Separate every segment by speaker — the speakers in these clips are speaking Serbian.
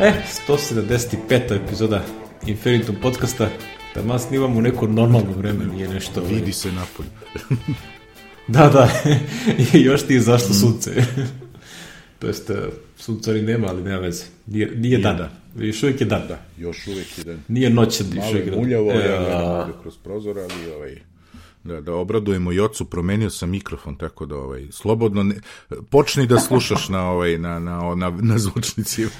Speaker 1: E, 175. epizoda Infinitum podcasta. Da nas snimamo u neko normalno vreme, nije nešto...
Speaker 2: Vidi se napolju.
Speaker 1: da, da. I još ti je zašto sunce. to jest, suncari nema, ali nema veze. Nije, nije,
Speaker 2: Nije
Speaker 1: dan.
Speaker 2: dan.
Speaker 1: Još uvijek je dan.
Speaker 2: Da, još uvijek je dan.
Speaker 1: Nije noć, još uvijek
Speaker 2: je
Speaker 1: dan.
Speaker 2: muljavo,
Speaker 1: E,
Speaker 2: ja kroz prozor, ali ovaj, da, da obradujemo i ocu, promenio sam mikrofon, tako da ovaj, slobodno, ne, počni da slušaš na, ovaj, na, na, na, na zvučnicima.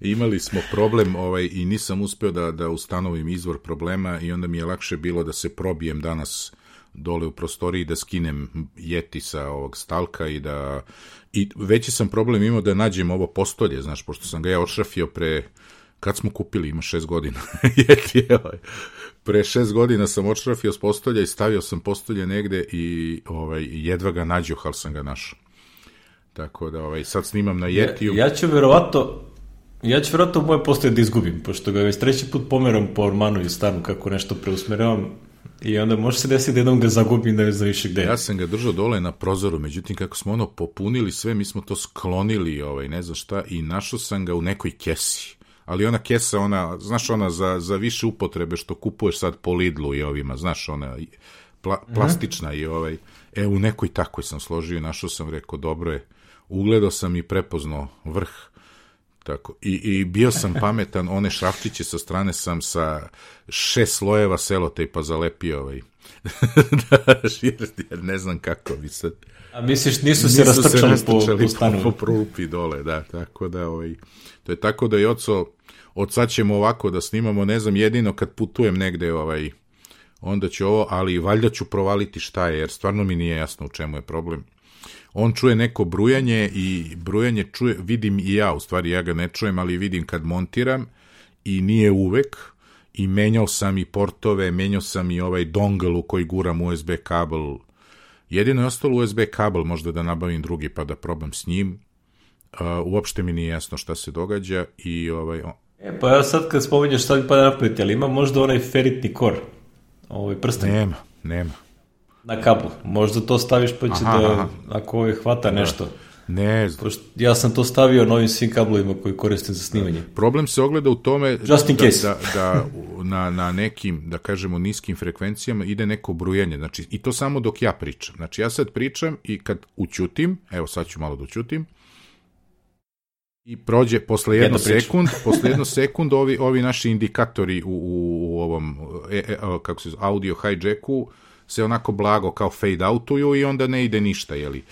Speaker 2: Imali smo problem ovaj, i nisam uspeo da, da ustanovim izvor problema i onda mi je lakše bilo da se probijem danas dole u prostoriji da skinem jeti sa ovog stalka i da i veći sam problem imao da nađem ovo postolje, znaš, pošto sam ga ja odšrafio pre kad smo kupili, ima šest godina jeti je ovaj. pre šest godina sam odšrafio s postolja i stavio sam postolje negde i ovaj, jedva ga nađo, ali sam ga našao tako da ovaj, sad snimam na jetiju
Speaker 1: Ja ću verovato Ja ću verovatno moje postoje da izgubim, pošto ga već treći put pomeram po ormanu i stanu kako nešto preusmeravam i onda može se desiti da jednom ga zagubim da ne znam više gde.
Speaker 2: Ja sam ga držao dole na prozoru, međutim kako smo ono popunili sve, mi smo to sklonili, ovaj, ne znam šta, i našao sam ga u nekoj kesi. Ali ona kesa, ona, znaš ona za, za više upotrebe što kupuješ sad po Lidlu i ovima, znaš ona, pla, plastična i ovaj, e u nekoj takoj sam složio i našao sam, rekao, dobro je, ugledao sam i prepoznao vrh, Tako. I, I bio sam pametan, one šrafčiće sa strane sam sa šest slojeva selotejpa zalepio ovaj. da, jer, jer ne znam kako bi sad...
Speaker 1: A misliš, nisu se rastrčali, po, po stanu?
Speaker 2: po, po rupi dole, da, tako da, ovaj, to je tako da i oco, od sad ćemo ovako da snimamo, ne znam, jedino kad putujem negde, ovaj, onda ću ovo, ali valjda ću provaliti šta je, jer stvarno mi nije jasno u čemu je problem. On čuje neko brujanje i brujanje čuje, vidim i ja, u stvari ja ga ne čujem, ali vidim kad montiram i nije uvek i menjao sam i portove, menjao sam i ovaj dongle u koji guram USB kabel. Jedino je ostalo USB kabel, možda da nabavim drugi pa da probam s njim. Uh, uopšte mi nije jasno šta se događa i ovaj,
Speaker 1: E, pa ja sad kad spominješ šta mi pada na pamet, ali ima možda onaj feritni kor, ovaj prsten
Speaker 2: nema, nema.
Speaker 1: Na kablu. Možda to staviš pa će
Speaker 2: Aha,
Speaker 1: da,
Speaker 2: aha.
Speaker 1: ako ovaj hvata nešto.
Speaker 2: Ne znam.
Speaker 1: Pošto ja sam to stavio na ovim svim kablovima koji koristim za snimanje.
Speaker 2: Problem se ogleda u tome
Speaker 1: Just in
Speaker 2: da,
Speaker 1: case.
Speaker 2: da, da na, na nekim, da kažemo, niskim frekvencijama ide neko brujanje. Znači, i to samo dok ja pričam. Znači, ja sad pričam i kad ućutim, evo sad ću malo da ućutim, i prođe posle jedno sekund, posle jedno sekund ovi, ovi naši indikatori u, u, u ovom e, e, kako se zove, audio hijacku se onako blago kao fade outuju i onda ne ide ništa, jeli.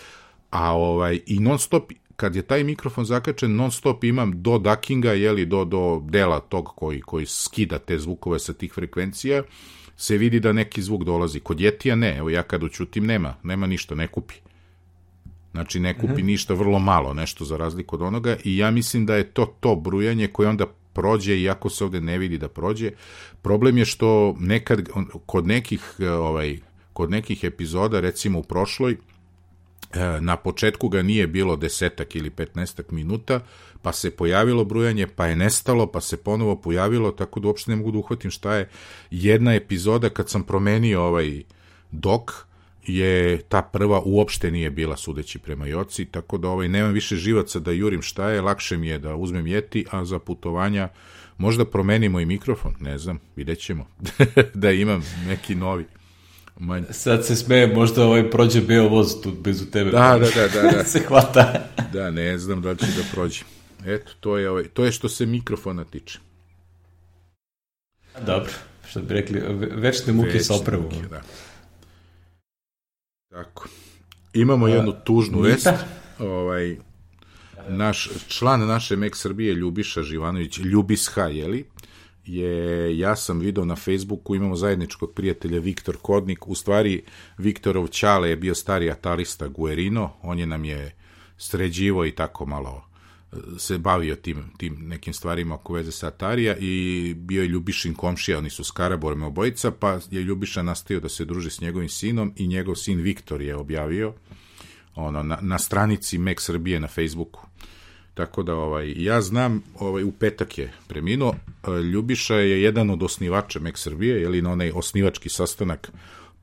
Speaker 2: A ovaj, i non stop, kad je taj mikrofon zakačen, non stop imam do duckinga, jeli, do, do dela tog koji, koji skida te zvukove sa tih frekvencija, se vidi da neki zvuk dolazi. Kod Jetija ne, evo ja kad ućutim nema, nema ništa, ne kupi. Znači ne kupi ništa, vrlo malo, nešto za razliku od onoga i ja mislim da je to to brujanje koje onda prođe, iako se ovde ne vidi da prođe. Problem je što nekad, kod nekih, e, ovaj, kod nekih epizoda, recimo u prošloj, e, na početku ga nije bilo desetak ili petnestak minuta, pa se pojavilo brujanje, pa je nestalo, pa se ponovo pojavilo, tako da uopšte ne mogu da uhvatim šta je. Jedna epizoda kad sam promenio ovaj dok, je ta prva uopšte nije bila sudeći prema Joci, tako da ovaj, nemam više živaca da jurim šta je, lakše mi je da uzmem jeti, a za putovanja možda promenimo i mikrofon, ne znam, vidjet ćemo, da imam neki novi. Manj.
Speaker 1: Sad se smeje, možda ovaj prođe beo voz tu bezu tebe.
Speaker 2: Da, da, da, da, da.
Speaker 1: se hvata.
Speaker 2: Da, ne znam da li će da prođe. Eto, to je, ovaj, to je što se mikrofona tiče.
Speaker 1: Dobro, što bi rekli, ve- večne muke sa
Speaker 2: Večne
Speaker 1: opravom.
Speaker 2: muke, Da. Tako. Imamo jednu tužnu
Speaker 1: Mita?
Speaker 2: vest. Ovaj, naš, član naše Mek Srbije, Ljubiša Živanović, Ljubisha, jeli, je, ja sam video na Facebooku, imamo zajedničkog prijatelja Viktor Kodnik, u stvari Viktorov Ćale je bio stari atarista Guerino, on je nam je sređivo i tako malo se bavio tim, tim nekim stvarima oko veze sa Atarija i bio je Ljubišin komšija, oni su s Karaborem obojica, pa je Ljubiša nastavio da se druži s njegovim sinom i njegov sin Viktor je objavio ono, na, na stranici Mek Srbije na Facebooku. Tako da ovaj ja znam, ovaj u petak je preminuo. Ljubiša je jedan od osnivača Mek Srbije, je li na onaj osnivački sastanak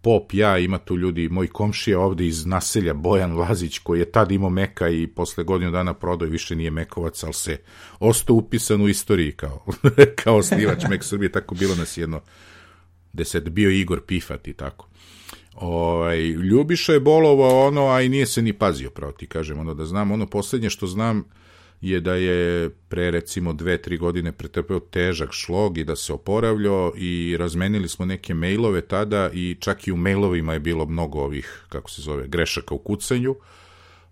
Speaker 2: Pop, ja, ima tu ljudi, moj komšija ovde iz naselja, Bojan Lazić, koji je tad imao Meka i posle godinu dana prodao i više nije Mekovac, ali se ostao upisan u istoriji kao, kao osnivač Mek Srbije, tako bilo nas jedno deset, bio Igor Pifat i tako. Ovaj, Ljubiša je bolovao ono, a i nije se ni pazio, pravo ti kažem, ono da znam, ono poslednje što znam, je da je pre recimo dve, tri godine pretrpeo težak šlog i da se oporavljao i razmenili smo neke mailove tada i čak i u mailovima je bilo mnogo ovih, kako se zove, grešaka u kucanju.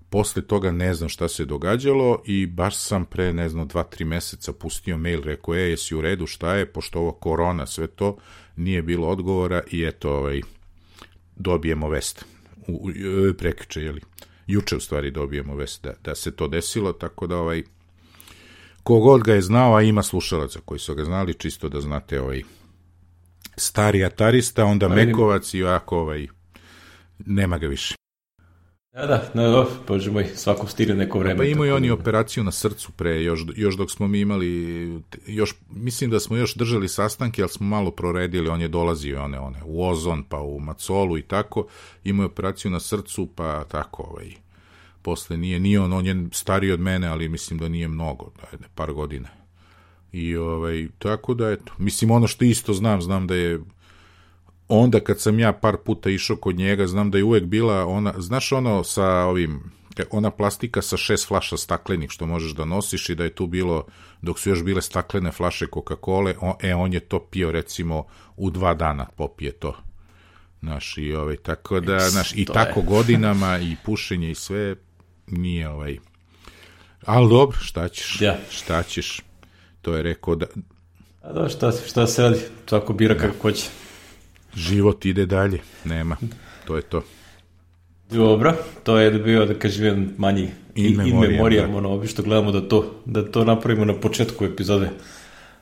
Speaker 2: Posle toga ne znam šta se događalo i baš sam pre, ne znam, dva, tri meseca pustio mail, rekao, e, jesi u redu, šta je, pošto ovo korona, sve to, nije bilo odgovora i eto, ovaj, dobijemo vest. U, u, prekriče, jeli? Juče u stvari dobijemo vest da, da se to desilo, tako da ovaj kogod ga je znao, a ima slušalaca koji su ga znali, čisto da znate ovaj stari atarista, onda Mekovac i ovako ovaj nema ga više.
Speaker 1: Da, da, no, bože moj, svako stire neko vreme.
Speaker 2: Pa imaju oni da- operaciju na srcu pre, još, još dok smo mi imali, još, mislim da smo još držali sastanke, ali smo malo proredili, on je dolazio one, one, u Ozon, pa u Macolu i tako, imaju operaciju na srcu, pa tako, ovaj, posle nije, nije on, on je stariji od mene, ali mislim da nije mnogo, da je par godina. I ovaj, tako da, eto, mislim, ono što isto znam, znam da je onda kad sam ja par puta išao kod njega, znam da je uvek bila ona, znaš ono sa ovim, ona plastika sa šest flaša staklenih što možeš da nosiš i da je tu bilo, dok su još bile staklene flaše Coca-Cola, e, on je to pio recimo u dva dana popije to. Znaš, i ovaj, tako da, znaš, i tako je. godinama i pušenje i sve nije ovaj, ali dobro, šta ćeš, ja. šta ćeš, to je rekao da...
Speaker 1: A da, šta, šta se radi, svako bira da. kako hoće.
Speaker 2: Život ide dalje, nema, to je to.
Speaker 1: Dobro, to je bio, da kažem, jedan manji in, in memoriam, da. ono, što gledamo da to, da to napravimo na početku epizode.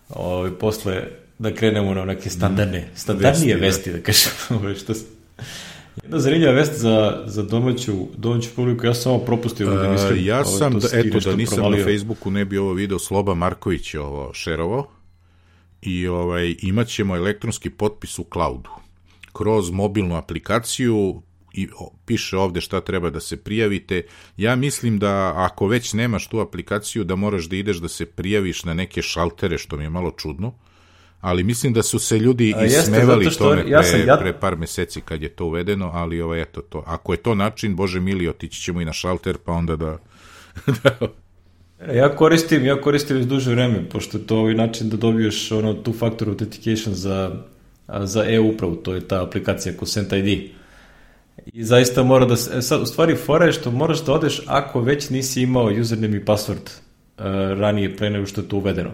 Speaker 1: Ovi, ovaj, posle da krenemo na neke standardne, mm, standardnije vesti, da, vesti, da kažem. Ovaj, što Jedna zanimljiva vest za, za domaću, domaću publiku, ja sam samo propustio da mislim.
Speaker 2: Ja ovaj, sam, da, eto, da nisam provalio. na Facebooku ne bi ovo video, Sloba Marković je ovo šerovao i ovaj, imat ćemo elektronski potpis u cloudu kroz mobilnu aplikaciju i piše ovde šta treba da se prijavite. Ja mislim da ako već nemaš tu aplikaciju da moraš da ideš da se prijaviš na neke šaltere što mi je malo čudno. Ali mislim da su se ljudi A, ismevali jeste, tome pre, ja sam, ja... pre par meseci kad je to uvedeno, ali ovo, eto to. Ako je to način, Bože mili, otići ćemo i na šalter, pa onda da...
Speaker 1: da Ja koristim, ja koristim već duže vreme, pošto je to ovaj način da dobiješ ono two factor authentication za, za e-upravu, to je ta aplikacija Consent ID. I zaista mora da se, e, sad, u stvari fora je što moraš da odeš ako već nisi imao username i password uh, ranije pre nego što je to uvedeno.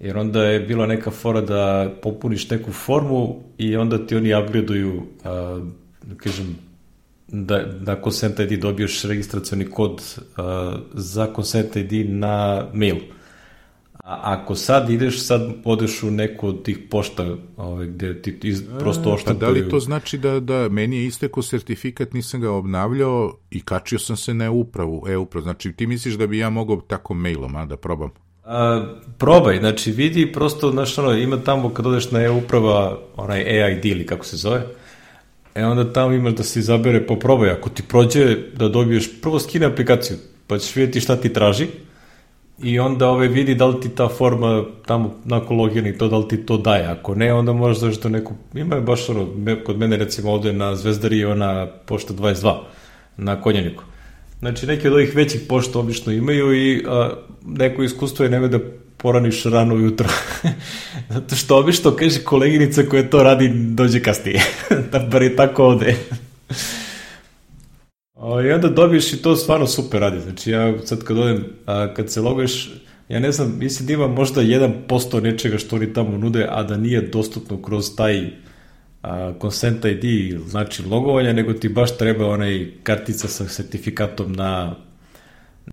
Speaker 1: Jer onda je bila neka fora da popuniš neku formu i onda ti oni upgradeuju, uh, da kažem, da, da Consent ID dobiješ registracioni kod uh, za Consent ID na mail. A ako sad ideš, sad odeš u neku od tih pošta ovaj, gde ti iz, prosto oštapuju...
Speaker 2: Pa da li to znači da, da meni je isteko sertifikat, nisam ga obnavljao i kačio sam se na upravu, e-upravu. Znači ti misliš da bi ja mogao tako mailom, a da probam?
Speaker 1: A, probaj, znači vidi prosto, znaš, ono, ima tamo kad odeš na e-uprava, onaj EID ili kako se zove, E onda tamo imaš da se izabere po probaj. Ako ti prođe da dobiješ, prvo skine aplikaciju, pa ćeš vidjeti šta ti traži i onda ove vidi da li ti ta forma tamo nakon logina i to da li ti to daje. Ako ne, onda zašto da neku, ima je baš ono, kod mene recimo ovde na Zvezdari ona pošta 22 na Konjaniku. Znači neki od ovih većih pošta obično imaju i a, neko iskustvo je neme da poraniš rano ujutro. Zato što obično kaže koleginica koja to radi dođe kasnije. da bar je tako ovde. I onda dobiješ i to stvarno super radi. Znači ja sad kad odem, a, kad se loguješ, ja ne znam, mislim da ima možda 1% nečega što oni tamo nude, a da nije dostupno kroz taj a, Consent ID, znači logovanja, nego ti baš treba onaj kartica sa sertifikatom na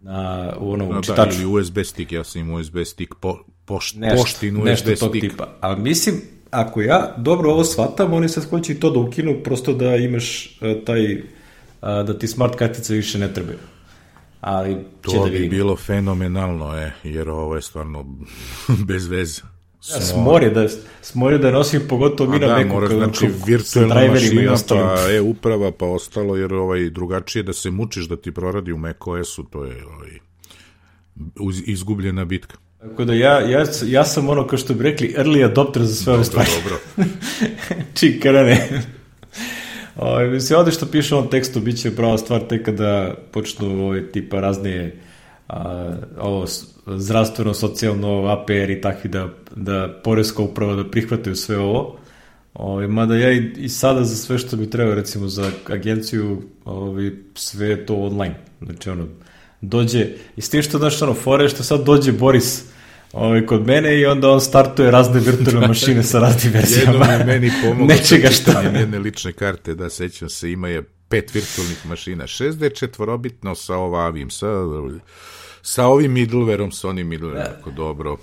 Speaker 1: na u onom no, čitaču.
Speaker 2: Da, ili USB stick, ja sam imao USB stick, po, pošt, nešto, poštin USB nešto tog stick. tipa.
Speaker 1: Ali mislim, ako ja dobro ovo shvatam, oni sad hoće i to da ukinu, prosto da imaš uh, taj, uh, da ti smart kartice više ne trebaju. Ali,
Speaker 2: to da bi bilo fenomenalno, je, jer ovo je stvarno bez veze
Speaker 1: Ja, smor je da, smor je da nosim pogotovo mi na
Speaker 2: da, mora
Speaker 1: kad
Speaker 2: znači virtualna mašina, pa e-uprava, pa ostalo, jer ovaj, drugačije da se mučiš da ti proradi u macOS-u, to je ovaj, uz- izgubljena bitka.
Speaker 1: Tako da ja, ja, ja sam ono, kao što bi rekli, early adopter za sve ove stvari.
Speaker 2: Dobro,
Speaker 1: Čikarane. Ovaj, mislim, ovde što piše u ovom tekstu, bit će prava stvar tek kada počnu ovaj, tipa raznije a, ovo, zdravstveno, socijalno, APR i takvi da, da poreska uprava da prihvataju sve ovo. Ovaj, mada ja i, i sada za sve što bi trebao, recimo za agenciju, ovaj, sve je to online. Znači, ono, dođe, i s tim što, znaš, ono, fore što sad dođe Boris ovaj, kod mene i onda on startuje razne virtualne mašine sa raznim
Speaker 2: Jednom
Speaker 1: verzijama.
Speaker 2: je meni pomoglo
Speaker 1: Nečega
Speaker 2: sa
Speaker 1: šta.
Speaker 2: jedne lične karte, da sećam se, ima je pet virtualnih mašina, 6D četvorobitno sa ovavim, sa, sa ovim middlewareom, sa onim middlewareom, jako dobro.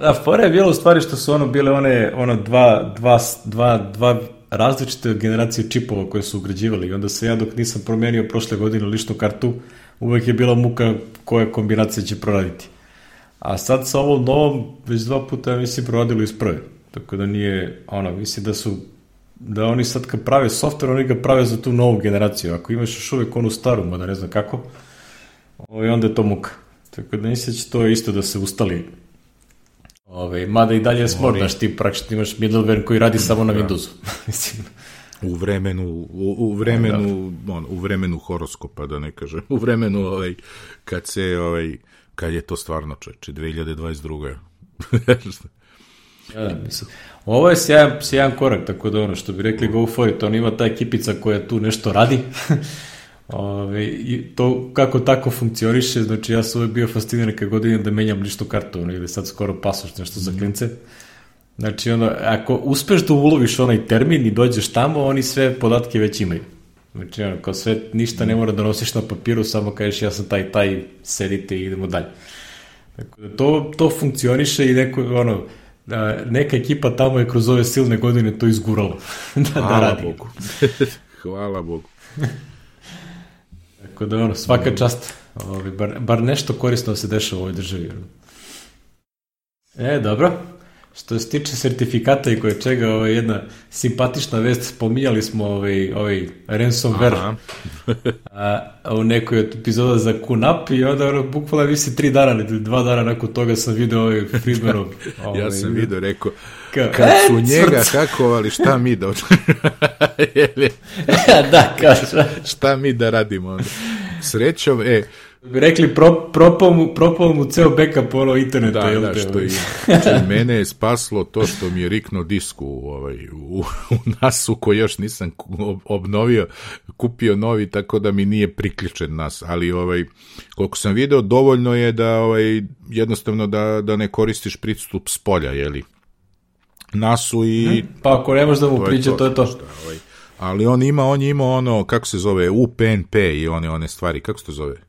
Speaker 1: Da, fora je bilo u stvari što su ono bile one, ono dva, dva, dva, dva različite generacije čipova koje su ugrađivali i onda se ja dok nisam promenio prošle godine ličnu kartu, uvek je bila muka koja kombinacija će proraditi. A sad sa ovom novom, već dva puta, mislim, proradilo iz prve. Tako da nije, ono, mislim da su, da oni sad kad prave software, oni ga prave za tu novu generaciju. Ako imaš još uvek onu staru, mada ne znam kako, ovaj, onda je to muka. Tako da mislim da će to isto da se ustali Ove, mada i dalje je smor, znaš, ti praktično imaš middleware koji radi samo na Windowsu. Mislim,
Speaker 2: U vremenu, u, u vremenu, on, u vremenu horoskopa, da ne kažem, u vremenu ovaj, kad se, ovaj, kad je to stvarno čeče, 2022.
Speaker 1: ja, da, mislim. Ovo je sjajan, sjajan korak, tako da ono što bi rekli go for it, on ima ta ekipica koja tu nešto radi. Ove, I to kako tako funkcioniše, znači ja sam uvek bio fasciniran kad god idem da menjam ličnu kartu, ono, ili sad skoro pasoš nešto za klince. Znači, ono, ako uspeš da uloviš onaj termin i dođeš tamo, oni sve podatke već imaju. Znači, ono, kao sve, ništa ne mora da nosiš na papiru, samo kažeš ja sam taj, taj, sedite i idemo dalje. Tako da to, to funkcioniše i neko, ono, a, neka ekipa tamo je kroz ove silne godine to izgurala da, da
Speaker 2: Hvala
Speaker 1: radi.
Speaker 2: Bogu. Hvala Bogu.
Speaker 1: Tako da, ono, svaka čast. Ovi, bar, bar nešto korisno se dešava u ovoj državi. E, dobro. Što se tiče sertifikata i koje čega, ovo je jedna simpatična vest, spominjali smo ovaj, ovaj ransomware a, u nekoj od epizoda za QNAP i onda ono, bukvalno visi tri dana ili dva dana nakon toga sam video ovaj Friedmanov. Ovaj,
Speaker 2: Ja sam video, rekao,
Speaker 1: Kao,
Speaker 2: kad
Speaker 1: e,
Speaker 2: su njega
Speaker 1: crc.
Speaker 2: hakovali, šta mi da...
Speaker 1: Da, kao šta.
Speaker 2: šta mi da radimo onda? Srećom, e,
Speaker 1: Bi rekli, pro, propao, mu, propao mu ceo backup ono interneta.
Speaker 2: da,
Speaker 1: jel
Speaker 2: da, što
Speaker 1: ovaj.
Speaker 2: je. Znači, mene je spaslo to što mi je rikno disk u, ovaj, u, u nasu koji još nisam obnovio, kupio novi, tako da mi nije priključen nas, ali ovaj, koliko sam video, dovoljno je da ovaj, jednostavno da, da ne koristiš pristup s polja, jeli? Nasu i
Speaker 1: Pa ako ne možeš da mu priđe, to je to.
Speaker 2: Šta, ovaj. Ali on ima, on je imao ono, kako se zove, UPnP i one, one stvari, kako se to zove?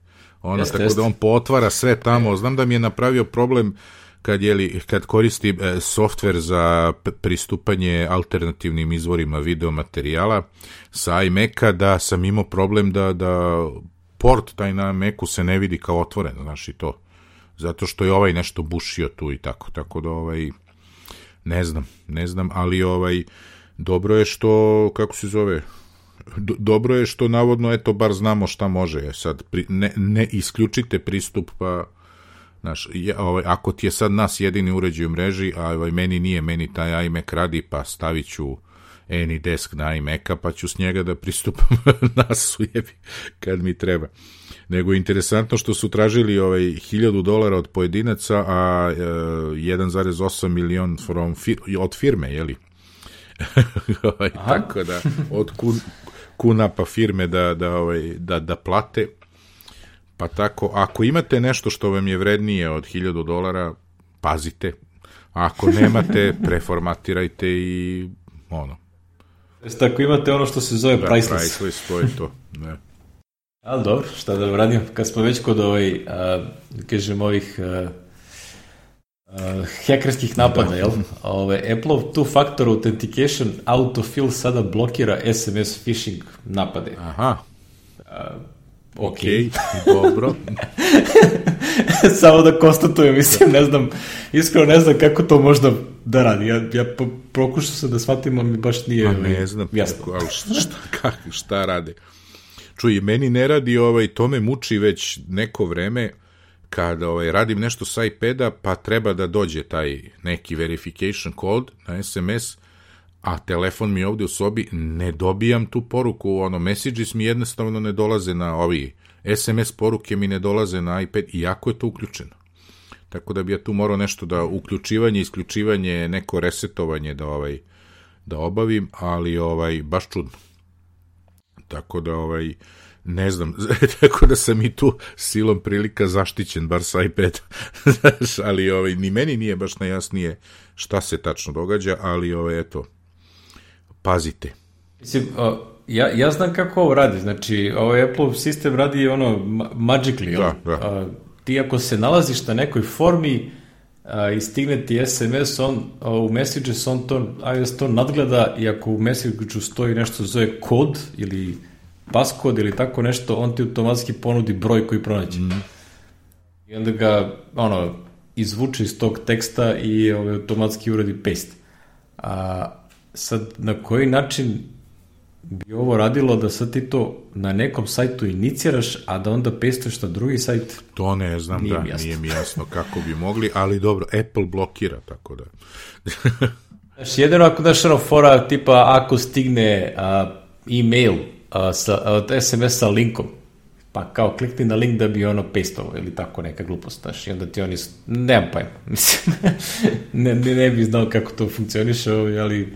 Speaker 2: Ono,
Speaker 1: Jeste,
Speaker 2: tako
Speaker 1: jeste.
Speaker 2: da on potvara sve tamo. Znam da mi je napravio problem kad, je li, kad koristi e, softver za pristupanje alternativnim izvorima videomaterijala sa iMac-a, da sam imao problem da, da port taj na Macu se ne vidi kao otvoren, znaš i to. Zato što je ovaj nešto bušio tu i tako. Tako da ovaj, ne znam, ne znam, ali ovaj, dobro je što, kako se zove, dobro je što navodno, eto, bar znamo šta može. E, Sad, pri, ne, ne isključite pristup, pa, znaš, je, ovaj, ako ti je sad nas jedini uređaj u mreži, a ovaj, meni nije, meni taj iMac radi, pa stavit ću AnyDesk na iMac-a, pa ću s njega da pristupam nas jebi, kad mi treba. Nego je interesantno što su tražili ovaj 1000 dolara od pojedinaca, a e, 1,8 milion from fir, od firme, jeli? ovaj, tako da od kun, kuna pa firme da, da, ovaj, da, da plate. Pa tako, ako imate nešto što vam je vrednije od 1000 dolara, pazite. A ako nemate, preformatirajte i ono,
Speaker 1: Jeste, ako imate ono što se zove
Speaker 2: da,
Speaker 1: priceless.
Speaker 2: priceless, to je to. Ne.
Speaker 1: Ali dobro, šta da radim, kad smo već kod ovaj, a, kažem, ovih a, a, hekerskih napada, jel? Ove, Apple-ov two-factor authentication autofill sada blokira SMS phishing napade.
Speaker 2: Aha,
Speaker 1: Ok.
Speaker 2: okej, dobro.
Speaker 1: Samo da konstatujem, mislim, ne znam, iskreno ne znam kako to možda da radi. Ja, ja pokušao sam da shvatim, ali mi baš nije
Speaker 2: Pa ne znam,
Speaker 1: jasno.
Speaker 2: Kako, ali šta, šta, kak, šta rade? Čuj, meni ne radi, ovaj, to me muči već neko vreme, kada ovaj, radim nešto sa iPada, pa treba da dođe taj neki verification code na SMS, a telefon mi ovde u sobi, ne dobijam tu poruku, ono, messages mi jednostavno ne dolaze na ovi, SMS poruke mi ne dolaze na iPad, iako je to uključeno. Tako da bi ja tu morao nešto da uključivanje, isključivanje, neko resetovanje da ovaj da obavim, ali ovaj baš čudno. Tako da ovaj ne znam, tako da sam i tu silom prilika zaštićen, bar sa iPad. Znaš, ali ovaj, ni meni nije baš najjasnije šta se tačno događa, ali ovaj, eto, pazite.
Speaker 1: Mislim, o, ja, ja znam kako ovo radi, znači ovaj Apple sistem radi ono magically,
Speaker 2: Da, da.
Speaker 1: A, ti ako se nalaziš na nekoj formi a, i stigne ti SMS, on a, u Messages, on to, iOS to nadgleda i ako u Messageu stoji nešto zove kod ili paskod ili tako nešto, on ti automatski ponudi broj koji pronađe. Mm. I onda ga, ono, izvuče iz tog teksta i ovaj, automatski uradi paste. A sad, na koji način bi ovo radilo da sad ti to na nekom sajtu iniciraš, a da onda pestuješ na drugi sajt?
Speaker 2: To ne znam,
Speaker 1: Nije
Speaker 2: da,
Speaker 1: mi jasno.
Speaker 2: nije mi jasno kako bi mogli, ali dobro, Apple blokira, tako da.
Speaker 1: Znaš, jedino ako daš ono fora tipa ako stigne a, e-mail a, sa, od SMS sa linkom, pa kao klikni na link da bi ono pastovao ili tako neka glupost, znaš, i onda ti oni, nemam pojma, mislim, ne, ne, ne bi znao kako to funkcioniše, ovaj, ali,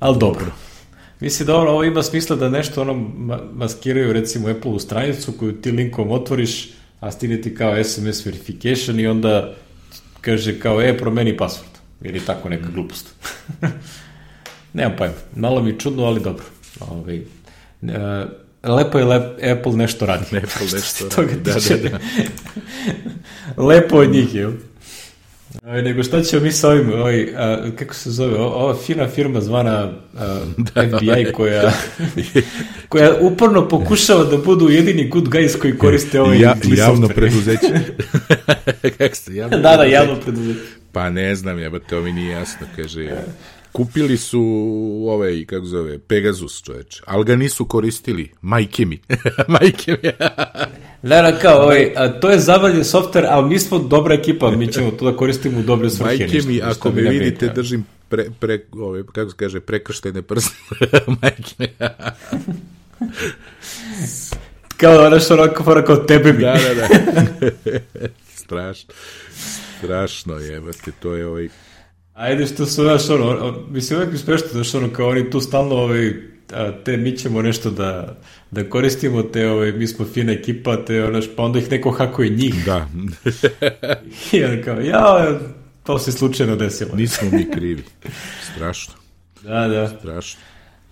Speaker 1: ali dobro. Mislim da ono, ovo ima smisla da nešto ono ma- maskiraju recimo Apple u stranicu koju ti linkom otvoriš, a stigne ti kao SMS verification i onda kaže kao e, promeni password. Ili tako neka glupost. Nemam pojma. Malo mi je čudno, ali dobro. Ove, e, lepo je lep, Apple nešto radi.
Speaker 2: Apple nešto radi, da,
Speaker 1: tiče.
Speaker 2: da,
Speaker 1: Lepo od njih, jel? Oj, nego šta ćemo mi sa ovim, ovaj, a, kako se zove, o- ova fina firma zvana a, FBI koja, koja uporno pokušava da budu jedini good guys koji koriste ovaj
Speaker 2: ja, javno preduzeće. Kako se javno
Speaker 1: da, da, javno preduzeće.
Speaker 2: Pa ne znam, jebate, to mi nije jasno, kaže. Kupili su ovaj, kako zove, Pegasus, čoveče, ali ga nisu koristili. Majke mi. Majke mi.
Speaker 1: Da, da, kao, ovaj, a, to je zabavljen software, ali mi smo dobra ekipa, mi ćemo to da koristimo u dobre svrhe.
Speaker 2: Majke
Speaker 1: ništa-
Speaker 2: mi,
Speaker 1: ništa
Speaker 2: ako me vidite, držim pre, pre, ove, kako se kaže, prekrštene prste. Majke mi.
Speaker 1: Kao, znaš, onako, fora kao tebe mi.
Speaker 2: da, da, da. Strašno. Strašno jebate, to je ovaj...
Speaker 1: Ajde što su, znaš, ono, on, mislim, uvijek mi smešno, znaš, ono, kao oni tu stalno, ovaj, te, mi ćemo nešto da, da koristimo, te, ovaj, mi smo fina ekipa, te, ono, pa onda ih neko hakuje njih.
Speaker 2: Da,
Speaker 1: I onda kao, ja, to se slučajno desilo.
Speaker 2: nismo mi krivi. Strašno,
Speaker 1: Da, da.
Speaker 2: strašno.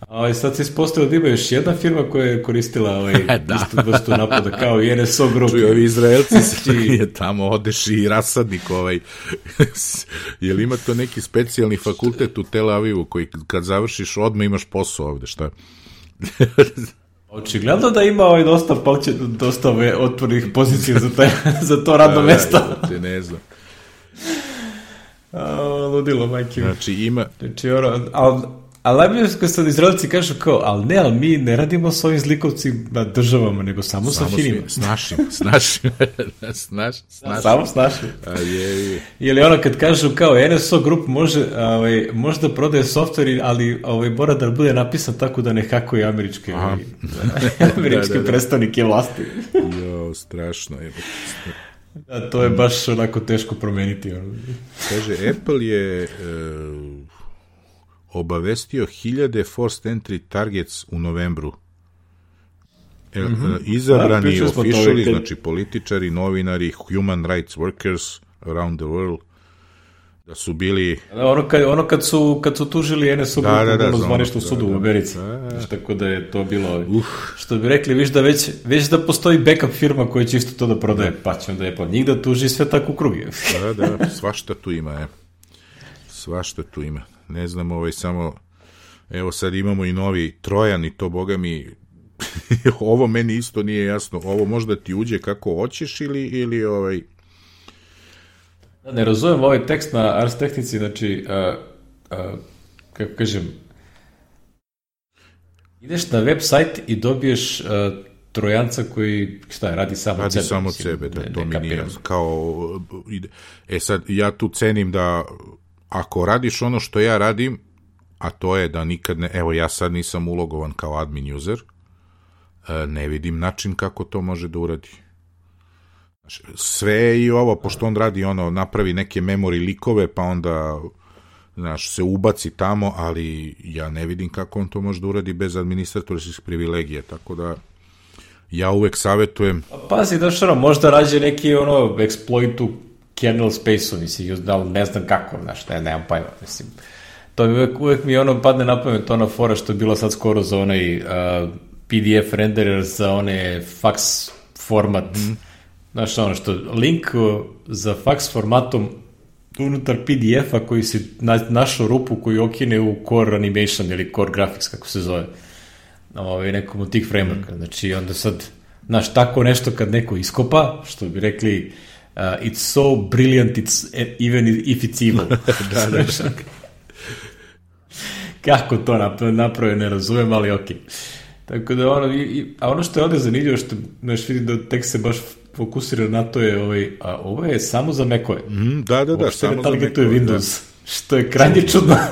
Speaker 1: A ovaj, sad se ispostavilo da ima još jedna firma koja je koristila ovaj,
Speaker 2: Da.
Speaker 1: istu vrstu napada, kao i NSO Group.
Speaker 2: Čuj, ovi Izraelci se
Speaker 1: Znači-
Speaker 2: je tamo odeš i rasadnik ovaj. Jel ima to neki specijalni fakultet u Tel Avivu koji kad završiš odmah imaš posao ovde, šta?
Speaker 1: Očigledno da ima ovaj dosta, palće, dosta ove otvornih pozicija za, taj, za to radno mesto.
Speaker 2: Da, te ne znam.
Speaker 1: A, ludilo, majke.
Speaker 2: Znači ima,
Speaker 1: Znači, ono, ali, ali najbolje kad sad Izraelci kažu kao, ali ne, ali mi ne radimo s ovim zlikovcima državama, nego samo,
Speaker 2: samo
Speaker 1: sa finima.
Speaker 2: s našim, s našim, s naš, s našim.
Speaker 1: Samo s našim.
Speaker 2: A je, je.
Speaker 1: Ili ono kad kažu kao NSO Group može, ovaj, može da prodaje software, ali ovaj, mora da bude napisan tako da ne hakuje američke, ovaj, američke
Speaker 2: Da, da, da.
Speaker 1: predstavnike vlasti.
Speaker 2: Jo, strašno je.
Speaker 1: Da, to je baš onako teško promeniti.
Speaker 2: Kaže, Apple je e, obavestio hiljade forced entry targets u novembru. E, e,
Speaker 1: Da,
Speaker 2: izabrani
Speaker 1: ovaj kad-
Speaker 2: znači političari, novinari, human rights workers around the world, da su bili
Speaker 1: Ono kad, ono kad su, kad su tužili NSO
Speaker 2: Da, da, da,
Speaker 1: ono
Speaker 2: da,
Speaker 1: sudu
Speaker 2: da.
Speaker 1: u Americi.
Speaker 2: Da.
Speaker 1: Znaš, tako da je to bilo... Što bi rekli, viš da već, već da postoji backup firma koja će isto to da prodaje, pa će onda Apple njih da tuži sve tako u krug. je.
Speaker 2: Da, da, svašta tu ima, e. Svašta tu ima. Ne znam, ovaj, samo, evo sad imamo i novi Trojan i to, boga mi, ovo meni isto nije jasno. Ovo možda ti uđe kako hoćeš ili, ili ovaj,
Speaker 1: Ne razumem ovaj tekst na Ars Tehnici, znači, uh, uh, kako kažem, ideš na web sajt i dobiješ uh, trojanca koji, šta je, radi samo
Speaker 2: radi
Speaker 1: sebe.
Speaker 2: samo sebe, da, to mi nije kao, ide. e sad, ja tu cenim da ako radiš ono što ja radim, a to je da nikad ne, evo ja sad nisam ulogovan kao admin user, ne vidim način kako to može da uradi. Sve i ovo, pošto on radi ono, napravi neke memory likove, pa onda znaš, se ubaci tamo, ali ja ne vidim kako on to može da uradi bez administratorskih privilegije, tako da ja uvek savetujem...
Speaker 1: Pa, pazi, da što možda rađe neki ono exploit u kernel space-u, mislim, da ne znam kako, znaš, ne, nemam pojma, mislim. To mi uvek, uvek mi ono padne na pamet ona fora što je bilo sad skoro za onaj uh, PDF renderer za one fax format. Mm. Znaš, ono što link za fax formatom unutar PDF-a koji si na, našao rupu koju okine u Core Animation ili Core Graphics, kako se zove. Ovaj, nekom od tih frameworka. Znači, onda sad, znaš, tako nešto kad neko iskopa, što bi rekli, uh, it's so brilliant, it's even if it's evil. da, da. Kako to naprave, ne razumem, ali okej. Okay. Tako da ono, i, a ono što je ovde zanimljivo, što znaš, vidi da tek se baš fokusira na to je, ovaj, a ovo je samo za Mac-ove.
Speaker 2: Mm, da, da, da,
Speaker 1: samo za Mac-ove. Windows, da. što je krajnje čudno.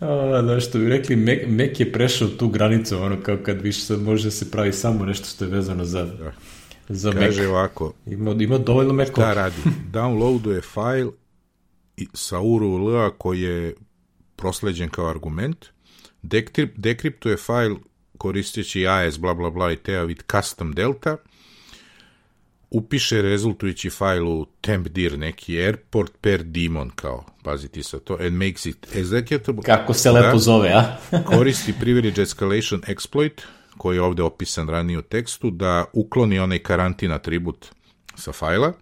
Speaker 1: A, da, što bi rekli, Mac, Mac je prešao tu granicu, ono kao kad više sad može da se pravi samo nešto što je vezano za, da. Za
Speaker 2: Kaže Mac. Ovako.
Speaker 1: Ima, ima dovoljno Mac.
Speaker 2: Šta radi? Downloaduje file sa URL-a koji je prosleđen kao argument, dekrip, dekriptuje file koristeći AS bla bla bla i teavit custom delta, upiše rezultujući fajl u tempdir neki airport per daemon kao, paziti sa to, and makes it executable.
Speaker 1: Kako se lepo da, zove, a?
Speaker 2: koristi privilege escalation exploit, koji je ovde opisan ranije u tekstu, da ukloni onaj karantin atribut sa fajla,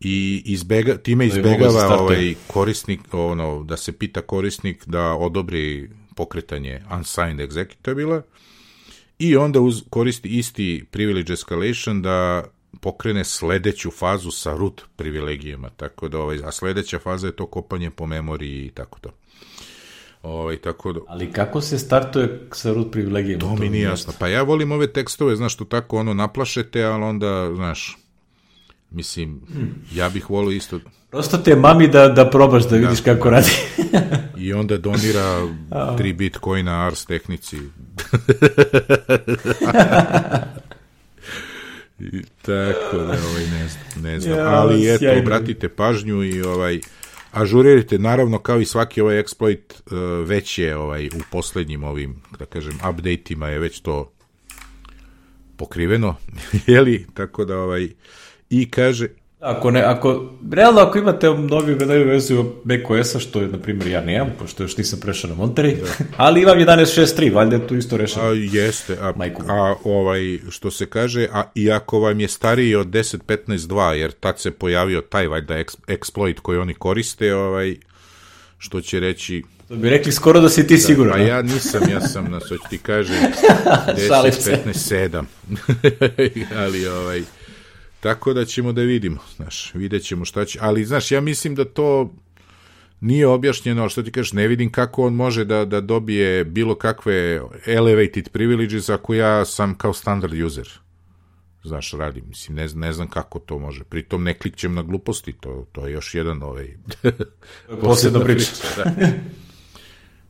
Speaker 2: i izbega, time izbegava ovaj korisnik, ono, da se pita korisnik da odobri pokretanje unsigned executable i onda uz, koristi isti privilege escalation da pokrene sledeću fazu sa root privilegijama, tako da ovaj, a sledeća faza je to kopanje po memoriji i tako to. Ovaj, tako da...
Speaker 1: Ali kako se startuje sa root privilegijama?
Speaker 2: To, to mi nije jasno. Pa ja volim ove tekstove, znaš, što tako ono naplašete, ali onda, znaš, Mislim, ja bih volio isto...
Speaker 1: Prosto te mami da, da probaš da, da. vidiš kako radi.
Speaker 2: I onda donira 3 bitcoina Ars tehnici. I tako da, ovaj, ne znam, ne znam. Ja, Ali eto, sjajno. obratite pažnju i ovaj, ažurirajte, naravno, kao i svaki ovaj exploit, uh, već je ovaj, u poslednjim ovim, da kažem, update-ima je već to pokriveno, jeli, tako da, ovaj, i kaže
Speaker 1: Ako ne, ako, realno ako imate novi, novi verziju macOS-a, što je, na primjer, ja nemam, pošto još nisam prešao na Monterey, da. ali imam 11.6.3, valjda je tu isto rešeno.
Speaker 2: A, jeste, a, a ovaj, što se kaže, a i ako vam je stariji od 10.15.2, jer tad se pojavio taj, valjda, exploit koji oni koriste, ovaj, što će reći...
Speaker 1: To bi rekli skoro da si ti
Speaker 2: da,
Speaker 1: siguran.
Speaker 2: Pa ja nisam, ja sam, na što ti kažem, 10.15.7. ali, ovaj, Tako da ćemo da vidimo, znaš, vidjet ćemo šta će, ali znaš, ja mislim da to nije objašnjeno, ali što ti kažeš, ne vidim kako on može da, da dobije bilo kakve elevated privileges ako ja sam kao standard user. Znaš, radim, mislim, ne, ne znam kako to može. Pritom ne klikćem na gluposti, to, to je još jedan ovaj...
Speaker 1: Posledna priča.
Speaker 2: Da.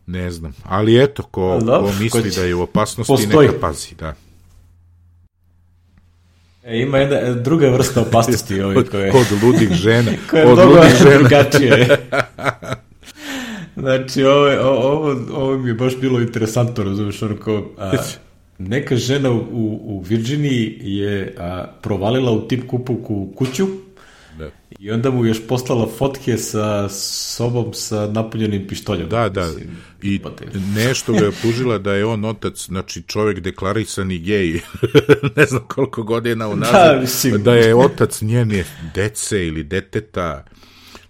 Speaker 2: Ne znam, ali eto, ko, ko misli da je u opasnosti, Postoji. neka pazi, da.
Speaker 1: E, ima jedna e, druga vrsta opasnosti ovaj, koje...
Speaker 2: Kod ludih žena.
Speaker 1: koje je mnogo drugačije. znači, ovo, ovo, ovo mi je baš bilo interesantno, razumeš, ono kao... A, neka žena u, u Virginiji je a, provalila u tip kupuku kuću Da. I onda mu još poslala fotke sa sobom sa napunjenim pištoljem.
Speaker 2: Da, da. I nešto ga je optužila da je on otac, znači čovjek deklarisani gej, ne znam koliko godina unazad, da, mislim. da je otac njene dece ili deteta.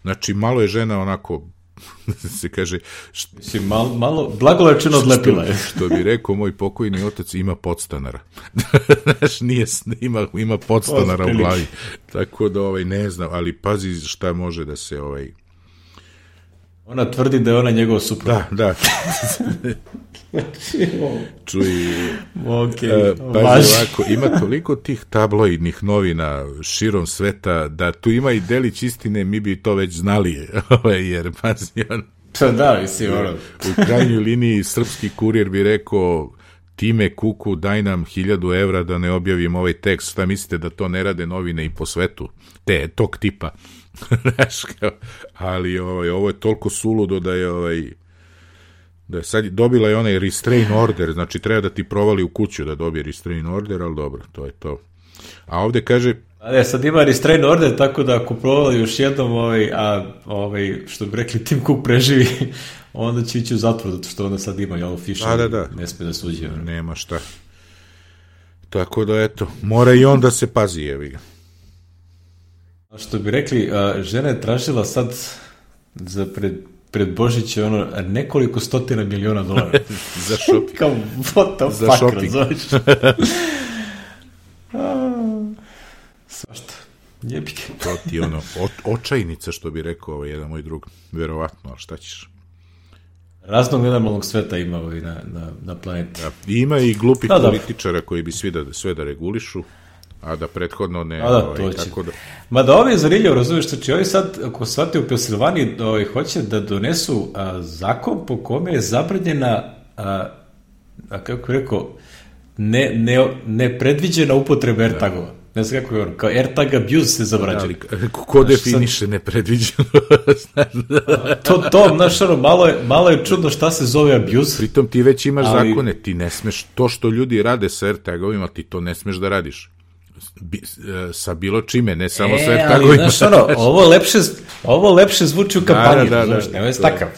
Speaker 2: Znači, malo je žena onako se kaže...
Speaker 1: Št... Mislim, malo, malo blagolečeno odlepila je.
Speaker 2: Što bi rekao moj pokojni otac, ima podstanara. Znaš, nije, ima, ima podstanara u glavi. Tako da, ovaj, ne znam, ali pazi šta može da se, ovaj,
Speaker 1: Ona tvrdi da je ona njegov suprug.
Speaker 2: Da, da. Čuj,
Speaker 1: okay,
Speaker 2: uh, pazi ovako, ima toliko tih tabloidnih novina širom sveta, da tu ima i delić istine, mi bi to već znali, jer pazi, on...
Speaker 1: Pa da, mislim, ono...
Speaker 2: U krajnjoj liniji srpski kurir bi rekao, time kuku daj nam hiljadu evra da ne objavim ovaj tekst, šta mislite da to ne rade novine i po svetu, te, tog tipa. Ali ovaj, ovo je toliko suludo da je ovaj, da je sad dobila je onaj restrain order, znači treba da ti provali u kuću da dobije restrain order, ali dobro, to je to. A ovde kaže...
Speaker 1: A ne, sad ima restrain order, tako da ako provali još jednom, ovaj, a ovaj, što bi rekli, Tim Cook preživi, onda će ići u zatvor, zato što onda sad ima jel, Fisher,
Speaker 2: da, da, da.
Speaker 1: ne sme da suđe.
Speaker 2: Nema šta. Tako da, eto, mora i on da se pazi, jevi ga.
Speaker 1: Što bi rekli, žena je tražila sad za pred, pred Božiće ono nekoliko stotina miliona dolara.
Speaker 2: za shopping.
Speaker 1: Kao, what the
Speaker 2: za
Speaker 1: fuck,
Speaker 2: shopping.
Speaker 1: razumiješ? Svašta. Jebike.
Speaker 2: to ti ono, o, očajnica, što bi rekao ovaj jedan moj drug. Verovatno, ali šta ćeš?
Speaker 1: Raznog nenormalnog sveta ima ovaj na, na, na planeti.
Speaker 2: Da, ima i glupih da, političara koji bi svi da, sve da regulišu a da prethodno ne...
Speaker 1: A da, ovaj, to će. Tako da... Ma da ovi je zanimljivo, razumiješ, znači ovi sad, ako shvate u Pensilvaniji, ovaj, hoće da donesu a, zakon po kome je zabranjena, a, a kako je rekao, ne, ne, nepredviđena upotreba AirTagova. Da. Ne znam kako je ono, kao AirTag abuse se zabranjuje.
Speaker 2: Da, ali ko definiše sad... nepredviđeno?
Speaker 1: to, to, znaš, ono, malo je, malo je čudno šta se zove abuse.
Speaker 2: Pritom ti već imaš ali... zakone, ti ne smeš, to što ljudi rade sa AirTagovima, ti to ne smeš da radiš bi, e, sa bilo čime, ne samo e, sa AirTagovima.
Speaker 1: Ali, znaš, ono, ovo lepše, ovo lepše zvuči u kampanji, da, da, da, znaš, nemoj da, takav.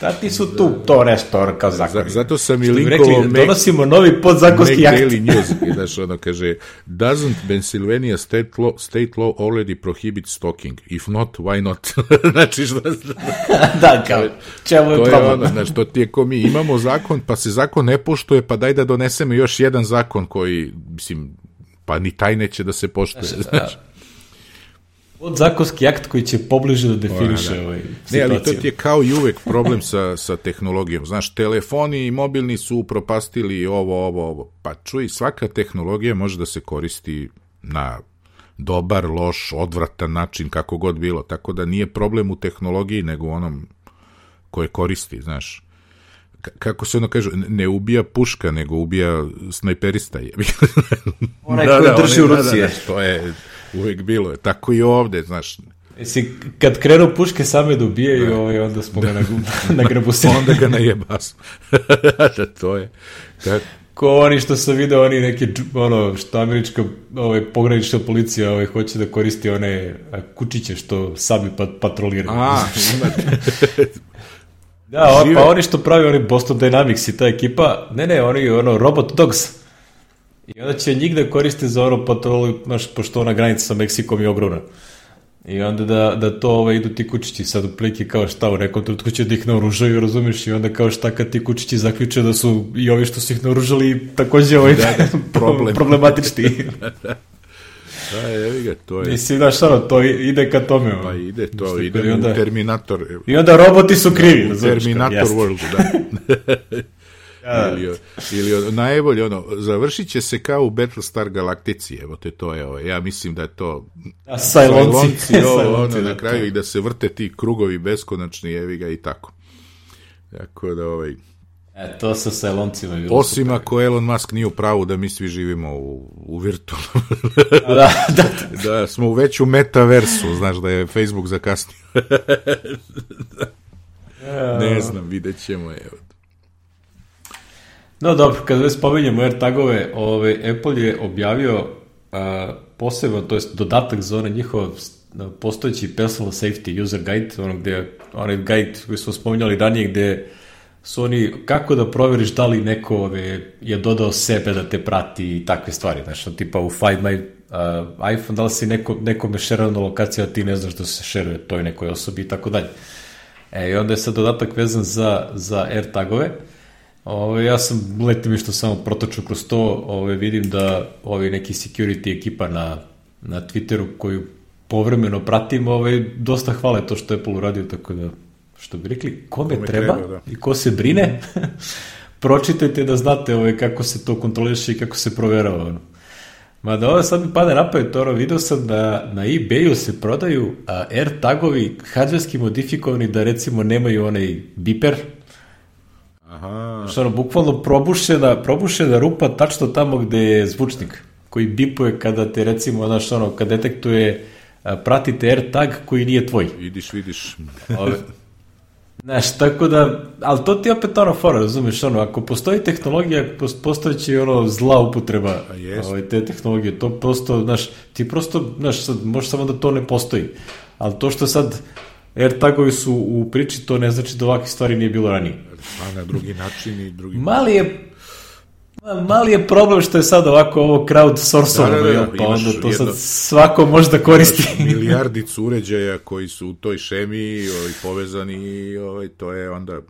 Speaker 1: Da ti su tu to nešto kao zakoni.
Speaker 2: Zato sam i linkovao...
Speaker 1: Rekli, donosimo novi podzakonski akt.
Speaker 2: Daily News, znaš, ono kaže, doesn't Pennsylvania state law, state law already prohibit stalking? If not, why not? znači, što...
Speaker 1: da, kao, čemu je problem?
Speaker 2: Ono, znači, to ti je ko mi imamo zakon, pa se zakon ne poštuje, pa daj da donesemo još jedan zakon koji, mislim, pa ni taj neće da se poštuje, znaš. znaš.
Speaker 1: zakonski akt koji će pobliže da definiše da. ovaj
Speaker 2: situaciju. Ne, ali to ti je kao i uvek problem sa, sa tehnologijom. Znaš, telefoni i mobilni su upropastili ovo, ovo, ovo. Pa čuj, svaka tehnologija može da se koristi na dobar, loš, odvratan način, kako god bilo. Tako da nije problem u tehnologiji, nego u onom koje koristi, znaš kako se ono kaže, ne ubija puška, nego ubija snajperista. Je.
Speaker 1: onaj da, koji da, drži u ruci. Da, da, da,
Speaker 2: to je uvek bilo. Tako i ovde, znaš.
Speaker 1: Jesi, kad krenu puške same da ubijaju, da. ovaj, onda smo ga na, na se.
Speaker 2: onda ga najebas. da, to je. Tako.
Speaker 1: Ko oni što sam video, oni neki, ono, što američka ovaj, pogranična policija ovaj, hoće da koristi one kučiće što sami pat, patroliraju.
Speaker 2: A.
Speaker 1: Da, on, pa oni što pravi, oni Boston Dynamics i ta ekipa, ne, ne, oni ono, Robot Dogs. I onda će njih da koriste za ono patrolu, znaš, pošto ona granica sa Meksikom je ogromna. I onda da, da to ovaj, idu ti kučići sad u pliki kao šta u nekom trenutku će da ih naoružaju, razumiješ, i onda kao šta kad ti kučići zaključe da su i ovi što su ih naoružali takođe ovaj, da, da, problem. problematični. da, da.
Speaker 2: Da, evi ga, to je...
Speaker 1: Mislim, znaš, ono, to ide ka tome.
Speaker 2: Pa ide to, ide onda, u Terminator.
Speaker 1: I onda roboti su krivi.
Speaker 2: Da, Terminator World, da. ja. ili, ili najbolje ono, završit će se kao u Battlestar Galaktici, evo te to je, ovo, ja mislim da je to
Speaker 1: A, sajlonci,
Speaker 2: ovo, ono, na kraju i da se vrte ti krugovi beskonačni, evi ga i tako. Tako da, ovaj,
Speaker 1: E, to sa Sajloncima je
Speaker 2: bilo Osim super. ako Elon Musk nije u pravu da mi svi živimo u, u virtualnom.
Speaker 1: da, da, da.
Speaker 2: da, smo već u metaversu, znaš da je Facebook zakasnio. ne znam, vidjet ćemo, evo.
Speaker 1: No dobro, kad već spominjemo AirTagove, ovaj, Apple je objavio a, posebno, to jest dodatak za onaj njihov postojeći personal safety user guide, ono gde, onaj guide koji smo spominjali ranije, gde su oni, kako da proveriš da li neko ove, je dodao sebe da te prati i takve stvari, znaš, tipa u Find My uh, iPhone, da li si neko, nekome šerao na lokaciju, a ti ne znaš da se šeruje toj nekoj osobi i tako dalje. E, i onda je sad dodatak vezan za, za AirTagove. Ove, ja sam letim što samo protoču kroz to, ove, vidim da ovi neki security ekipa na, na Twitteru koju povremeno pratim, ove, dosta hvale to što je Apple uradio, tako da, što bi rekli, kome, treba, treba da. i ko se brine, pročitajte da znate ove, kako se to kontroliše i kako se proverava. Ono. Ma da ovo sad mi pade napad, to ono, vidio sam da na eBayu se prodaju a, air tagovi hardverski modifikovani da recimo nemaju onaj biper. Aha. Što ono, bukvalno probušena, probušena rupa tačno tamo gde je zvučnik koji bipuje kada te recimo, znaš, ono, kad detektuje pratite air tag koji nije tvoj.
Speaker 2: Vidiš, vidiš.
Speaker 1: Ove, Znaš, tako da, ali to ti opet ono fora, razumeš, ono, ako postoji tehnologija, postojeće ono zla upotreba ovaj, te tehnologije, to prosto, znaš, ti prosto, znaš, sad, može samo da to ne postoji, ali to što sad AirTagovi su u priči, to ne znači da ovakve stvari nije bilo ranije.
Speaker 2: A na drugi način i drugi...
Speaker 1: Mali je Mali je problem što je sad ovako ovo crowdsourcovano, da, da, da, pa onda to jedno, sad svako može da koristi.
Speaker 2: milijardicu uređaja koji su u toj šemi ovaj, povezani, ovaj, to je onda...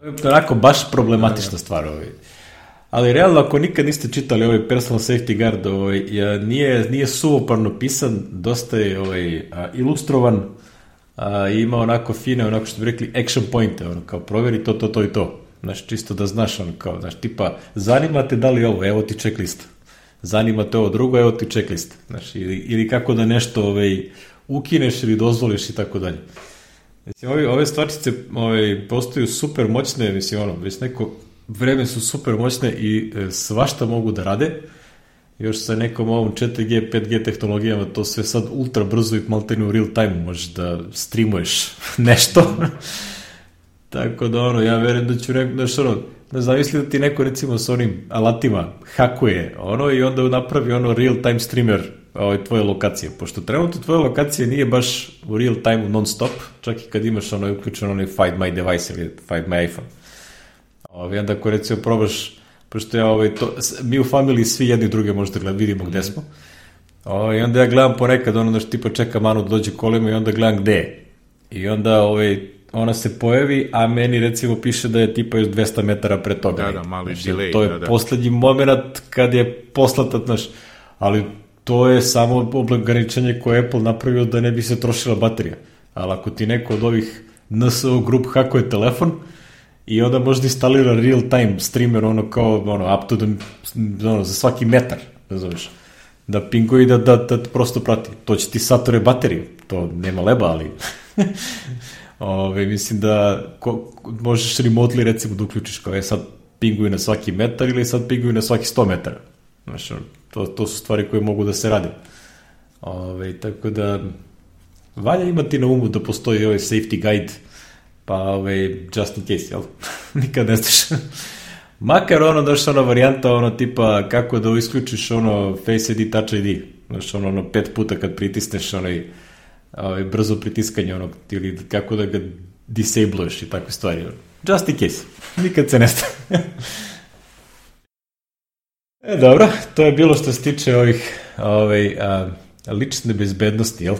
Speaker 1: To je onako baš problematična stvar. Ovaj. Ali realno, ako nikad niste čitali ovaj personal safety guard, ovaj, nije, nije suvoparno pisan, dosta je ovaj, ilustrovan, a, ima onako fine, onako što bi rekli, action pointe, ono, kao proveri to, to, to i to Znaš, čisto da znaš, ono kao, znaš, tipa, zanima te da li ovo, evo ti checklist. Zanima te ovo drugo, evo ti checklist. Znaš, ili, ili kako da nešto ovaj, ukineš ili dozvoliš i tako dalje. Mislim, ove, ove stvarčice ovaj, postaju super moćne, mislim, ono, već neko vreme su super moćne i e, svašta mogu da rade. Još sa nekom ovom 4G, 5G tehnologijama to sve sad ultra brzo i maltene u real time možeš da streamuješ nešto. Tako da ono, ja verujem da ću neko, znaš ono, da zamisli da ti neko recimo s onim alatima hakuje ono i onda napravi ono real time streamer ovaj, tvoje lokacije, pošto trenutno tvoje lokacije nije baš u real time non stop, čak i kad imaš ono uključeno onaj Find My Device ili Find My iPhone. Ovaj, onda ako recimo probaš, pošto ja ovaj, to, mi u familiji svi jedni druge možda gled, vidimo gde smo, ovaj, i onda ja gledam ponekad ono da što tipa čeka Manu da dođe kolima i onda gledam gde je. I onda ovaj, ona se pojavi, a meni recimo piše da je tipa još 200 metara pre toga.
Speaker 2: Da, da, mali znači, delay.
Speaker 1: To je
Speaker 2: da, da.
Speaker 1: poslednji moment kad je poslata, znaš, ali to je samo ograničenje koje Apple napravio da ne bi se trošila baterija. Ali ako ti neko od ovih NSO grup hakuje telefon i onda možda instalira real time streamer ono kao ono, up to the, ono, za svaki metar, zoveš, da pinguje i da, da, da prosto prati. To će ti satore bateriju, to nema leba, ali Ove, mislim da ko, možeš remotely recimo da uključiš kao je sad pinguju na svaki metar ili sad pinguju na svaki 100 metara. Znaš, to, to su stvari koje mogu da se rade. Ove, tako da valja imati na umu da postoji ovaj safety guide pa ove, just in case, jel? Nikad ne znaš. Makar ono, daš ona varijanta, ono tipa kako da isključiš ono Face ID, Touch ID. Znaš, ono, ono pet puta kad pritisneš onaj ovaj, brzo pritiskanje onog, ili kako da ga disabluješ i takve stvari. Just in case. Nikad se ne stane. e, dobro, to je bilo što se tiče ovih ovaj, a, lične bezbednosti, jel?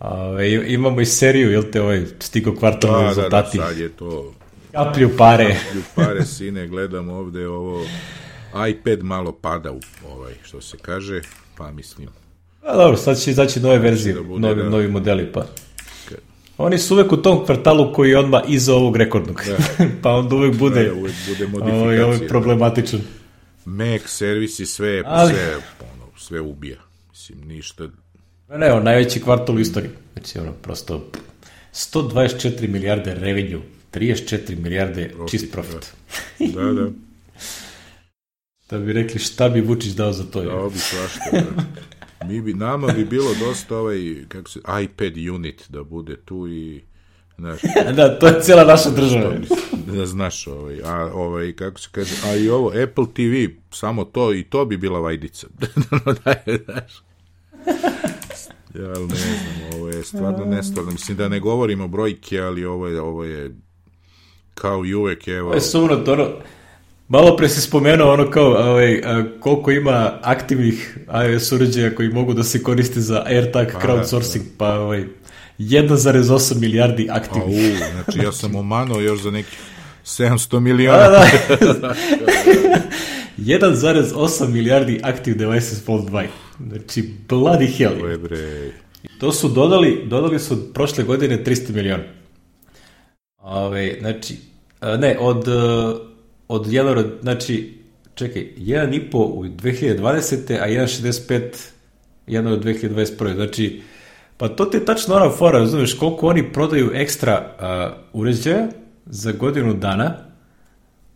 Speaker 1: Ove, imamo i seriju, jel te, ovaj, stigo kvartalni da, rezultati.
Speaker 2: Da, da, sad je to...
Speaker 1: Kaplju pare.
Speaker 2: Kaplju pare, sine, gledam ovde ovo... iPad malo pada u ovaj, što se kaže, pa mislim,
Speaker 1: A dobro, sad će izaći nove verzije, da bude, novi, da. novi modeli, pa. Okay. Oni su uvek u tom kvartalu koji je odmah iza ovog rekordnog. Da. pa onda uvek bude,
Speaker 2: da, uvek bude modifikacija. Ovaj,
Speaker 1: problematičan.
Speaker 2: Mac servisi sve, Ali... sve, ono, sve ubija. Mislim, ništa...
Speaker 1: Ne, ne, najveći kvartal u istoriji. Znači, ono, prosto 124 milijarde revenue, 34 milijarde profit, čist profit.
Speaker 2: Da, da. da.
Speaker 1: da bi rekli šta bi Vučić dao za to.
Speaker 2: Dao bi svašta, da. Mi bi, nama bi bilo dosta ovaj, kako se, iPad unit da bude tu i Znaš,
Speaker 1: da, to je cijela naša država.
Speaker 2: Da znaš, ovaj, a, ovaj, kako se kaže, a i ovo, Apple TV, samo to, i to bi bila vajdica. da je, znaš. Ja, ali ne znam, ovo je stvarno nestvarno. Mislim da ne govorimo brojke, ali ovo je, ovo je kao i uvek, evo... Ovo
Speaker 1: je sumno, ono, Malo pre si spomenuo ono kao ovaj, koliko ima aktivnih iOS uređaja koji mogu da se koriste za AirTag pa, crowdsourcing, da. pa ovaj, 1,8 milijardi aktivnih.
Speaker 2: A, u, znači ja sam omanuo još za nekih 700 miliona.
Speaker 1: Da, da. 1,8 milijardi active devices worldwide. Znači, bloody hell.
Speaker 2: To je bre...
Speaker 1: To su dodali, dodali su prošle godine 300 miliona. Ove, znači, ne, od, od jedan, znači, čekaj, 1,5 u 2020. a 1,65 jedan od 2021. Znači, pa to ti je tačno ona fora, razumeš, koliko oni prodaju ekstra uh, uređaja za godinu dana,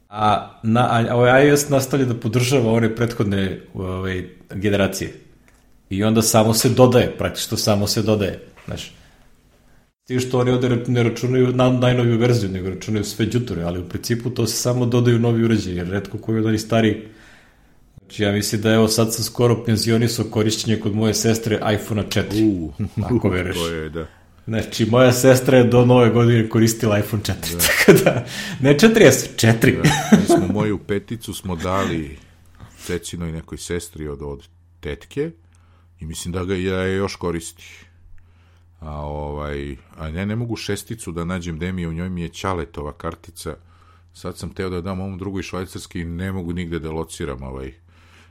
Speaker 1: a, na, a ovaj iOS nastavlja da podržava one prethodne ove, generacije. I onda samo se dodaje, praktično samo se dodaje. Znaš, ti što oni ovde ne računaju na najnoviju verziju, nego računaju sve džutore, ali u principu to se samo dodaju novi uređaj, jer redko koji od oni stari Znači, ja mislim da evo sad sam skoro penzionisao korišćenje kod moje sestre iPhone 4.
Speaker 2: U,
Speaker 1: ako vereš.
Speaker 2: To je, da.
Speaker 1: Znači, moja sestra je do nove godine koristila iPhone 4, da. tako da, ne 4S, 4.
Speaker 2: Da, mi smo moju peticu smo dali cecinoj nekoj sestri od, od tetke i mislim da ga ja je još koristi. A ovaj, a ne, ne mogu šesticu da nađem gde mi je, u njoj mi je Ćaletova kartica. Sad sam teo da dam ovom drugoj švajcarski ne mogu nigde da lociram ovaj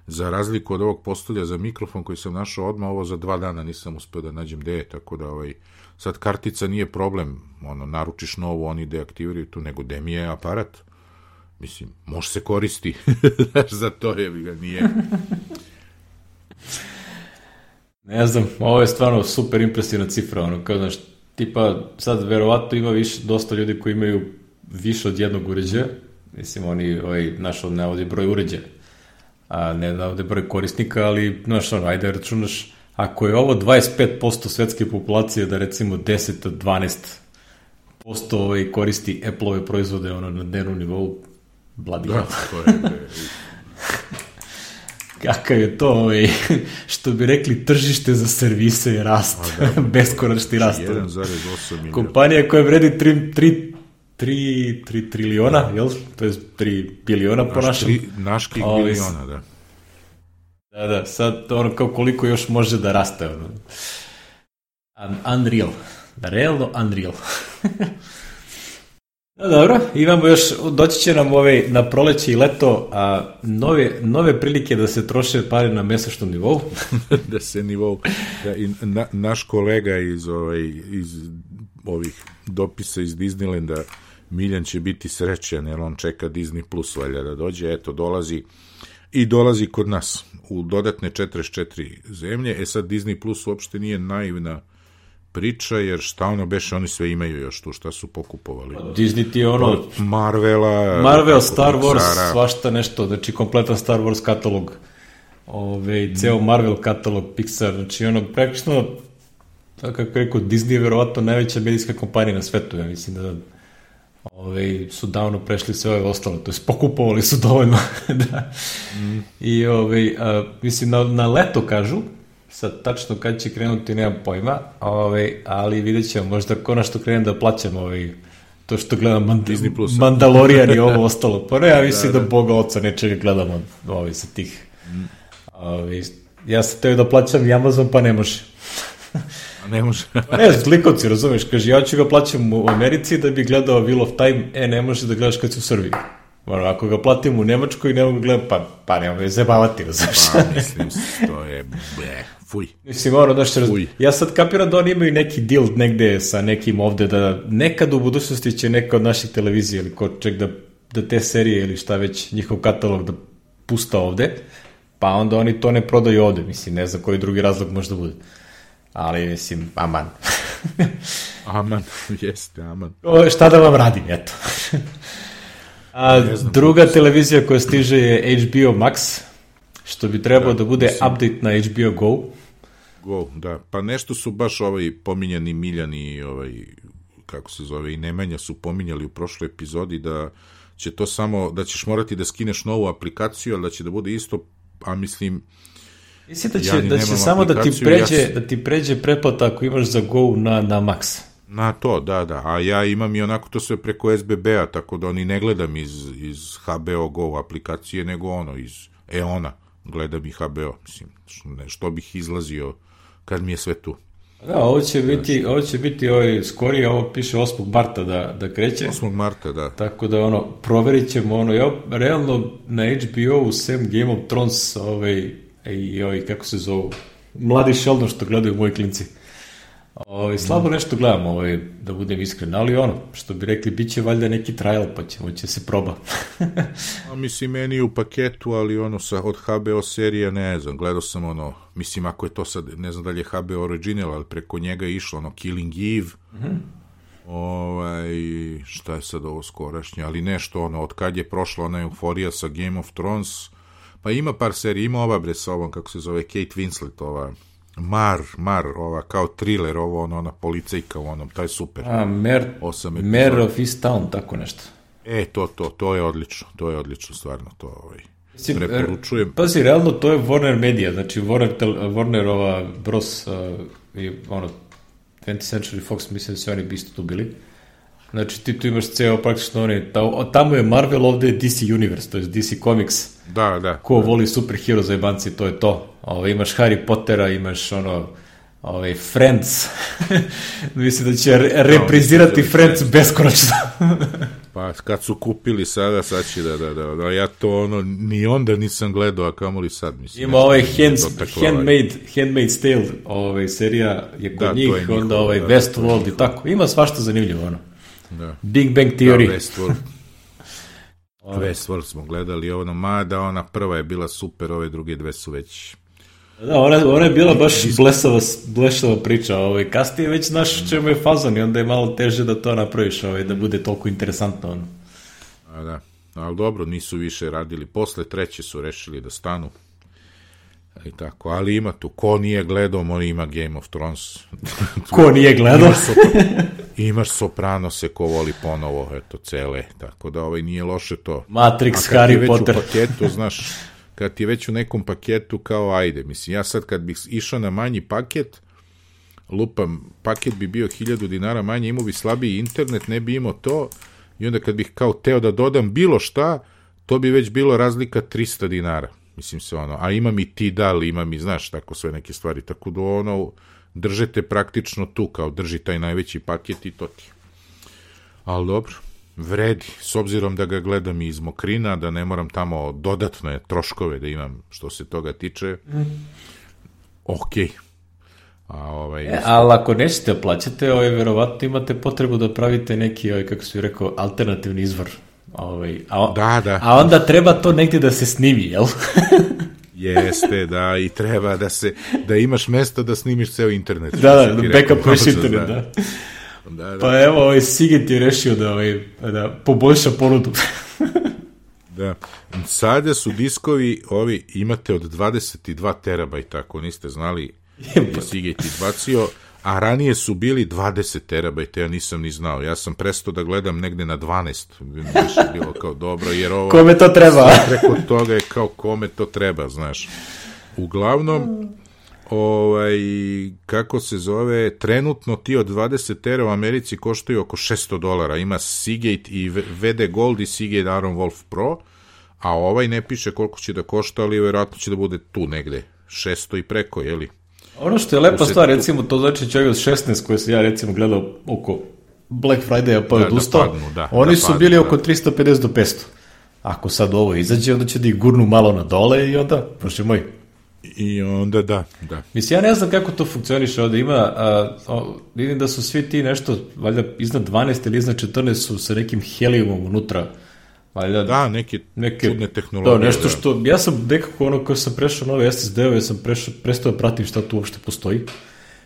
Speaker 2: za razliku od ovog postolja za mikrofon koji sam našao odmah, ovo za dva dana nisam uspeo da nađem gde je, tako da ovaj, sad kartica nije problem, ono, naručiš novu, oni deaktiviraju tu, nego gde mi je aparat, mislim, može se koristi, za to je, ga nije.
Speaker 1: Ne znam, ovo je stvarno super impresivna cifra, ono, kao, znaš, tipa, sad verovatno ima više, dosta ljudi koji imaju više od jednog uređaja, mislim, oni, ovaj, naš, ne ovdje broj uređaja, a ne da ovde broj korisnika, ali, znaš, ono, ajde računaš, ako je ovo 25% svetske populacije, da recimo 10 od 12 ovaj koristi Apple-ove proizvode ono, na dnevnom nivou, bladi
Speaker 2: da, to je,
Speaker 1: Kakav je to, ovaj, što bi rekli, tržište za servise i rast, da, beskonačni rast.
Speaker 2: 1,8 miliona.
Speaker 1: Kompanija koja vredi 3, 3 3, 3 triliona, da. jel? To je 3 biliona po našem. Tri,
Speaker 2: naških Ovi, biliona, da.
Speaker 1: Da, da, sad ono kao koliko još može da raste. Ono. Unreal. Realno unreal. No, dobro, imamo još, doći će nam ovaj, na proleće i leto a, nove, nove prilike da se troše pare na mesečnom nivou.
Speaker 2: da se nivou, da, i na, naš kolega iz, ovaj, iz ovih dopisa iz Disneylanda Miljan će biti srećan jer on čeka Disney Plus valja da dođe, eto dolazi i dolazi kod nas u dodatne 44 zemlje, e sad Disney Plus uopšte nije naivna priča, jer šta ono beše, oni sve imaju još tu, šta su pokupovali. Pa,
Speaker 1: Disney ti je ono... Od
Speaker 2: Marvela...
Speaker 1: Marvel, Star Wars, Pixara. svašta nešto, znači kompletan Star Wars katalog. Ove, ceo Marvel katalog, Pixar, znači ono, praktično, kako rekao, Disney je verovatno najveća medijska kompanija na svetu, ja mislim da ove, su davno prešli sve ove ostalo, to je pokupovali su dovoljno. da. Mm. I ove, a, mislim, na, na leto kažu, sad tačno kad će krenuti nemam pojma, ove, ali vidjet ćemo, možda konačno krenem da plaćam ovaj, to što gledam Mand Disney Plus. Mandalorian i ovo ostalo. Pa ne, ja mislim da, da. da Boga oca nečega gledamo ovaj, sa tih. Mm. Ove, ja sam teo da plaćam i Amazon, pa ne može.
Speaker 2: ne može.
Speaker 1: Pa ne, zlikovci, razumeš, kaže, ja ću ga plaćam u Americi da bi gledao Wheel of Time, e, ne može da gledaš kad si u Srbiji. Ono, ako ga platim u Nemačkoj, ne mogu gledati, pa, pa nema me zabavati, razumeš.
Speaker 2: Pa, mislim, to je, ble, fuj.
Speaker 1: Mislim, ono, što fuj. ja sad kapiram da oni imaju neki deal negde sa nekim ovde, da nekad u budućnosti će neka od naših televizija ili ko ček da, da te serije ili šta već, njihov katalog da pusta ovde, pa onda oni to ne prodaju ovde, mislim, ne znam koji drugi razlog može da bude ali mislim, aman.
Speaker 2: aman, jeste, aman.
Speaker 1: O, šta da vam radim, eto. A, druga televizija koja stiže je HBO Max, što bi trebao da, da bude mislim, update na HBO Go.
Speaker 2: Go, da. Pa nešto su baš ovaj pominjani Miljani ovaj, kako se zove, i Nemanja su pominjali u prošloj epizodi da će to samo, da ćeš morati da skineš novu aplikaciju, ali da će da bude isto, a mislim,
Speaker 1: Mislim da će, ja da će samo da ti, pređe, ja da ti pređe pretplata ako imaš za Go na, na Max.
Speaker 2: Na to, da, da. A ja imam i onako to sve preko SBB-a, tako da oni ne gledam iz, iz HBO Go aplikacije, nego ono, iz EONA gledam i HBO. Mislim, što, ne, što bih izlazio kad mi je sve tu.
Speaker 1: Da, ovo će biti, ovo će biti ovaj, skorije, ovo piše 8. marta da, da kreće.
Speaker 2: 8. marta, da.
Speaker 1: Tako da, ono, proverit ćemo, ono, ja, realno na HBO-u, sem Game of Thrones, ovaj, i ovaj, kako se zovu, mladi Sheldon što gledaju moji klinci. Ovaj, slabo nešto gledam, ovaj, da budem iskren, ali ono, što bi rekli, bit će valjda neki trial, pa ćemo će se proba.
Speaker 2: A mislim, meni u paketu, ali ono sa, od HBO serija, ne znam, gledao sam ono, mislim, ako je to sad, ne znam da li je HBO original, ali preko njega je išlo ono Killing Eve, mm -hmm. ovaj, šta je sad ovo skorašnje, ali nešto ono, od kad je prošla ona euforija sa Game of Thrones, pa ima par serija, ima ova bre sa ovom, kako se zove, Kate Winslet, ova, Mar, Mar, ova, kao thriller, ovo, ono, ona policajka u onom, taj super.
Speaker 1: A, Mer, Mer of East Town, tako nešto.
Speaker 2: E, to, to, to je odlično, to je odlično, stvarno, to, ovaj, Mislim, preporučujem.
Speaker 1: Pazi, realno, to je Warner Media, znači Warner, Warnerova Bros, uh, i, ono, 20th Century Fox, mislim da se oni bi isto tu bili. Znači, ti tu imaš ceo praktično oni, tamo je Marvel, ovde je DC Universe, to je DC Comics.
Speaker 2: Da, da.
Speaker 1: Ko voli superhero za jebanci, to je to. Ovo, imaš Harry Pottera, imaš ono, ovaj, Friends. Mislim da će re reprizirati no, Friends beskonačno.
Speaker 2: pa kad su kupili sada, sad će da, da, da, da, ja to ono, ni onda nisam gledao, a kamoli sad, mislim.
Speaker 1: Ima ovaj hands, Handmade, Handmaid's Tale, ovaj, serija je kod da, njih, je onda ovaj da, Westworld da, i tako. Ima svašta zanimljivo, ono. Da. Big Bang Theory. Da,
Speaker 2: Westworld. Westworld smo gledali, ono, mada ona prva je bila super, ove druge dve su već...
Speaker 1: Da, ona, ona je bila baš blesava, blešava priča, ovaj, kasnije već znaš čemu je fazon i onda je malo teže da to napraviš, ovaj, da bude toliko interesantno. Ono.
Speaker 2: A da, ali dobro, nisu više radili, posle treće su rešili da stanu. I tako, ali ima tu, ko nije gledao, on ima Game of Thrones.
Speaker 1: ko nije gledao?
Speaker 2: imaš Sopranose ko voli ponovo, eto, cele, tako da ovaj nije loše to.
Speaker 1: Matrix, Harry Potter.
Speaker 2: u paketu, znaš, kad ti je već u nekom paketu, kao ajde, mislim, ja sad kad bih išao na manji paket, lupam, paket bi bio 1000 dinara manje, imao bi slabiji internet, ne bi imao to, i onda kad bih kao teo da dodam bilo šta, to bi već bilo razlika 300 dinara. Mislim se ono, a imam i Tidal, imam i, znaš, tako sve neke stvari, tako da ono, držete praktično tu, kao drži taj najveći paket i to ti. Ali dobro, vredi, s obzirom da ga gledam iz Mokrina, da ne moram tamo dodatne troškove da imam što se toga tiče, mm. ok.
Speaker 1: A, ovaj, e, ali ako nećete plaćate, ovaj, verovatno imate potrebu da pravite neki, ovaj, kako su rekao, alternativni izvor. Ovaj, a,
Speaker 2: da, da.
Speaker 1: A onda treba to negdje da se snimi, jel?
Speaker 2: Jeste, da, i treba da se, da imaš mesto da snimiš ceo internet.
Speaker 1: Da, da, da backupuješ internet, da. Da, da. Pa evo, ovaj Sigit je rešio da, ovaj, da poboljša ponudu.
Speaker 2: da. Sada su diskovi, ovi, imate od 22 terabajta, ako niste znali, je Sigit izbacio, a ranije su bili 20 terabajta, ja nisam ni znao. Ja sam prestao da gledam negde na 12, više bilo kao dobro, jer ovo...
Speaker 1: Kome to treba?
Speaker 2: Preko toga je kao kome to treba, znaš. Uglavnom, ovaj, kako se zove, trenutno ti od 20 tera u Americi koštaju oko 600 dolara. Ima Seagate i VD Gold i Seagate Aron Wolf Pro, a ovaj ne piše koliko će da košta, ali verovatno će da bude tu negde. 600 i preko, jeli?
Speaker 1: Ono što je lepa stvar, recimo, to znači čovjek od 16 koje sam ja recimo gledao oko Black Friday-a pa je da, odustao, da padnu, da, oni da su padnu, bili da. oko 350 do 500. Ako sad ovo izađe, onda će da ih gurnu malo na dole i onda, prošli moj.
Speaker 2: I onda da, da.
Speaker 1: Mislim, ja ne znam kako to funkcioniše ovde. Ima, a, a, vidim da su svi ti nešto, valjda iznad 12 ili iznad 14 su sa nekim helijumom unutra
Speaker 2: Valjda, da, neke, neke čudne tehnologije.
Speaker 1: Da, nešto što, ja sam nekako ono koji sam prešao nove SSD-ove, sam prešao, prestao da pratim šta tu uopšte postoji.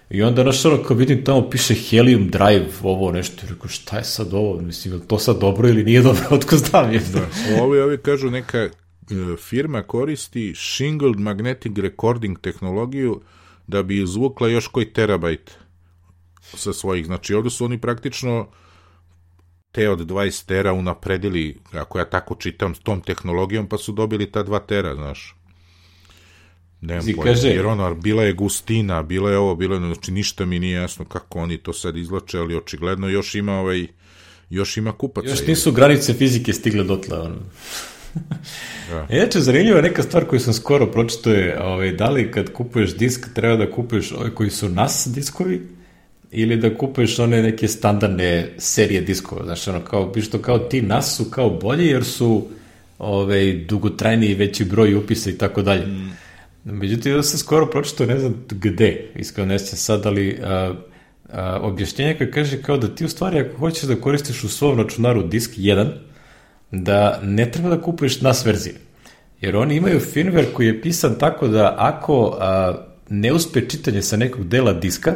Speaker 1: I onda, znaš, ono, kao vidim tamo piše Helium Drive, ovo nešto, rekao, šta je sad ovo, mislim, je to sad dobro ili nije dobro, otko znam je.
Speaker 2: Da, ovi, ovi kažu, neka uh, firma koristi Shingled Magnetic Recording tehnologiju da bi izvukla još koji terabajt sa svojih, znači ovde su oni praktično te od 20 tera unapredili, ako ja tako čitam, s tom tehnologijom, pa su dobili ta 2 tera, znaš. Nemam pojma, jer ono, bila je gustina, bila je ovo, bilo je, znači ništa mi nije jasno kako oni to sad izlače, ali očigledno još ima ovaj, još ima kupaca.
Speaker 1: Još nisu granice fizike stigle dotle, ono. da. Inače, zanimljiva je neka stvar koju sam skoro pročito je, ovaj, da li kad kupuješ disk treba da kupuješ ove koji su NAS diskovi ili da kupuješ one neke standardne serije diskova, znaš, ono, kao, što kao ti NAS su kao bolji jer su ovaj, dugotrajni i veći broj upisa i tako dalje. Mm. Međutim, da sam skoro pročito, ne znam gde, iskreno ne sjećam sad, ali a, a, objašnjenje koje kaže kao da ti u stvari ako hoćeš da koristiš u svom računaru disk 1, da ne treba da kupuješ NAS verzije. Jer oni imaju firmware koji je pisan tako da ako a, ne uspe čitanje sa nekog dela diska,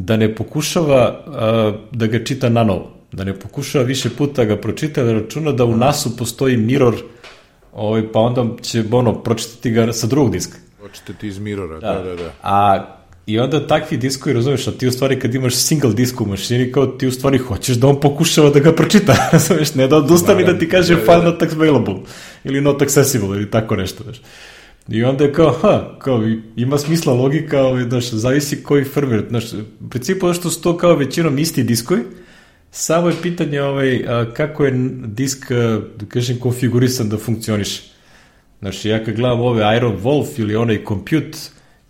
Speaker 1: da ne pokušava a, da ga čita na novo. Da ne pokušava više puta da ga pročita, da računa da u NAS-u postoji mirror, ovaj, pa onda će ono, pročitati ga sa drugog diska.
Speaker 2: Pročitati iz mirora, da, da, da. da.
Speaker 1: A I onda takvi diskovi, razumeš, a ti u stvari kad imaš single disk u mašini, kao ti u stvari hoćeš da on pokušava da ga pročita, razumeš, ne da odustane da ti kaže da, file not available, ili not accessible, ili tako nešto, znaš. I onda je kao, ha, kao, ima smisla logika, ovaj, znaš, zavisi koji firmware, znaš, u principu što su to kao većinom isti diskovi, samo je pitanje ovaj, kako je disk, da kažem, konfigurisan da funkcioniše. Znaš, ja kad gledam ove Iron Wolf ili onaj Compute,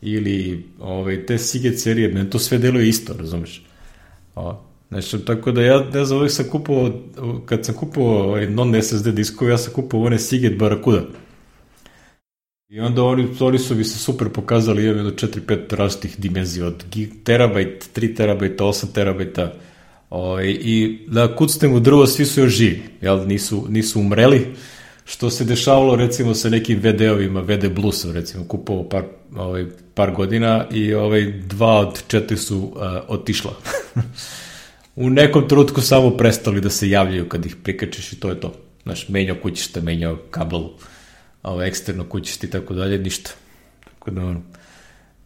Speaker 1: ili ovaj, te Seagate serije, meni to sve deluje isto, razumeš? O, znači, tako da ja, ne znam, uvijek sam kupovao, kad sam kupovao ovaj, non-SSD diskove, ja sam kupovao one Seagate Barracuda. I onda oni, oni su bi se super pokazali, imam jedno 4-5 različitih dimenzija, od terabajt, 3 terabajta, 8 terabajta, ovaj, i da kucnem u drvo, svi su još živi, jel, nisu, nisu umreli, što se dešavalo recimo sa nekim VD-ovima, VD Bluesom recimo, kupovao par, ovaj, par godina i ovaj, dva od četiri su uh, otišla. u nekom trenutku samo prestali da se javljaju kad ih prikačeš i to je to. Znaš, menjao kućište, menjao kabel, ovaj, eksterno kućište i tako dalje, ništa. Tako da, ono,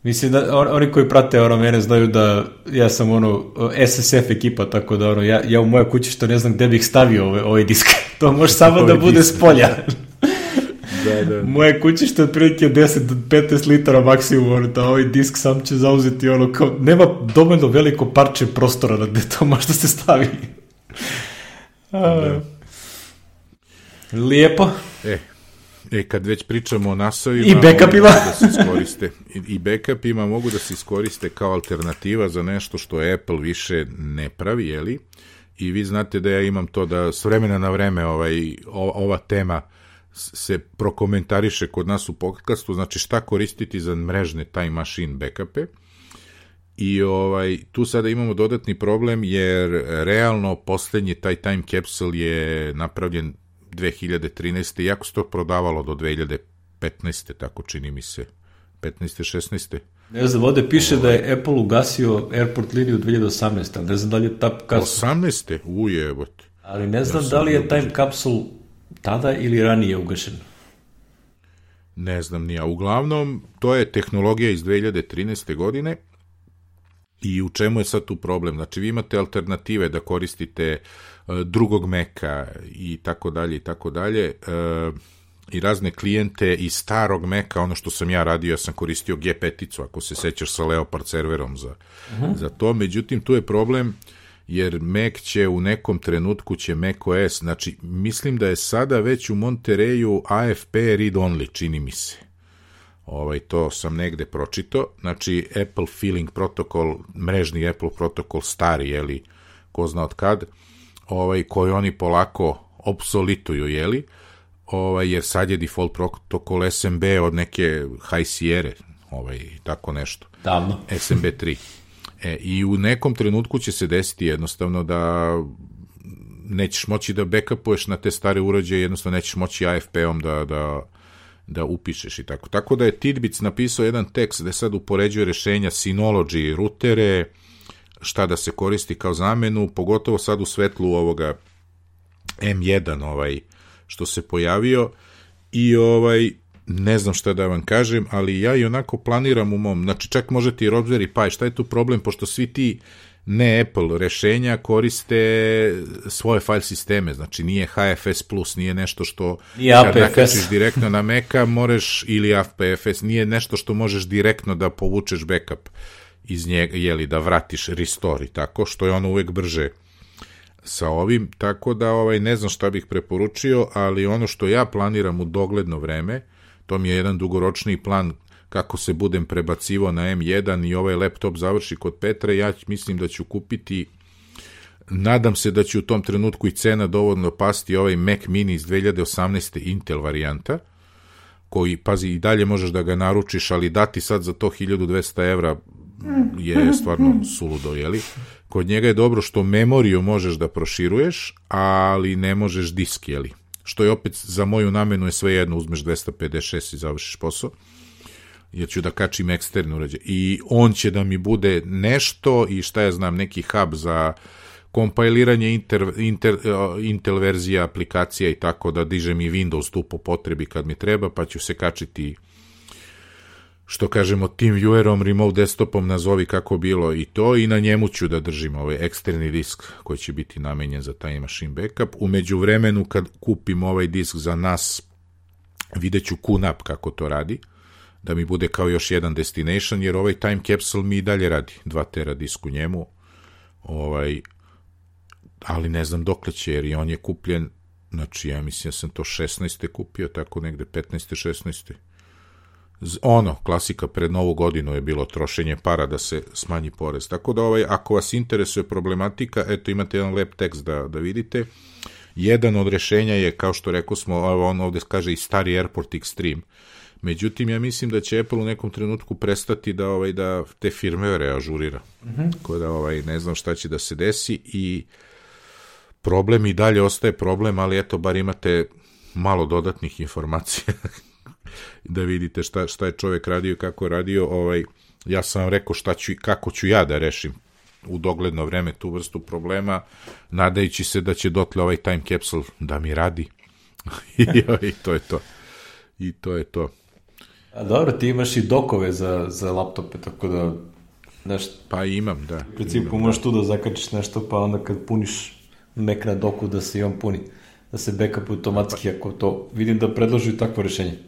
Speaker 1: Mislim da on, oni koji prate ono mene znaju da ja sam ono SSF ekipa, tako da ono ja, ja u moje kući što ne znam gde bih stavio ovaj, ovaj disk. to može samo da bude s polja. da, da. Moje kućište otprilike 10 do 15 litara maksimum, ono, da ovaj disk sam će zauzeti ono kao, nema dovoljno veliko parče prostora da to može da se stavi. A, da. Lijepo.
Speaker 2: E, E, kad već pričamo o nasovima...
Speaker 1: I backupima.
Speaker 2: Da se iskoriste, I, I backupima mogu da se iskoriste kao alternativa za nešto što Apple više ne pravi, jeli? I vi znate da ja imam to da s vremena na vreme ovaj, ova tema se prokomentariše kod nas u podcastu, znači šta koristiti za mrežne time machine backupe. I ovaj, tu sada imamo dodatni problem jer realno poslednji taj time capsule je napravljen 2013. Iako se to prodavalo do 2015. tako čini mi se. 15. 16.
Speaker 1: Ne znam, ovde piše da je Apple ugasio airport liniju 2018. Ali ne znam da li je ta
Speaker 2: kapsul... 18. Ujebot.
Speaker 1: Ali ne znam ja da li je time capsule tada ili ranije ugašen.
Speaker 2: Ne znam nija. Uglavnom, to je tehnologija iz 2013. godine i u čemu je sad tu problem? Znači, vi imate alternative da koristite uh, drugog meka i tako dalje i tako dalje e, i razne klijente iz starog meka, ono što sam ja radio, ja sam koristio G5-icu, ako se sećaš sa Leopard serverom za, uh mhm. -huh. za to, međutim tu je problem jer Mac će u nekom trenutku će Mac OS, znači mislim da je sada već u Montereju AFP read only, čini mi se. Ovaj, to sam negde pročito, znači Apple Feeling Protocol, mrežni Apple protokol stari, jeli, ko zna od kad, ovaj, koji oni polako obsolituju, jeli? Ovaj, jer sad je default protokol SMB od neke High Sierra, ovaj, tako nešto.
Speaker 1: Davno.
Speaker 2: SMB 3. E, I u nekom trenutku će se desiti jednostavno da nećeš moći da backupuješ na te stare uređaje, jednostavno nećeš moći AFP-om da, da, da upišeš i tako. Tako da je Tidbits napisao jedan tekst gde sad upoređuje rešenja Synology, rutere, šta da se koristi kao zamenu, pogotovo sad u svetlu ovoga M1 ovaj što se pojavio. I ovaj ne znam šta da vam kažem, ali ja i onako planiram u mom, znači čak možete i Raspberry Pi, šta je tu problem, pošto svi ti ne Apple rešenja koriste svoje file sisteme, znači nije HFS+, nije nešto što
Speaker 1: nije kad nakačiš
Speaker 2: direktno na Maca, možeš, ili APFS, nije nešto što možeš direktno da povučeš backup iz njega, jeli, da vratiš restore tako, što je ono uvek brže sa ovim, tako da ovaj ne znam šta bih preporučio, ali ono što ja planiram u dogledno vreme, to mi je jedan dugoročni plan kako se budem prebacivo na M1 i ovaj laptop završi kod Petra, ja mislim da ću kupiti nadam se da će u tom trenutku i cena dovoljno pasti ovaj Mac mini iz 2018. Intel varijanta, koji, pazi, i dalje možeš da ga naručiš, ali dati sad za to 1200 evra je stvarno suludo, jeli? Kod njega je dobro što memoriju možeš da proširuješ, ali ne možeš disk, jeli? Što je opet za moju namenu je sve jedno, uzmeš 256 i završiš posao jer ću da kačim eksternu uređaj. I on će da mi bude nešto i šta ja znam, neki hub za kompajliranje inter, inter, Intel verzija aplikacija i tako da dižem i Windows tu po potrebi kad mi treba, pa ću se kačiti što kažemo TeamViewerom, remote desktopom, nazovi kako bilo i to i na njemu ću da držim ovaj eksterni disk koji će biti namenjen za taj machine backup. Umeđu vremenu kad kupim ovaj disk za nas vidjet ću QNAP kako to radi da mi bude kao još jedan destination, jer ovaj time capsule mi i dalje radi, 2 tera disk u njemu, ovaj, ali ne znam dokle će, jer on je kupljen, znači ja mislim da sam to 16. kupio, tako negde 15. 16. Ono, klasika pred novu godinu je bilo trošenje para da se smanji porez. Tako da ovaj, ako vas interesuje problematika, eto imate jedan lep tekst da, da vidite. Jedan od rešenja je, kao što rekao smo, on ovde kaže i stari Airport Extreme. Međutim, ja mislim da će Apple u nekom trenutku prestati da ovaj da te firme reažurira. Mm -hmm. da ovaj ne znam šta će da se desi i problem i dalje ostaje problem, ali eto bar imate malo dodatnih informacija da vidite šta, šta je čovek radio i kako je radio. Ovaj, ja sam vam rekao šta ću, kako ću ja da rešim u dogledno vreme tu vrstu problema, nadajući se da će dotle ovaj time capsule da mi radi. I, I to je to. I to je to.
Speaker 1: A dobro, ti imaš i dokove za, za laptope, tako da nešto...
Speaker 2: Pa imam, da.
Speaker 1: U principu imam, možeš da. tu da zakačiš nešto, pa onda kad puniš Mac na doku da se i on puni, da se backup automatski, ako to... Vidim da predloži takvo rešenje.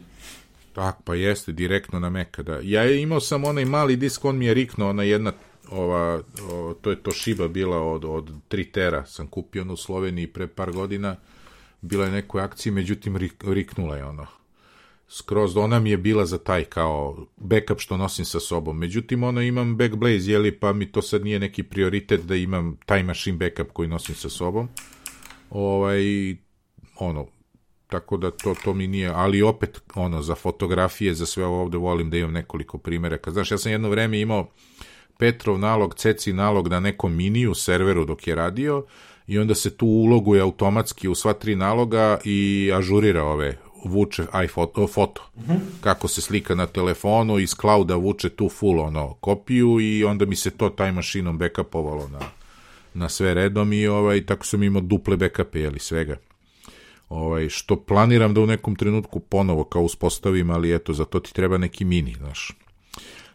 Speaker 2: Tak, pa jeste, direktno na Maca, da. Ja imao sam onaj mali disk, on mi je riknuo, ona jedna ova, o, to je Toshiba bila od, od 3 tera, sam kupio ono u Sloveniji pre par godina, bila je nekoj akciji, međutim rik, riknula je ono skroz, ona mi je bila za taj kao backup što nosim sa sobom. Međutim, ono imam Backblaze, jeli, pa mi to sad nije neki prioritet da imam taj machine backup koji nosim sa sobom. Ovaj, ono, tako da to, to mi nije, ali opet, ono, za fotografije, za sve ovo ovde volim da imam nekoliko primjeraka. Znaš, ja sam jedno vreme imao Petrov nalog, Ceci nalog na nekom miniju serveru dok je radio i onda se tu uloguje automatski u sva tri naloga i ažurira ove vuče iPhoto, foto. Mm -hmm. Kako se slika na telefonu, iz clouda vuče tu full ono kopiju i onda mi se to taj mašinom backupovalo na, na sve redom i ovaj, tako sam imao duple backupe, jeli, svega. Ovaj, što planiram da u nekom trenutku ponovo kao uspostavim, ali eto, za to ti treba neki mini, znaš.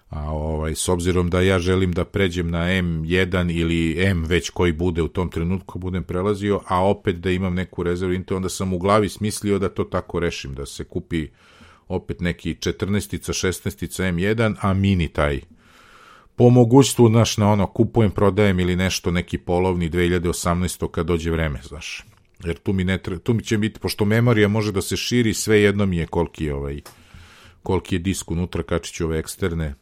Speaker 2: A ovaj, s obzirom da ja želim da pređem na M1 ili M već koji bude u tom trenutku budem prelazio, a opet da imam neku rezervu Intel, onda sam u glavi smislio da to tako rešim, da se kupi opet neki 14-ica, 16-ica M1, a mini taj po mogućstvu, znaš, na ono, kupujem, prodajem ili nešto, neki polovni 2018. kad dođe vreme, znaš. Jer tu mi, ne tre, tu mi će biti, pošto memorija može da se širi, sve jedno mi je koliki je ovaj, koliki je disk unutra, kačiću ove eksterne,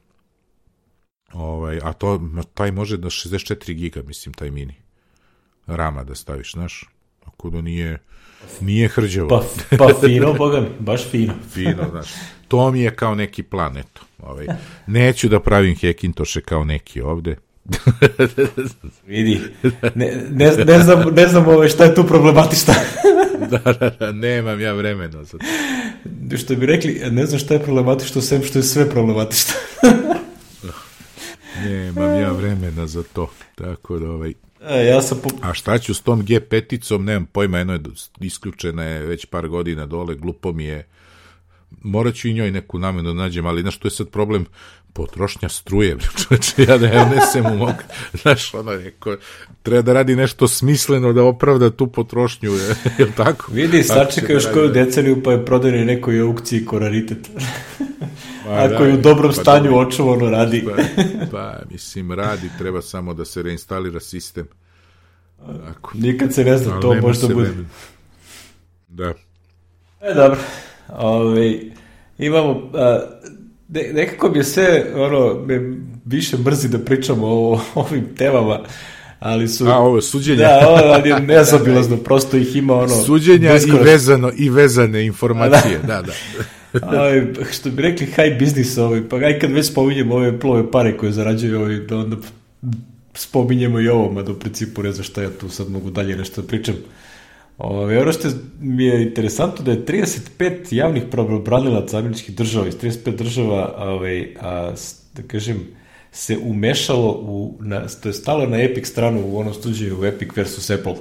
Speaker 2: Ovaj, a to, taj može da 64 giga, mislim, taj mini. Rama da staviš, znaš. Ako da nije, nije hrđavo.
Speaker 1: Pa, pa fino, boga mi, baš fino.
Speaker 2: fino, znaš. To mi je kao neki plan, eto. Ovaj. Neću da pravim hekintoše kao neki ovde.
Speaker 1: Vidi, ne, ne, ne znam, ne znam ove ovaj, šta je tu problematično.
Speaker 2: da, da, da, nemam ja vremena za
Speaker 1: to. Što bi rekli, ne znam šta je problematično, sem što je sve problematično.
Speaker 2: Nemam ja vremena za to. Tako da ovaj...
Speaker 1: E, ja sam po...
Speaker 2: A šta ću s tom G5-icom, nemam pojma, jedno je isključena je već par godina dole, glupo mi je. Morat ću i njoj neku namenu da nađem, ali znaš, to je sad problem potrošnja struje, čoveče, ja da ja unesem u mog, znaš, ono, neko, treba da radi nešto smisleno da opravda tu potrošnju, je, je tako?
Speaker 1: Vidi, sačeka još da koju deceniju, pa je prodane nekoj aukciji ko raritet. Pa, Ako da, je u dobrom pa, stanju dobro. očuvano radi.
Speaker 2: Pa, pa, mislim, radi, treba samo da se reinstalira sistem.
Speaker 1: Tako. Nikad se ne zna, Ali to možda bude. Vremena.
Speaker 2: Da.
Speaker 1: E, dobro. Ove, ovaj, imamo, a, ne, nekako mi je sve, ono, me više mrzi da pričamo o, ovim temama, ali su...
Speaker 2: A, ovo suđenja.
Speaker 1: Da, ovo je nezabilazno, prosto ih ima ono...
Speaker 2: Suđenja i vezano, i vezane informacije, da, da. da.
Speaker 1: Aj, što bi rekli high business ovaj, pa aj kad već spominjemo ove plove pare koje zarađuju ovaj, da onda spominjemo i ovo, mada u principu ne znam šta ja tu sad mogu dalje nešto da pričam. Ove, ono što mi je interesantno da je 35 javnih pravobranilaca američkih država iz 35 država ove, a, da kažem, se umešalo u, na, to je stalo na Epic stranu u onom slučaju Epic versus Apple.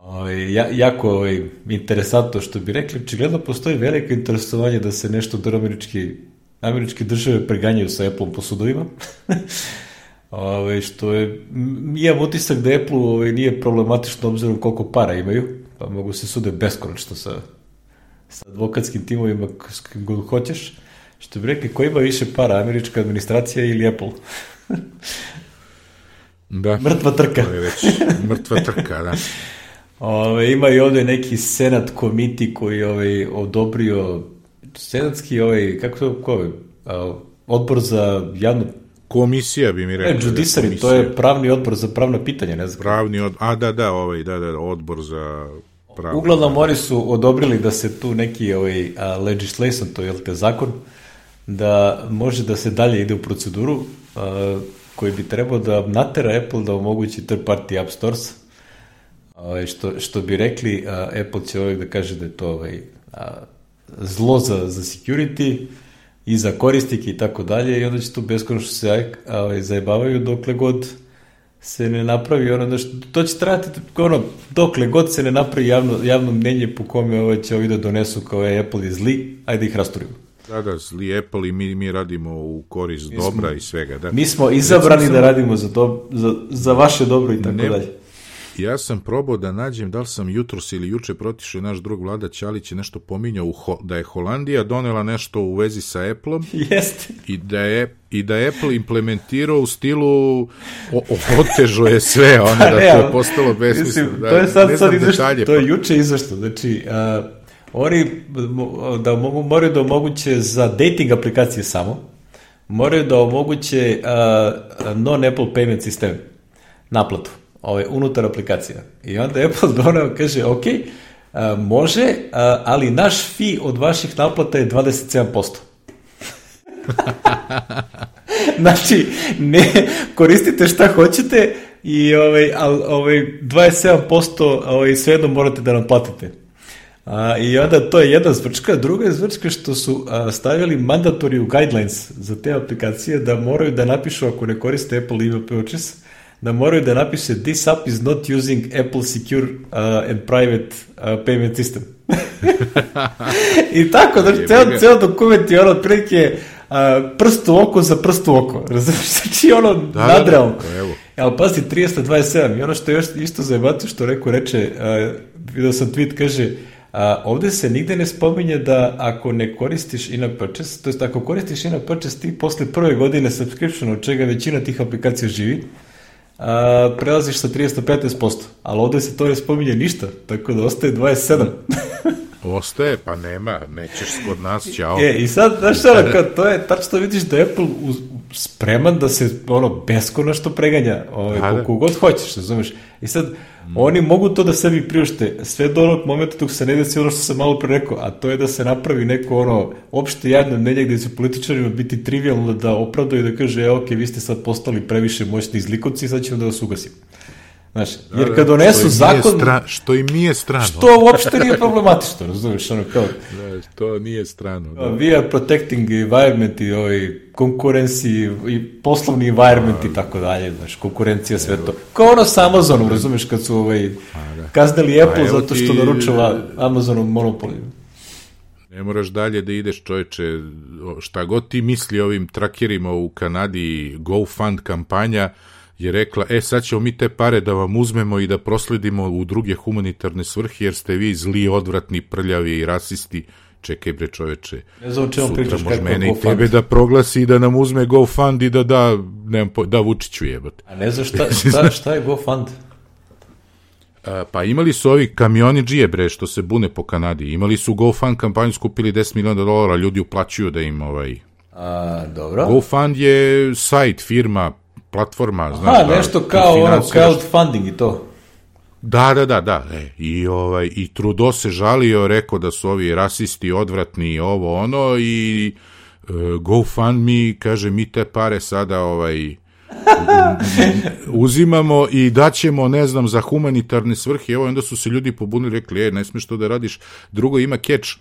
Speaker 1: Ove, ja, jako ove, interesantno što bi rekli, očigledno postoji veliko interesovanje da se nešto do američki, američke države preganjaju sa Apple po sudovima. Ove, što je, imam utisak da Apple ove, nije problematično obzirom koliko para imaju, pa mogu se sude beskonačno sa, sa advokatskim timovima s kim god hoćeš. Što bi rekli, ko ima više para, američka administracija ili Apple?
Speaker 2: da.
Speaker 1: Mrtva trka.
Speaker 2: To je već mrtva trka, da.
Speaker 1: Ove, ima i ovde neki senat komiti koji ovaj, odobrio senatski ovaj, kako to, ko je, odbor za javnu
Speaker 2: Komisija bi mi rekao.
Speaker 1: Ne, judisari, to je pravni odbor za pravna pitanja, ne znam.
Speaker 2: Pravni odbor, a da, da, ovaj, da, da, odbor za pravno.
Speaker 1: Uglavnom, oni su odobrili da se tu neki ovaj, a, legislation, to je te zakon, da može da se dalje ide u proceduru a, koji bi trebao da natera Apple da omogući third party app stores, ovaj, što, što bi rekli, a, Apple će ovaj da kaže da je to ovaj, a, zlo za, za security, i za koristike i tako dalje i onda će tu beskonačno se ovaj, zajebavaju dokle god se ne napravi ono da što, to će trajati ono, dokle god se ne napravi javno, javno mnenje po kome ovaj će ovi da donesu kao je Apple je zli, ajde ih rasturimo.
Speaker 2: Da, da, zli Apple i mi, mi radimo u korist mi dobra i svega. Da.
Speaker 1: Mi smo izabrani Recimo da radimo za, to, za, za vaše dobro i tako ne, dalje.
Speaker 2: Ja sam probao da nađem da li sam jutros ili juče protišao naš drug Vlada Ćalić je nešto pominjao u Ho, da je Holandija donela nešto u vezi sa Apple-om. I da je i da Apple implementirao u stilu o, otežo je sve, ono da to je postalo besmisleno. Da,
Speaker 1: to je sad, sad izašto, to je pa- juče izašto, znači uh, oni da mogu, moraju da omoguće za dating aplikacije samo, moraju da omoguće uh, non-Apple payment sistem, naplatu ovaj, unutar aplikacija. I onda Apple donao, kaže, ok, a, može, a, ali naš fee od vaših naplata je 27%. znači, ne, koristite šta hoćete i ovaj, al, ovaj, 27% ovaj, svejedno morate da nam platite. A, I onda to je jedna zvrčka, druga je zvrčka što su a, stavili mandatory guidelines za te aplikacije da moraju da napišu ako ne koriste Apple Email Purchase, da moraju da napiše this app is not using Apple secure uh, and private uh, payment system. I tako, znači, ceo, ceo dokument je ono otprilike uh, prst u oko za prst u oko. Razumiješ? Znači, ono, da, nadrealno. Da, da, evo. Ali pazi, 327. I ono što je još isto zajebato što rekao, reče, uh, video sam tweet, kaže, A, ovde se nigde ne spominje da ako ne koristiš in-app purchase, to jest ako koristiš in-app purchase ti posle prve godine subscription, od čega većina tih aplikacija živi, a, prelaziš sa 30 na 15%, ali ovde se to ne spominje ništa, tako da ostaje 27.
Speaker 2: Ostaje, pa nema, nećeš kod nas, ćao.
Speaker 1: E, i sad, znaš šta, kao, to je tačno vidiš da Apple uz, spreman da se ono beskonačno preganja, ovaj, da, koliko god hoćeš, razumeš. I sad, oni mogu to da sebi priušte, sve do onog momenta dok se ne desi ono što sam malo pre rekao, a to je da se napravi neko ono, opšte jadno mnenje gde će političarima biti trivialno da opravdaju da kaže, e, ok, vi ste sad postali previše moćni izlikovci, sad ćemo da vas ugasimo. Znaš, da, jer da, kad donesu zakon...
Speaker 2: Stra, što im nije strano.
Speaker 1: Što uopšte nije problematično, razumiješ, ono kao...
Speaker 2: Da, to nije strano. Da.
Speaker 1: We are protecting environment i ovaj, konkurenciji i poslovni environment i tako dalje, znaš, konkurencija, sve to. Kao ono sa Amazonom, razumiješ, kad su ovaj, da. kaznili Apple zato što naručava Amazonom monopoliju.
Speaker 2: Ne moraš dalje da ideš čoveče, šta god ti misli ovim trakerima u Kanadi, GoFund kampanja, je rekla, e sad ćemo mi te pare da vam uzmemo i da prosledimo u druge humanitarne svrhe, jer ste vi zli, odvratni, prljavi i rasisti. Čekaj bre čoveče,
Speaker 1: ne znam čemu
Speaker 2: sutra može mene i tebe da proglasi i da nam uzme GoFund i da da, nemam po, da Vučiću jebate.
Speaker 1: A ne znam šta, šta, šta je GoFund?
Speaker 2: Pa imali su ovi kamioni džije, bre, što se bune po Kanadi. Imali su GoFund kampanju, skupili 10 miliona dolara, ljudi uplaćuju da im ovaj...
Speaker 1: A, dobro.
Speaker 2: GoFund je sajt, firma, platforma, znaš.
Speaker 1: Aha, nešto kao ono, crowdfunding i to.
Speaker 2: Da, da, da, da. E, I, ovaj, I Trudeau se žalio, rekao da su ovi rasisti odvratni i ovo ono i uh, GoFundMe kaže mi te pare sada ovaj uzimamo i daćemo, ne znam, za humanitarne svrhe. Evo, onda su se ljudi pobunili rekli, e, ne smiješ to da radiš. Drugo, ima keč.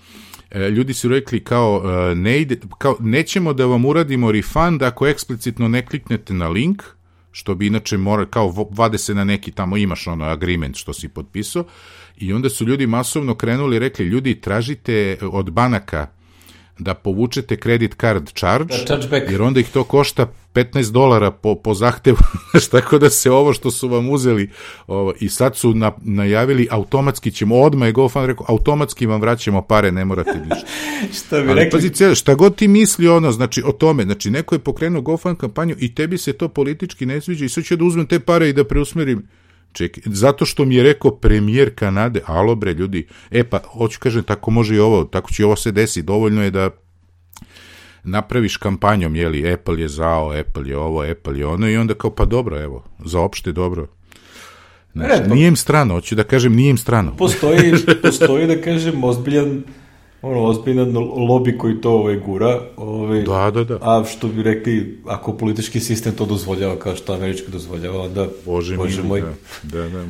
Speaker 2: E, ljudi su rekli kao, e, ne ide, kao, nećemo da vam uradimo refund ako eksplicitno ne kliknete na link, što bi inače mora, kao vade se na neki tamo imaš ono agreement što si potpisao. I onda su ljudi masovno krenuli rekli ljudi tražite od banaka da povučete credit card charge,
Speaker 1: da,
Speaker 2: jer onda ih to košta 15 dolara po, po zahtevu, tako da se ovo što su vam uzeli ovo, i sad su na, najavili automatski ćemo, odmah je GoFund rekao, automatski vam vraćamo pare, ne morate ništa.
Speaker 1: šta bi Ali, rekli?
Speaker 2: Pazi, cijel, šta god ti misli ono, znači o tome, znači neko je pokrenuo GoFund kampanju i tebi se to politički ne sviđa i sad ću da uzmem te pare i da preusmerim Ček, zato što mi je rekao premijer Kanade, alo bre ljudi, e pa, hoću kažem, tako može i ovo, tako će i ovo se desi, dovoljno je da napraviš kampanjom, jeli, Apple je zao, Apple je ovo, Apple je ono, i onda kao, pa dobro, evo, za opšte dobro. Znači, nije im strano, hoću da kažem, nije im strano.
Speaker 1: Postoji, postoji da kažem, ozbiljan ono, ozbiljan lobby koji to ovaj, gura. Ovaj,
Speaker 2: da, da, da.
Speaker 1: A što bi rekli, ako politički sistem to dozvoljava kao što američki dozvoljava, onda,
Speaker 2: Bože, Bože moj. Da, da, da.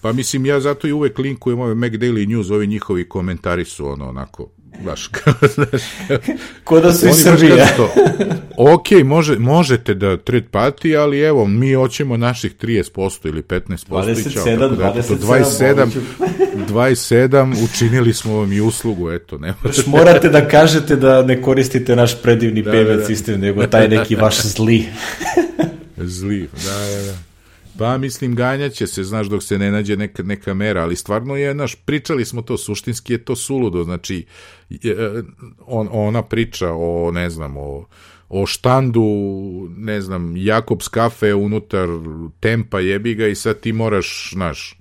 Speaker 2: Pa mislim, ja zato i uvek linkujem ove Mac Daily News, ovi njihovi komentari su ono, onako, baš kao, znaš,
Speaker 1: ko da su iz Srbije.
Speaker 2: ok, može, možete da tret pati, ali evo, mi hoćemo naših 30% ili 15%.
Speaker 1: 27, da, 27,
Speaker 2: 27, 27, učinili smo vam i uslugu, eto, ne
Speaker 1: Još morate da kažete da ne koristite naš predivni da, payment da, da. sistem, nego taj neki vaš zli.
Speaker 2: zli, da, da, da. Pa mislim ganjaće se, znaš, dok se ne nađe neka, neka mera, ali stvarno je, znaš, pričali smo to, suštinski je to suludo, znači, je, on, ona priča o, ne znam, o, o štandu, ne znam, Jakobs kafe unutar tempa jebi ga i sad ti moraš, znaš,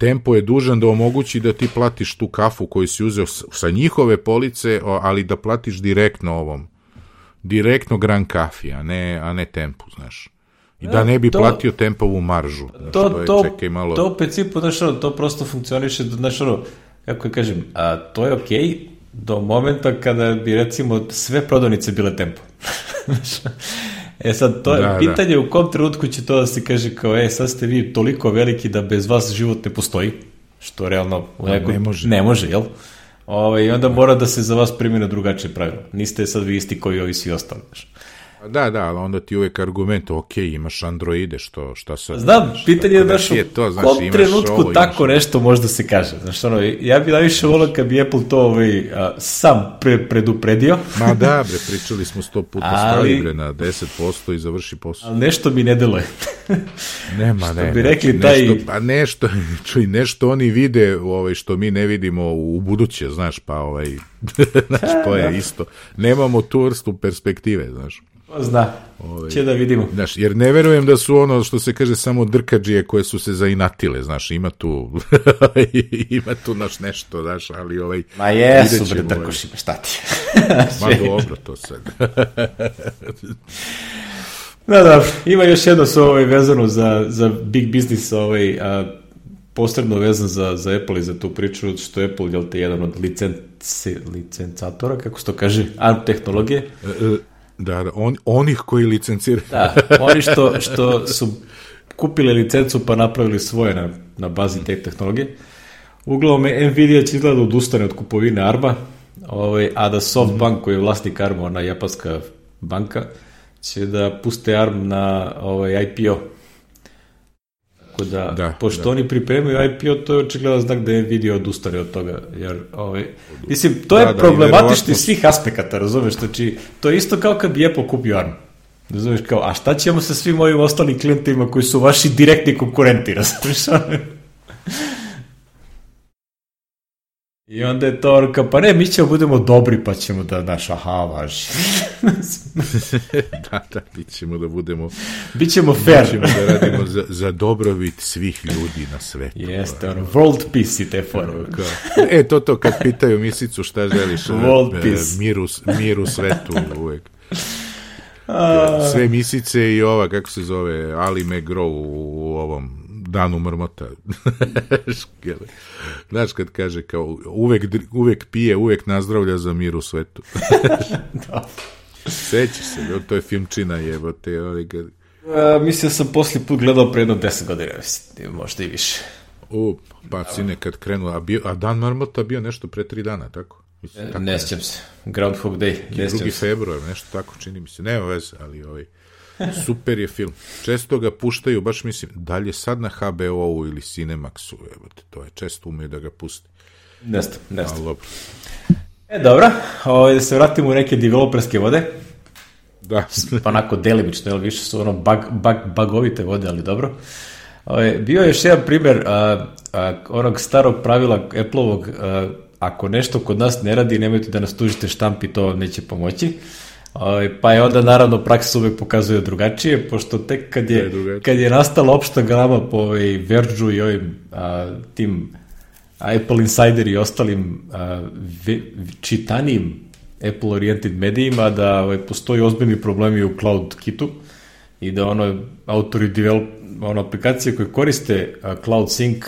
Speaker 2: tempo je dužan da omogući da ti platiš tu kafu koju si uzeo sa njihove police, ali da platiš direktno ovom, direktno Gran Kafi, a ne, a ne tempu, znaš. I da ne bi to, platio tempovu maržu.
Speaker 1: Znaš, to, to, to, čekaj malo. to u principu, znaš, to prosto funkcioniše, znaš, ono, kako je kažem, a, to je okej okay do momenta kada bi, recimo, sve prodavnice bile tempo. e sad, to je da, pitanje da. u kom trenutku će to da se kaže kao, e, sad ste vi toliko veliki da bez vas život ne postoji, što realno u
Speaker 2: da, nekoj, ne može.
Speaker 1: Ne može, jel? Ove, ovaj, I onda mora da se za vas primjene drugačije pravilo. Niste sad vi isti koji ovi svi ostali, znaš.
Speaker 2: Da, da, ali onda ti uvek argument, ok, imaš Androide, što, šta sad...
Speaker 1: Znam, pitanje je, znaš, u to, znaš, kom trenutku ovo, tako imaš... nešto možda se kaže. Znaš, ono, ja bi najviše volio kad bi Apple to ovaj, a, sam pre, predupredio.
Speaker 2: Ma da, bre, pričali smo sto puta, ali, stavi bre na 10% i završi posao.
Speaker 1: Ali nešto mi ne deluje.
Speaker 2: Nema, što ne.
Speaker 1: bi rekli nešto, taj...
Speaker 2: Pa nešto, čuj, nešto oni vide ovaj, što mi ne vidimo u buduće, znaš, pa ovaj... znaš, to je da. isto. Nemamo tu vrstu perspektive, znaš.
Speaker 1: Zna, Ove, ovaj, će da vidimo.
Speaker 2: Znaš, jer ne verujem da su ono što se kaže samo drkađije koje su se zainatile, znaš, ima tu ima tu naš nešto, znaš, ali ovaj...
Speaker 1: Ma jesu, bre, drkošima, šta ti?
Speaker 2: Ma dobro, to sad.
Speaker 1: da, da, ima još jedno su ovaj vezano za, za big business, ovaj, a, posredno vezan za, za Apple i za tu priču, što Apple, jel te, jedan od licence, licencatora, kako se to kaže, ARM tehnologije.
Speaker 2: E, e, Da, da, on, onih koji licenciraju.
Speaker 1: Da, oni što, što su kupili licencu pa napravili svoje na, na bazi te tehnologije. Uglavnom, Nvidia će izgleda da odustane od kupovine ARMA, ovaj, a da SoftBank, koji je vlasnik ARMA, ona japanska banka, će da puste ARM na ovaj, IPO Tako da, da pošto da. oni pripremaju IPO, to je očigledno znak da je Nvidia odustane od toga. Jer, ovaj, mislim, to da, je da, problematično svih aspekata, razumeš? Znači, to je isto kao kad bi Apple kupio ARM. Razumeš, kao, a šta ćemo sa svim ovim ostalim klijentima koji su vaši direktni konkurenti, razumeš? I onda je to ono kao, pa ne, mi ćemo budemo dobri, pa ćemo da, znaš, aha, važi.
Speaker 2: da, da, bit ćemo da budemo...
Speaker 1: Bićemo fair.
Speaker 2: Bićemo da radimo za, za dobrobit svih ljudi na svetu.
Speaker 1: Jeste, ono, world peace i te forme.
Speaker 2: E, to to, kad pitaju misicu šta želiš,
Speaker 1: world
Speaker 2: e,
Speaker 1: peace.
Speaker 2: Miru, miru svetu uvek. Sve misice i ova, kako se zove, Ali McGraw u, u ovom danu mrmota. Znaš kad kaže kao uvek, uvek pije, uvek nazdravlja za mir u svetu.
Speaker 1: da.
Speaker 2: Seći se, to je filmčina jebote. Ali kad...
Speaker 1: Uh, mislio sam poslije put gledao pre jedno deset godina, mislim, možda i više.
Speaker 2: U, pa sine kad krenuo, a, bio, a dan marmota bio nešto pre tri dana, tako?
Speaker 1: Mislim, tako ne sjećam se. Groundhog Day. Ne
Speaker 2: drugi februar, nešto tako čini mi se. Nema veze, ali ovaj, super je film. Često ga puštaju, baš mislim, dalje sad na HBO-u ili Cinemaxu, evo te, to je često umeju da ga pusti.
Speaker 1: Nesta, nesta. Ali dobro. E, dobro, ovaj, da se vratimo u neke developerske vode.
Speaker 2: Da.
Speaker 1: pa onako delimično, jel, više su ono bug, bug, bugovite vode, ali dobro. Ovaj, bio je još jedan primjer a, a, onog starog pravila Apple-ovog, ako nešto kod nas ne radi, nemojte da nas tužite štampi, to neće pomoći. Ovaj, pa je onda naravno praksa uvek pokazuje drugačije, pošto tek kad je, je kad je nastala opšta grama po ovaj Verđu i ovim a, tim Apple Insider i ostalim a, ve, čitanijim Apple oriented medijima da ovaj, postoji ozbiljni problemi u Cloud Kitu i da ono autori develop, ono aplikacije koje koriste a, Cloud Sync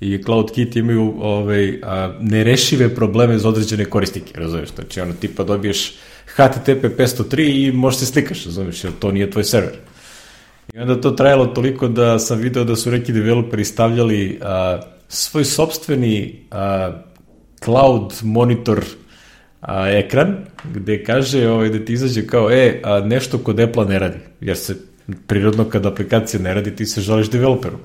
Speaker 1: i Cloud Kit imaju ovaj, a, nerešive probleme za određene korisnike, razumiješ? Znači, ono, tipa dobiješ HTTP 503 i možeš se slikaš, razumiješ, jer to nije tvoj server. I onda to trajalo toliko da sam video da su neki developeri stavljali a, svoj sobstveni a, cloud monitor a, ekran, gde kaže ovaj, da ti izađe kao, e, a, nešto kod Apple ne radi, jer se prirodno kad aplikacija ne radi, ti se žališ developeru.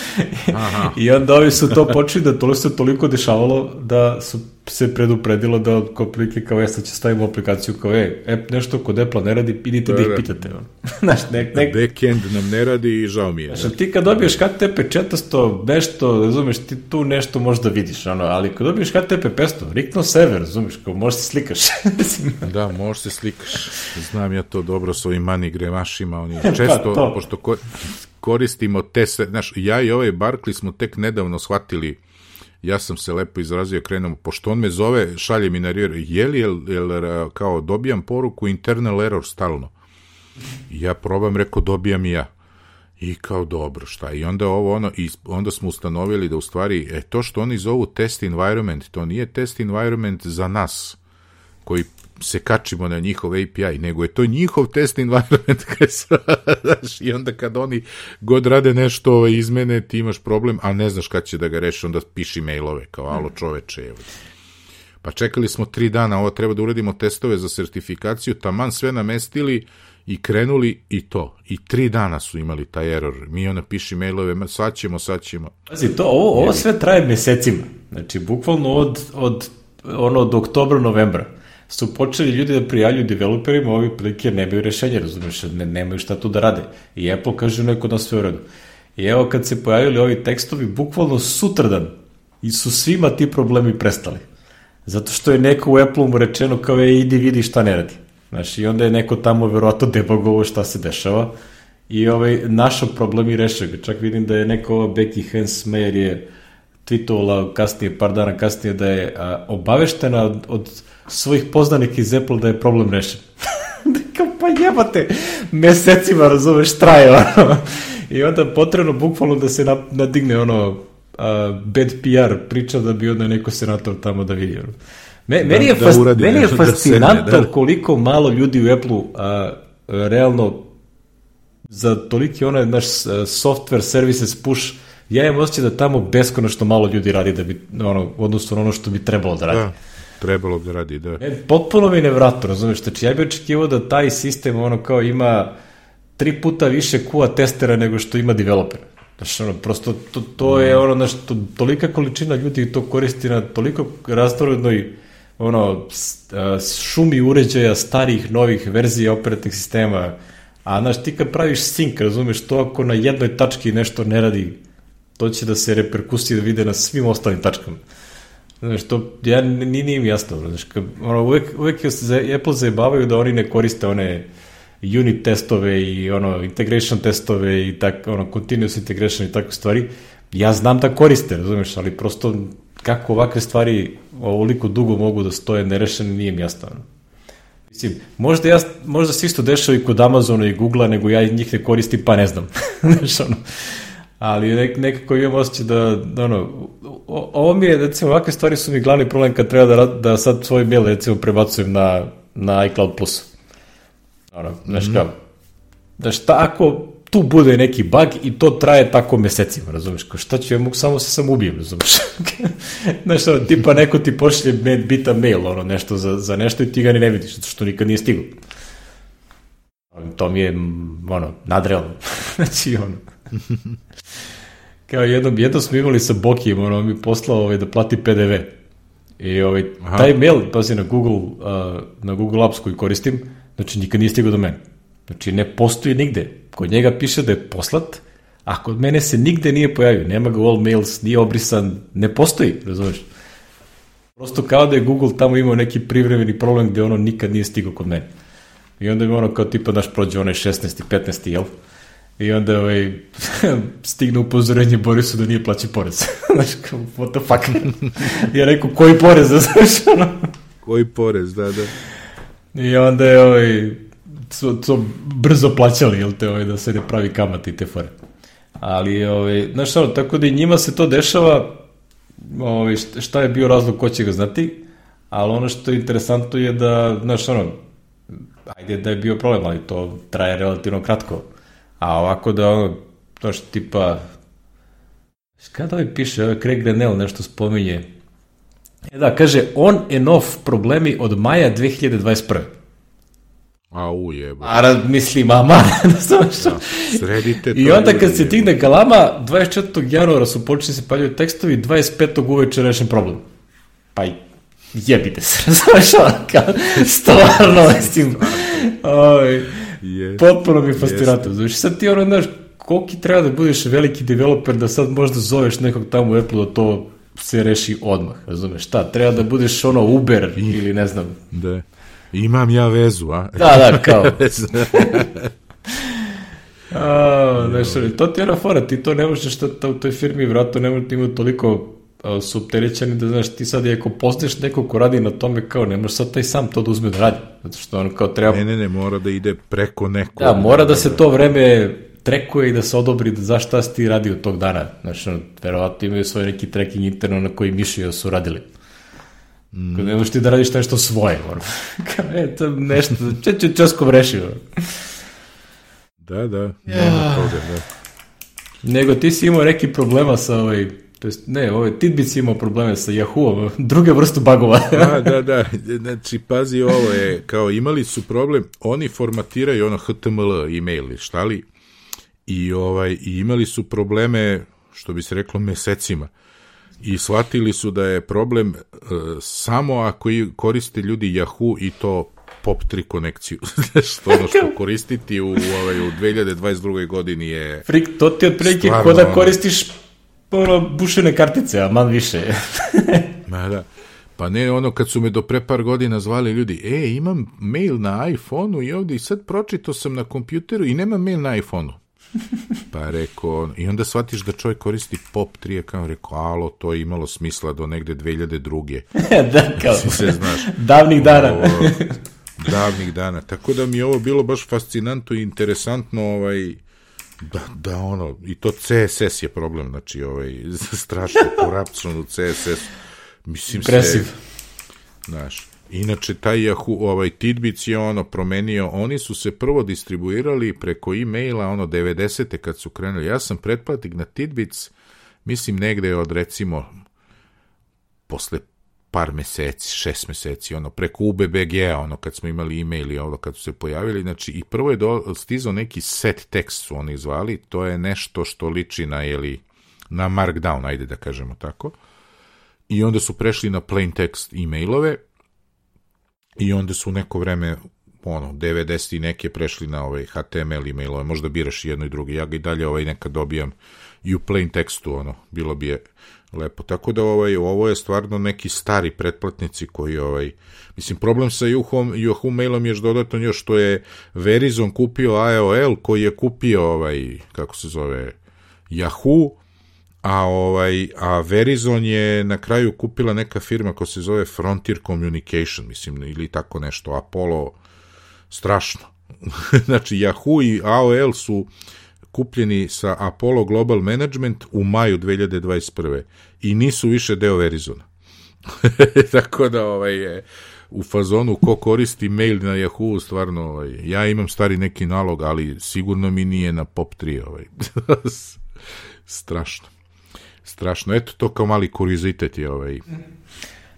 Speaker 1: I onda ovi su to počeli da to se toliko dešavalo da su se predupredilo da od prilike kao ja sad će stavimo aplikaciju kao e, app nešto kod Apple ne radi, idite da, da ih da. pitate.
Speaker 2: Znaš, nek, nek... Backend nam ne radi i žao mi je.
Speaker 1: Znaš, ti kad dobiješ HTTP 400, nešto, razumeš, ti tu nešto možda vidiš, ono, ali kad dobiješ HTTP 500, rikno server, razumeš, kao možeš se slikaš.
Speaker 2: da, možeš se slikaš. Znam ja to dobro s ovim mani gremašima, oni pa često, pa, pošto ko, koristimo te sve, znaš, ja i ovaj Barkley smo tek nedavno shvatili ja sam se lepo izrazio, krenemo, pošto on me zove, šalje mi na rir, je li, jel, jel, kao dobijam poruku internal error stalno. Ja probam, rekao, dobijam i ja. I kao dobro, šta? I onda ovo ono, i onda smo ustanovili da u stvari, e, to što oni zovu test environment, to nije test environment za nas, koji se kačimo na njihov API, nego je to njihov test environment znaš, i onda kad oni god rade nešto ove izmene, ti imaš problem, a ne znaš kad će da ga reši, onda piši mailove, kao alo čoveče, evo. Pa čekali smo tri dana, ovo treba da uradimo testove za sertifikaciju, taman sve namestili i krenuli i to. I tri dana su imali taj error. Mi ona piši mailove, sad ćemo, sad ćemo.
Speaker 1: Pazi, to, ovo, ovo sve traje mesecima. Znači, bukvalno od, od, ono, od oktobra, novembra su počeli ljudi da prijavljuju developerima ovi prilike nemaju rešenje, razumiješ, ne, nemaju šta tu da rade. I Apple kaže neko na sve u redu. I evo kad se pojavili ovi tekstovi, bukvalno sutradan i su svima ti problemi prestali. Zato što je neko u Apple mu rečeno kao je idi vidi šta ne radi. Znaš, i onda je neko tamo verovatno debugovo šta se dešava i ovaj, našo problem i rešio ga. Čak vidim da je neko ova Becky Hensmeyer je tweetovala kasnije, par dana kasnije da je a, obaveštena od, od svojih poznanika iz Apple da je problem rešen. Kao, pa jebate, mesecima, razumeš, traje, ono. I onda potrebno bukvalno da se nadigne ono uh, bad PR priča da bi onda neko senator tamo da vidi. Ono. Me, da, meni je, da fas, uradi, meni je fascinantno da, da. koliko malo ljudi u Apple-u uh, realno za toliki onaj naš software services push ja imam osjećaj da tamo beskonačno malo ljudi radi da bi, ono, odnosno ono što bi trebalo da radi. Da.
Speaker 2: Trebalo da radi, da.
Speaker 1: E, potpuno mi nevratno, razumeš, znači ja bih očekivao da taj sistem ono kao ima tri puta više QA testera nego što ima developer. Znači, ono, prosto to, to je ono, znaš, to, tolika količina ljudi to koristi na toliko razdorodnoj ono, šumi uređaja starih, novih verzija operativnih sistema, a znaš, ti kad praviš sync, razumeš, to ako na jednoj tački nešto ne radi, to će da se reperkusije vide na svim ostalim tačkama. Znaš, to ja, ni, nije mi jasno. Znaš, ka, ono, uvek, uvek se Apple zajebavaju da oni ne koriste one unit testove i ono integration testove i tak, ono continuous integration i takve stvari. Ja znam da koriste, razumeš, ali prosto kako ovakve stvari ovoliko dugo mogu da stoje nerešene, nije mi jasno. Mislim, možda, ja, možda se isto dešava i kod Amazona i Googlea, nego ja njih ne koristim, pa ne znam. Znaš, ono, ali nek, nekako imam osjećaj da, da ono, o, ovo mi je, recimo, ovakve stvari su mi glavni problem kad treba da, da sad svoj mail, recimo, prebacujem na, na iCloud Plus. Ono, znaš mm -hmm. kao, da šta ako tu bude neki bug i to traje tako mesecima, razumeš, kao šta ću, ja mogu samo se sam ubijem, razumeš, znaš, ono, tipa neko ti pošlje bita mail, ono, nešto za, za nešto i ti ga ni ne vidiš, zato što nikad nije stiglo. To mi je, ono, nadrealno, znači, ono, kao jednom, jednom smo imali sa Bokijem, ono, mi poslao ovaj, da plati PDV. I ovaj, taj mail, pazi, na Google, uh, na Google Apps koji koristim, znači nikad nije stigao do mene. Znači ne postoji nigde. Kod njega piše da je poslat, a kod mene se nigde nije pojavio. Nema ga all mails, nije obrisan, ne postoji, razumeš? Prosto kao da je Google tamo imao neki privremeni problem gde ono nikad nije stigao kod mene. I onda mi ono kao tipa naš prođe onaj 16. 15. jel? I onda ovaj, stigne upozorenje Borisu da nije plaći porez. Znaš, kao, what the fuck? ja rekao, koji porez, znaš, ono?
Speaker 2: Koji porez, da, da.
Speaker 1: I onda je ovaj, su, su brzo plaćali, jel te, ovaj, da se ne pravi kamate i te fore. Ali, ovaj, znaš ono, tako da i njima se to dešava, ovaj, šta je bio razlog, ko će ga znati, ali ono što je interesantno je da, znaš ono, ajde da je bio problem, ali to traje relativno kratko A ovako da ono, to što tipa, kada ovaj piše, ovaj Craig Grenell nešto spominje, e da, kaže, on and off problemi od maja 2021.
Speaker 2: A ujebo.
Speaker 1: A mislim, ama, da sam što...
Speaker 2: Da, sredite to.
Speaker 1: I onda kad se tigne galama, 24. januara su počeli se paljaju tekstovi, 25. uveče rešen problem. Pa i jebite se, razumeš, kao, stvarno, mislim, oj, Yes. Potpuno mi je fascinantno. Yes. Znači, sad ti ono, znaš, koliki treba da budeš veliki developer da sad možda zoveš nekog tamo u Apple da to se reši odmah, razumeš? Šta, treba da budeš ono Uber ili ne znam.
Speaker 2: Da. Imam ja vezu, a?
Speaker 1: Da, da, kao. a, znaš, to ti je ona fora, ti to ne možeš što u toj firmi vratno ne možeš imati toliko su opterećeni da, znaš, ti sad ako poznaš neko ko radi na tome, kao ne možeš sad taj sam to da uzme da radi, zato što on kao treba...
Speaker 2: Ne, ne, ne, mora da ide preko neko.
Speaker 1: Da, mora da se to vreme trekuje i da se odobri da za šta si ti radio tog dana. Znači, on, verovatno imaju svoj neki tracking interno na koji mišlju su radili. Mm. Ne možeš ti da radiš nešto svoje, moram. kao, e, to nešto, če, če, česko vrešio.
Speaker 2: Da, da, nema toga, da.
Speaker 1: Nego ti si imao neki problema sa ovaj, To jest, ne, ovaj Tidbits imao probleme sa Yahoo, druge vrstu bagova.
Speaker 2: da, da, da, znači, pazi, ovo je, kao imali su problem, oni formatiraju ono HTML e-mail, šta li, i, ovaj, i imali su probleme, što bi se reklo, mesecima. I shvatili su da je problem uh, samo ako koriste ljudi Yahoo i to POP3 konekciju. što ono što koristiti u, ovaj, u 2022. godini je...
Speaker 1: Frik, to ti otprilike kod da koristiš ono, bušene kartice, a man više.
Speaker 2: Ma da. Pa ne ono kad su me do pre par godina zvali ljudi, e, imam mail na iPhone-u i ovde i sad pročito sam na kompjuteru i nema mail na iPhone-u. Pa rekao, i onda shvatiš da čovjek koristi POP 3, kao rekao, alo, to je imalo smisla do negde 2002.
Speaker 1: da, kao,
Speaker 2: se znaš.
Speaker 1: davnih dana.
Speaker 2: Ovo, davnih dana. Tako da mi je ovo bilo baš fascinantno i interesantno, ovaj, Da, da, ono, i to CSS je problem, znači, ovaj, strašno korupcion u CSS. Mislim
Speaker 1: Impressive.
Speaker 2: se... Znaš, inače, taj Yahoo, ovaj, Tidbits je ono promenio, oni su se prvo distribuirali preko e-maila, ono, 90. kad su krenuli. Ja sam pretplatnik na Tidbits, mislim, negde od, recimo, posle par meseci, šest meseci, ono, preko UBBG, ono, kad smo imali e-mail i ono, kad su se pojavili, znači, i prvo je do, stizao neki set tekst su oni zvali, to je nešto što liči na, jeli, na markdown, ajde da kažemo tako, i onda su prešli na plain text e-mailove, i onda su neko vreme ono, 90 i neke prešli na ovaj HTML e-mailove, možda biraš jedno i drugo, ja ga i dalje ovaj nekad dobijam i u plain tekstu, ono, bilo bi je lepo. Tako da ovaj, ovo je stvarno neki stari pretplatnici koji ovaj, mislim, problem sa Yahoo, Yahoo mailom je dodatno još što je Verizon kupio AOL koji je kupio ovaj, kako se zove, Yahoo, a ovaj a Verizon je na kraju kupila neka firma koja se zove Frontier Communication, mislim, ili tako nešto, Apollo, strašno. znači, Yahoo i AOL su kupljeni sa Apollo Global Management u maju 2021. i nisu više deo Verizona. tako da ovaj je u fazonu ko koristi mail na Yahoo, stvarno, ovaj, ja imam stari neki nalog, ali sigurno mi nije na pop 3, ovaj. Strašno strašno. Eto to kao mali kuriozitet je ovaj.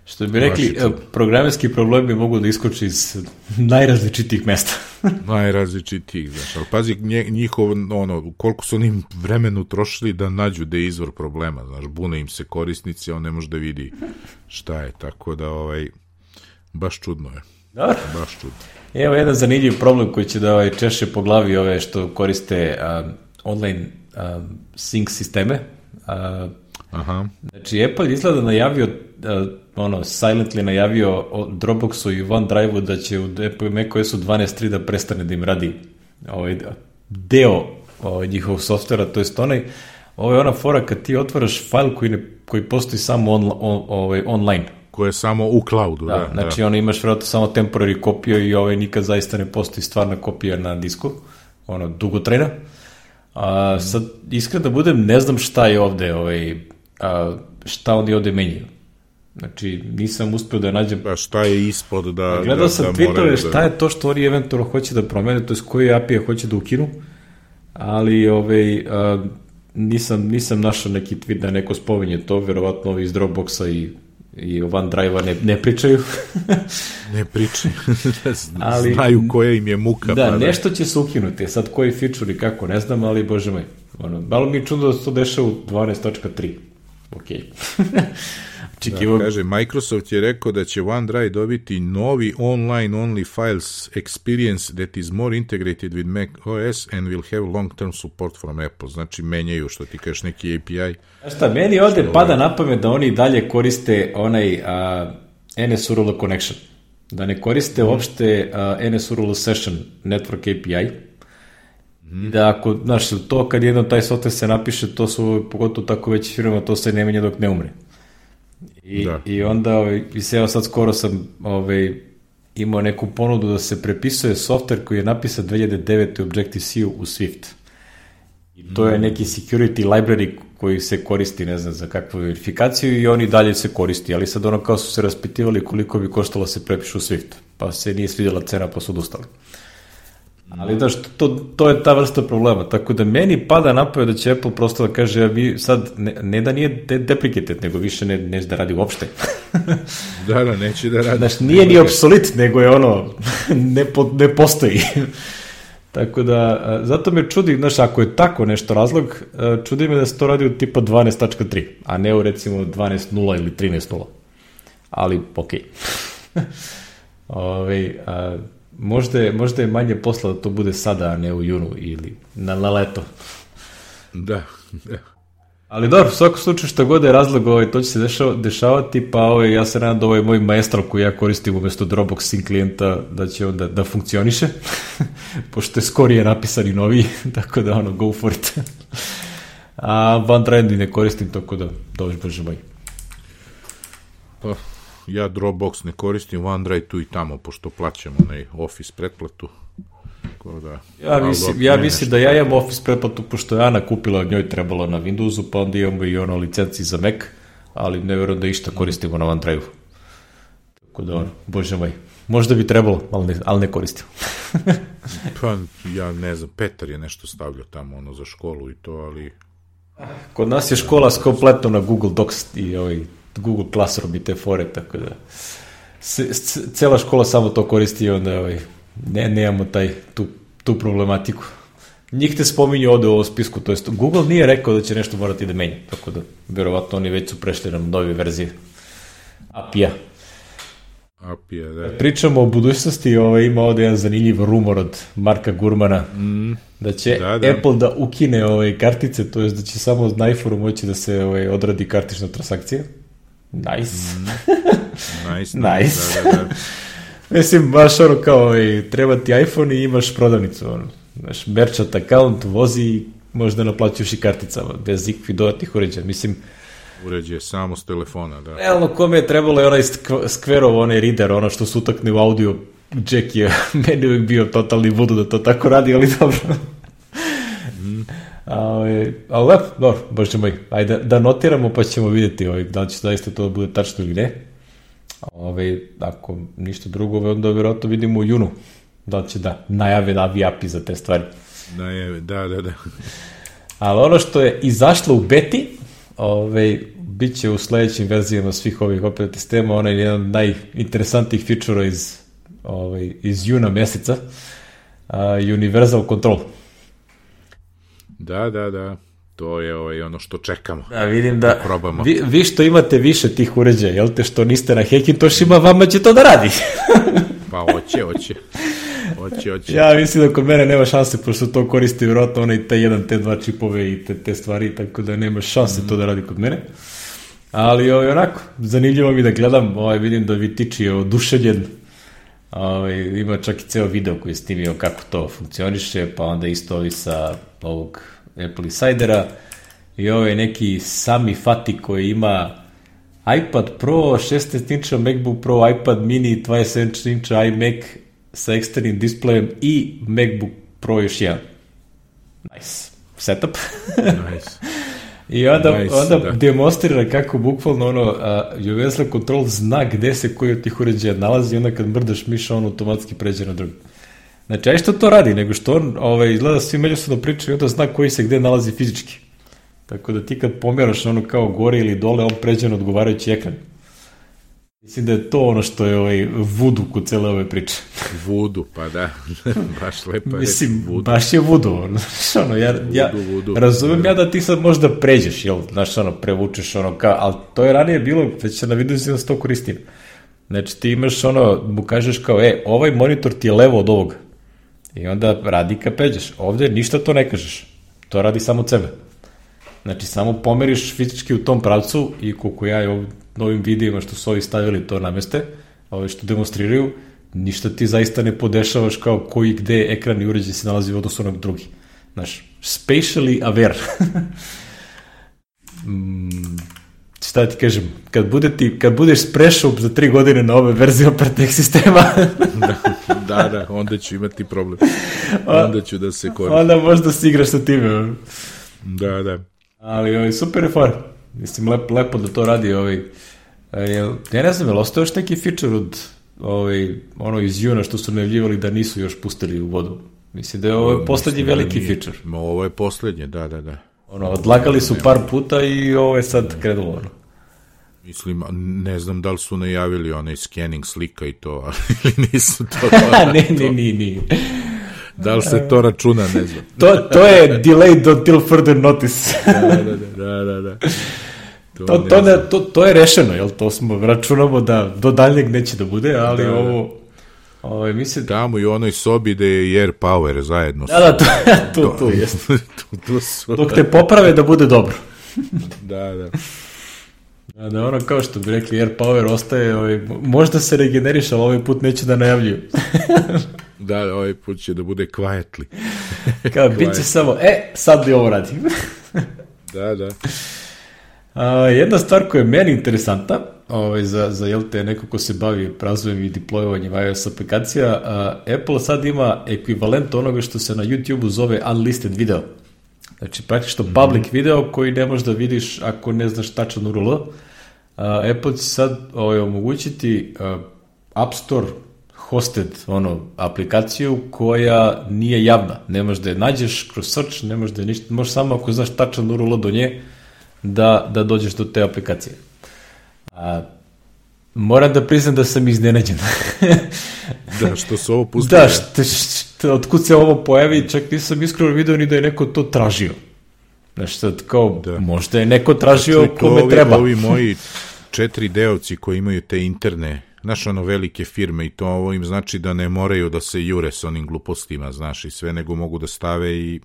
Speaker 1: Što bi rekli, programerski problemi mogu da iskoči iz najrazličitijih mesta.
Speaker 2: najrazličitijih, znaš, ali pazi njihov, ono, koliko su onim vremenu trošili da nađu da je izvor problema, znaš, bune im se korisnici, on ne može da vidi šta je, tako da, ovaj, baš čudno je.
Speaker 1: Dobro.
Speaker 2: Baš čudno.
Speaker 1: Evo jedan zanimljiv problem koji će da ovaj, češe po glavi ove što koriste um, online um, sync sisteme, Uh,
Speaker 2: Aha.
Speaker 1: Znači, Apple izgleda najavio, uh, ono, silently najavio Dropboxu i OneDrive-u da će u Apple macOS-u 12.3 da prestane da im radi ovaj, deo ovaj, njihovog softvera, to jest onaj, ovo je ona fora kad ti otvaraš fajl koji, ne, koji postoji samo on, on, ovaj, online.
Speaker 2: Koje je samo u cloudu, da.
Speaker 1: da znači, da. ono, imaš vjerojatno samo temporary kopiju i ovaj, nikad zaista ne postoji stvarna kopija na disku, ono, dugotrajna. A, sad, iskreno da budem, ne znam šta je ovde, ovaj, a, šta oni ovde menjaju. Znači, nisam uspeo da nađem...
Speaker 2: A šta je ispod da...
Speaker 1: Gledao
Speaker 2: da,
Speaker 1: sam
Speaker 2: da
Speaker 1: tweetove da... šta je to što oni eventualno hoće da promene, to je koje API hoće da ukinu, ali ovaj, a, nisam, nisam našao neki tweet da neko spominje to, verovatno ovi iz Dropboxa i i OneDrive-a ne, ne pričaju.
Speaker 2: ne pričaju. ali, Znaju koja im je muka.
Speaker 1: Da, pa da, nešto će se ukinuti. Sad koji feature i kako, ne znam, ali bože moj. Ono, malo mi je čudno da se to deša u 12.3. Okej. Okay.
Speaker 2: Da, kaže, Microsoft je rekao da će OneDrive dobiti novi online-only files experience that is more integrated with Mac OS and will have long-term support from Apple. Znači, menjaju, što ti kažeš, neki API.
Speaker 1: A šta, meni ovde što pada ovaj... na pamet da oni dalje koriste onaj uh, NSURL connection. Da ne koriste mm. uopšte uh, NSURL session network API. Mm. Da ako, znaš, to kad jedno taj software se napiše, to su, pogotovo tako veći firma, to se ne menja dok ne umre. I, da. i onda, ovaj, i se evo sad skoro sam ovaj, imao neku ponudu da se prepisuje software koji je napisan 2009. u Objective-C u Swift. I to je mm. neki security library koji se koristi, ne znam, za kakvu verifikaciju i oni dalje se koristi, ali sad ono kao su se raspitivali koliko bi koštalo da se prepišu u Swift, pa se nije svidjela cena pa su odustali. Ali da što to, to je ta vrsta problema. Tako da meni pada napoje da će Apple prosto da kaže vi sad ne, ne da nije de deprecated, nego više ne, neće da radi uopšte.
Speaker 2: da, da, neće da radi.
Speaker 1: Znaš, nije ni obsolit, nego je ono, ne, po, ne postoji. tako da, zato me čudi, znaš, ako je tako nešto razlog, čudi me da se to radi u tipa 12.3, a ne u recimo 12.0 ili 13.0. Ali, okej. Okay. Ove, ovaj, a, Možda je, možda je manje posla da to bude sada, a ne u junu ili na, na leto.
Speaker 2: Da, da.
Speaker 1: Ali dobro, u svakom slučaju što god je razlog, ovaj, to će se dešava, dešavati, pa ovaj, ja se nadam da ovaj moj maestral koji ja koristim umesto Dropbox sync klijenta da će onda da funkcioniše, pošto je skorije napisan i novi, tako da ono, go for it. A OneDrive ne koristim, tako da, dobro, bože moj.
Speaker 2: Pa, ja Dropbox ne koristim, OneDrive tu i tamo, pošto plaćam onaj Office pretplatu. Tako da,
Speaker 1: ja mislim, ja mislim da ja imam Office pretplatu, pošto je Ana kupila od njoj trebalo na Windowsu, pa onda imamo i ono licenci za Mac, ali ne verujem da išta koristimo na OneDrive. Tako da, ono, bože moj, možda bi trebalo, ali ne, ali ne koristim.
Speaker 2: pa, ja ne znam, Petar je nešto stavljao tamo, ono, za školu i to, ali...
Speaker 1: Kod nas je škola kompletno na Google Docs i ovaj Google Classroom i te fore, tako da cela škola samo to koristi i onda ovaj, ne, nemamo taj, tu, tu problematiku. Njih te spominju ovde u ovom spisku, to jest Google nije rekao da će nešto morati da menja, tako da verovatno oni već su prešli na nove verzije API-a.
Speaker 2: Apija, da.
Speaker 1: Pričamo o budućnosti, ovaj, ima ovde jedan zanimljiv rumor od Marka Gurmana, mm. da će da, da. Apple da ukine ovaj, kartice, to je da će samo na iPhone moći da se ovaj, odradi kartična transakcija. Nice. Mm.
Speaker 2: nice.
Speaker 1: nice.
Speaker 2: Da, da, da.
Speaker 1: Mislim, baš ono kao, ovaj, treba ti iPhone i imaš prodavnicu, ono. Znaš, merchant account, vozi, možda naplaćuš i karticama, bez ikakvih dodatnih uređaja. Mislim,
Speaker 2: uređaje samo s telefona, da.
Speaker 1: Realno, kome je trebalo je onaj skverov, onaj reader, ono što se utakne u audio, Jack je meni uvijek bio totalni vudu da to tako radi, ali dobro. mm. Ali, ali lepo, dobro, bože moj, ajde da, notiramo pa ćemo vidjeti ovaj, da li će zaista to da bude tačno ili ne. Ove, ako ništa drugo, onda vjerojatno vidimo u junu da će da najave da api za te stvari.
Speaker 2: Najave, da, da, da.
Speaker 1: Ali ono što je izašlo u beti, ove, bit će u sledećim verzijama svih ovih operativnih sistema onaj jedan od najinteresantijih fičura iz, ovaj, iz juna meseca, uh, Universal Control.
Speaker 2: Da, da, da. To je ovaj, ono što čekamo.
Speaker 1: Da, vidim da, da probamo. Vi, vi što imate više tih uređaja, jel te, što niste na Hackintoshima, vama će to da radi.
Speaker 2: pa hoće, hoće. Hoće, hoće.
Speaker 1: Ja mislim da kod mene nema šanse, pošto to koristi vjerojatno onaj T1, T2 čipove i te, te stvari, tako da nema šanse mm. to da radi kod mene. Ali ovaj, onako, zanimljivo mi da gledam, ovaj, vidim da Vitiči je oduševljen, ovaj, ima čak i ceo video koji je snimio kako to funkcioniše, pa onda isto ovi sa ovog Apple Insidera i ovaj neki Sami Fati koji ima iPad Pro, 16 inča MacBook Pro, iPad mini, 27 inča iMac sa eksternim displejem i MacBook Pro još jedan. Nice. Setup.
Speaker 2: nice.
Speaker 1: I onda, nice, onda da. demonstrira kako bukvalno ono, uh, Universal Control zna gde se koji od tih uređaja nalazi i onda kad mrdaš miša on automatski pređe na drugi. Znači, aj što to radi, nego što on ovaj, izgleda svi međusobno pričaju i onda zna koji se gde nalazi fizički. Tako da ti kad pomjeraš ono kao gore ili dole, on pređe na odgovarajući ekran. Mislim da je to ono što je ovaj vudu kod cele ove priče.
Speaker 2: Vudu, pa da, baš lepo je
Speaker 1: Mislim, vudu. baš je vudu, ono, ono ja, vudu, ja vudu. razumem ja da ti sad možda pređeš, jel, znaš, ono, prevučeš, ono, kao, ali to je ranije bilo, već na vidu da se to koristim. Znači, ti imaš, ono, mu kažeš kao, e, ovaj monitor ti je levo od ovoga. I onda radi ka peđeš. Ovde ništa to ne kažeš. To radi samo od sebe. Znači, samo pomeriš fizički u tom pravcu i koliko ja je novim videima što su ovi stavili to na meste, ove što demonstriraju, ništa ti zaista ne podešavaš kao koji gde ekran i uređaj se nalazi u odnosu na drugi. Znaš, spatially aware. mm, šta da ti kažem, kad, bude ti, kad budeš sprešao za tri godine na ove verzije operativnih sistema...
Speaker 2: da, da, da, onda ću imati problem. Onda ću da se koristim.
Speaker 1: Onda možda se igraš sa time.
Speaker 2: Da, da.
Speaker 1: Ali ovaj, super je for. Mislim, lepo, lepo da to radi ovaj, E, ja ne znam, je li ostao još neki feature od ovaj, ono iz juna što su najavljivali da nisu još pustili u vodu? Mislim da je ovo poslednji Mislim, da veliki nije, feature.
Speaker 2: Ma, ovo je poslednje, da, da, da.
Speaker 1: Ono, odlagali su par puta i ovo je sad krenulo. Ono.
Speaker 2: Mislim, ne znam da li su najavili onaj scanning slika i to, ali nisu to.
Speaker 1: ne, ne, ne, ne.
Speaker 2: Da li se to računa, ne znam.
Speaker 1: to, to je delayed until further notice.
Speaker 2: da, da, da, da, da.
Speaker 1: To, to, to, ne, to, to je rešeno, jel? To smo računamo da do daljnjeg neće da bude, ali da, da. ovo... Ovaj, mislim...
Speaker 2: Tamo i u onoj sobi da je Air Power zajedno.
Speaker 1: Da, da, to, to, to, to, jest.
Speaker 2: to, to su...
Speaker 1: Dok te poprave da bude dobro.
Speaker 2: da, da.
Speaker 1: Da, da, ono kao što bi rekli, Air Power ostaje, ovaj, možda se regeneriš, ali ovaj put neće da najavljuju.
Speaker 2: da, ovaj put će da bude quietly.
Speaker 1: kao, bit će samo, e, sad li ovo radi?
Speaker 2: da, da.
Speaker 1: A, jedna stvar koja je meni interesanta, ovaj, za, za jel te neko ko se bavi razvojem i deployovanjem iOS aplikacija, a, Apple sad ima ekvivalent onoga što se na YouTube-u zove unlisted video. Znači, praktično mm -hmm. public video koji ne možeš da vidiš ako ne znaš tačan URL. Apple će sad ovaj, omogućiti a, App Store hosted ono, aplikaciju koja nije javna. Ne možeš da je nađeš kroz search, ne možeš da je ništa, možeš samo ako znaš tačan URL do nje, da, da dođeš do te aplikacije. A, moram da priznam da sam iznenađen.
Speaker 2: da, što se ovo pustilo.
Speaker 1: Da, što, što, otkud se ovo pojavi, čak nisam iskreno video ni da je neko to tražio. Znaš, sad kao, da. možda je neko tražio znači, kome
Speaker 2: ovi,
Speaker 1: treba.
Speaker 2: Ovi moji četiri deovci koji imaju te interne znaš, ono, velike firme i to ovo im znači da ne moraju da se jure s onim glupostima, znaš, i sve, nego mogu da stave i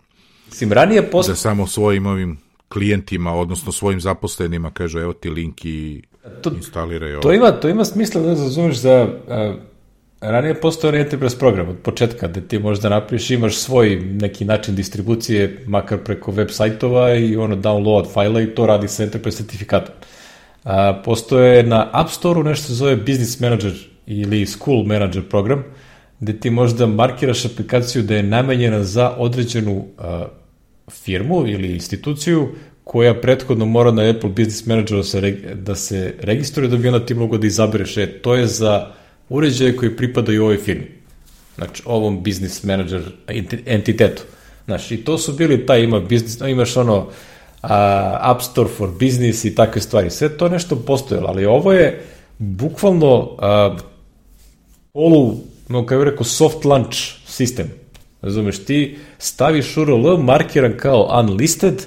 Speaker 1: Mislim, ranije post...
Speaker 2: da samo svojim ovim klijentima, odnosno svojim zaposlenima, kažu, evo ti link i
Speaker 1: To-
Speaker 2: instaliraj ovo.
Speaker 1: To ima, to ima smisla da razumeš za... A, ranije postoje enterprise program od početka, gde ti možda napraviš, imaš svoj neki način distribucije, makar preko web sajtova i ono download fajla i to radi sa enterprise certifikatom. A, postoje na App Store-u nešto se zove Business Manager ili School Manager program, gde ti možda markiraš aplikaciju da je namenjena za određenu a, firmu ili instituciju koja prethodno mora na Apple Business Manageru da se, da se registruje da bi onda ti mogo da izabereš, e, to je za uređaje koji pripadaju ovoj firmi. Znači, ovom business manager enti- entitetu. Znači, i to su bili, taj ima business, imaš ono a, App Store for Business i takve stvari. Sve to nešto postojalo, ali ovo je bukvalno a, polu, no kako bih rekao, soft launch sistem. Razumeš, ti staviš URL markiran kao unlisted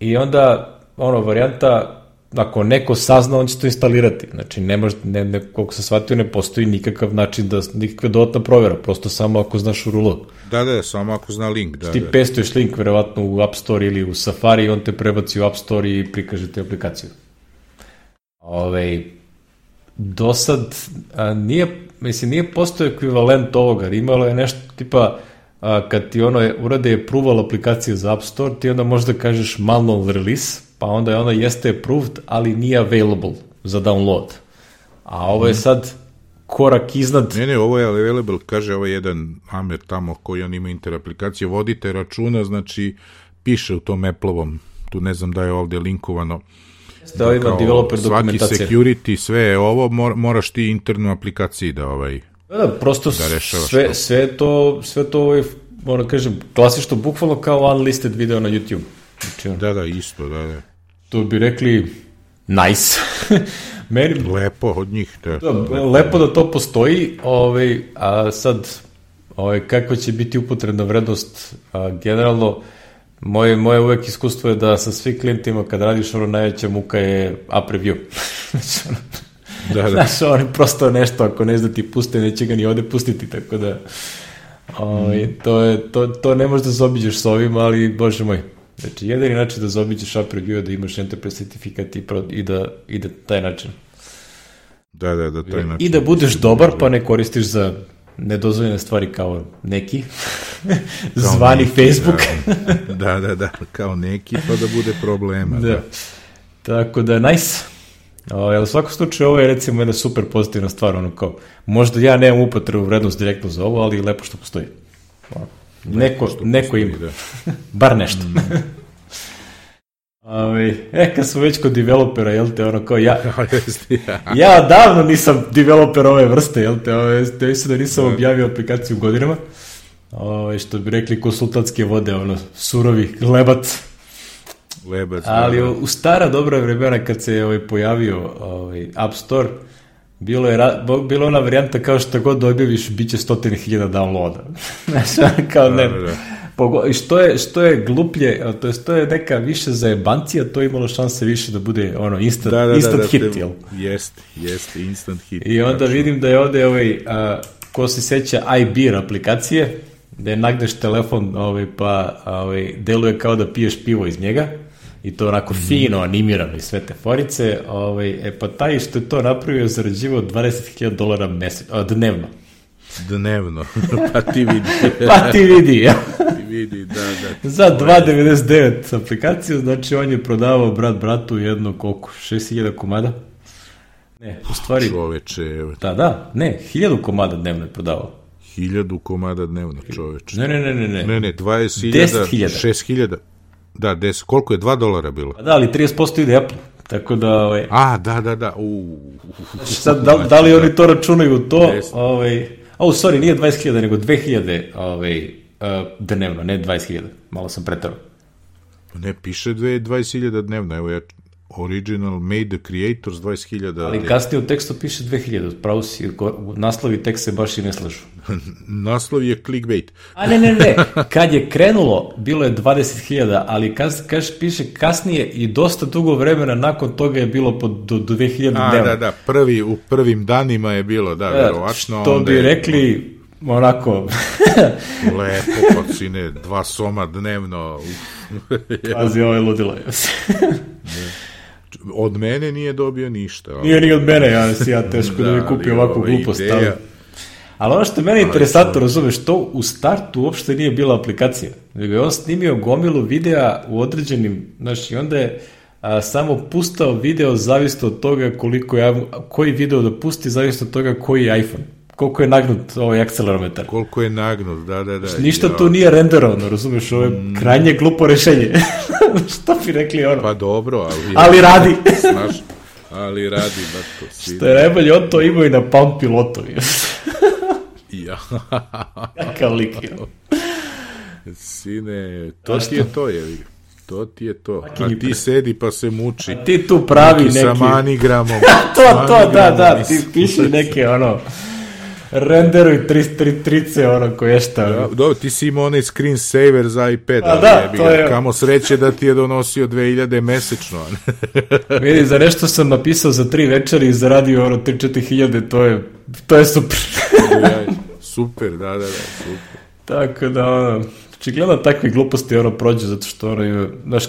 Speaker 1: i onda ono varijanta ako neko sazna, on će to instalirati. Znači, ne može, ne, ne, koliko se shvatio, ne postoji nikakav način da, nikakva dodatna provera, prosto samo ako znaš URL.
Speaker 2: Da, da, samo ako zna link, da,
Speaker 1: Ti
Speaker 2: da.
Speaker 1: pestuješ link verovatno u App Store ili u Safari on te prebaci u App Store i prikaže ti aplikaciju. Ove, do sad a, nije, mislim, nije postoje ekvivalent ovoga, imalo je nešto tipa a, kad ti ono je, urade je approval aplikacije za App Store, ti onda možda kažeš manual release, pa onda je ona jeste approved, ali nije available za download. A ovo je sad korak iznad
Speaker 2: Ne, ne, ovo je available, kaže ovaj jedan Amer tamo koji on ima inter aplikacije, vodite računa, znači piše u tom Apple-ovom, tu ne znam da je ovde linkovano,
Speaker 1: da ima
Speaker 2: kao
Speaker 1: developer
Speaker 2: svaki security, sve je ovo, mor, moraš ti internu aplikaciji da ovaj...
Speaker 1: Da, da, prosto
Speaker 2: da rešavaš
Speaker 1: sve,
Speaker 2: to.
Speaker 1: sve to, sve to ovaj, moram da kažem, klasično, bukvalno kao unlisted video na YouTube. Znači,
Speaker 2: Da, da, isto, da, da.
Speaker 1: to bi rekli nice. Meni,
Speaker 2: Lepo od njih, da.
Speaker 1: da, lepo da to postoji, ovaj, a sad, ovaj, kakva će biti upotrebna vrednost, a, generalno, moje, moje uvek iskustvo je da sa svih klijentima kad radiš ono najveća muka je app review. znači, ono,
Speaker 2: Da, da.
Speaker 1: Znaš, on je prosto nešto, ako ne zna ti puste, neće ga ni ovde pustiti, tako da ovaj, to, je, to, to ne možeš da zaobiđeš s ovim, ali bože moj. Znači, jedini način da zaobiđeš app review je da imaš enterprise certifikat i, pro, i, da, i da taj način.
Speaker 2: Da, da, da, to je
Speaker 1: I da budeš dobar, pa ne koristiš za nedozvoljene stvari kao neki, zvani
Speaker 2: neki,
Speaker 1: Facebook.
Speaker 2: Da, da, da, kao neki, pa da bude problema.
Speaker 1: Da. Tako da, nice. O, jel, u svakom slučaju ovo je recimo jedna super pozitivna stvar, ono kao, možda ja nemam upotrebu vrednost direktno za ovo, ali lepo što postoji. O, Neko, neko
Speaker 2: postoji,
Speaker 1: ima,
Speaker 2: da.
Speaker 1: bar nešto. Ove, e, kad smo već kod developera, jel te, ono kao, ja,
Speaker 2: ja.
Speaker 1: davno nisam developer ove vrste, jel te, ove, te mislim da nisam objavio aplikaciju godinama, ove, što bi rekli konsultantske vode, ono, surovi lebac,
Speaker 2: Lebac,
Speaker 1: Ali
Speaker 2: da, da.
Speaker 1: u, u stara dobra vremena kad se ovaj pojavio ovaj App Store, bilo je bila ona varijanta kao što god objaviš biće stotine hiljada downloada. Znaš, kao ne.
Speaker 2: Da, da, da.
Speaker 1: Pogo, što je, što je gluplje, to je, to je neka više zajebancija, to je imalo šanse više da bude ono instant,
Speaker 2: Da, da, da,
Speaker 1: instant
Speaker 2: da,
Speaker 1: hit,
Speaker 2: te-
Speaker 1: jel?
Speaker 2: Jeste, jeste, instant hit.
Speaker 1: I onda
Speaker 2: tačno.
Speaker 1: vidim da je ovde ovaj, a, ko se seća iBeer aplikacije, da je nagneš telefon ovaj, pa ovaj, deluje kao da piješ pivo iz njega i to onako fino animirano i sve te forice, ovaj, e pa taj što je to napravio zarađivao 20.000 dolara mesec, a, dnevno.
Speaker 2: Dnevno, pa ti vidi.
Speaker 1: Pa ti vidi, ja.
Speaker 2: ti vidi, da, da.
Speaker 1: Za 2.99 aplikaciju, znači on je prodavao brat bratu jedno koliko, 6.000 komada? Ne, u stvari,
Speaker 2: Čoveče, evo,
Speaker 1: da, da, ne, 1000 komada dnevno je prodavao.
Speaker 2: hiljadu komada dnevno, čoveče.
Speaker 1: Ne, ne, ne, ne, ne.
Speaker 2: Ne, ne, 20.000,
Speaker 1: 10.000.
Speaker 2: 6.000. Da, 10, koliko je? 2 dolara bilo?
Speaker 1: Pa da, ali 30% ide Apple. Tako da, ovaj,
Speaker 2: A, da, da, da. U,
Speaker 1: sad, da, da li oni to računaju to? Ovaj, oh, sorry, nije 20.000, nego 2.000 ovaj, uh, dnevno, ne 20.000. Malo sam pretarao.
Speaker 2: ne, piše dve- 20.000 dnevno, evo ja... Original Made the Creators 20.000.
Speaker 1: Ali kasnije u tekstu piše 2000, pravo si, naslovi tekst se baš i ne slažu.
Speaker 2: Naslov je clickbait.
Speaker 1: A ne, ne, ne, kad je krenulo, bilo je 20.000, ali kas, kaš, piše kasnije i dosta dugo vremena nakon toga je bilo po, do, do 2000
Speaker 2: A,
Speaker 1: dnevno.
Speaker 2: da, da, prvi, u prvim danima je bilo, da, verovatno.
Speaker 1: Što bi
Speaker 2: je-
Speaker 1: rekli, onako,
Speaker 2: Lepo, pa sine, dva soma dnevno.
Speaker 1: pazi, ovo je ludilo.
Speaker 2: Od mene nije dobio ništa. ali-
Speaker 1: Nije ni od mene, ja si ja teško da,
Speaker 2: Da,
Speaker 1: bi kupio
Speaker 2: ali
Speaker 1: ovakvu
Speaker 2: ova
Speaker 1: glupost.
Speaker 2: ideja-
Speaker 1: Ali, ono što je meni interesantno, razumeš, to u startu uopšte nije bila aplikacija. Nego je on snimio gomilu videa u određenim, znaš, i onda je a, samo pustao video zavisno od toga koliko je, koji video da pusti, zavisno od toga koji je iPhone. Koliko je nagnut ovaj akcelerometar.
Speaker 2: Koliko je nagnut, da, da, da.
Speaker 1: Ništa tu nije renderovano, razumeš, ovo je krajnje glupo rešenje. što bi rekli ono?
Speaker 2: Pa dobro, ali...
Speaker 1: Ali radi.
Speaker 2: Znaš, ali radi, ba to svi.
Speaker 1: Što je najbolje, on to imao i na Palm pilotu.
Speaker 2: Ja,
Speaker 1: Kakav lik je.
Speaker 2: sine, to ti je to, je. To ti je to. A ti sedi pa se muči.
Speaker 1: A ti tu pravi
Speaker 2: Neki sa manigramom.
Speaker 1: to, to, da,
Speaker 2: manigramom
Speaker 1: da, ti piši neke, ono, renderuj tri, tri, trice, ono, koje šta.
Speaker 2: Da, dobro, ti si imao onaj screensaver za iPad,
Speaker 1: A da,
Speaker 2: jebi
Speaker 1: to je-
Speaker 2: Kamo sreće da ti je donosio 2000 mesečno.
Speaker 1: Vidi, za nešto sam napisao za tri večeri i zaradio, ono, 3-4 hiljade, to je, to je super.
Speaker 2: Super, da, da, da, super.
Speaker 1: Tako da, ono, očigledno takve gluposti ono prođe zato što ono, znaš,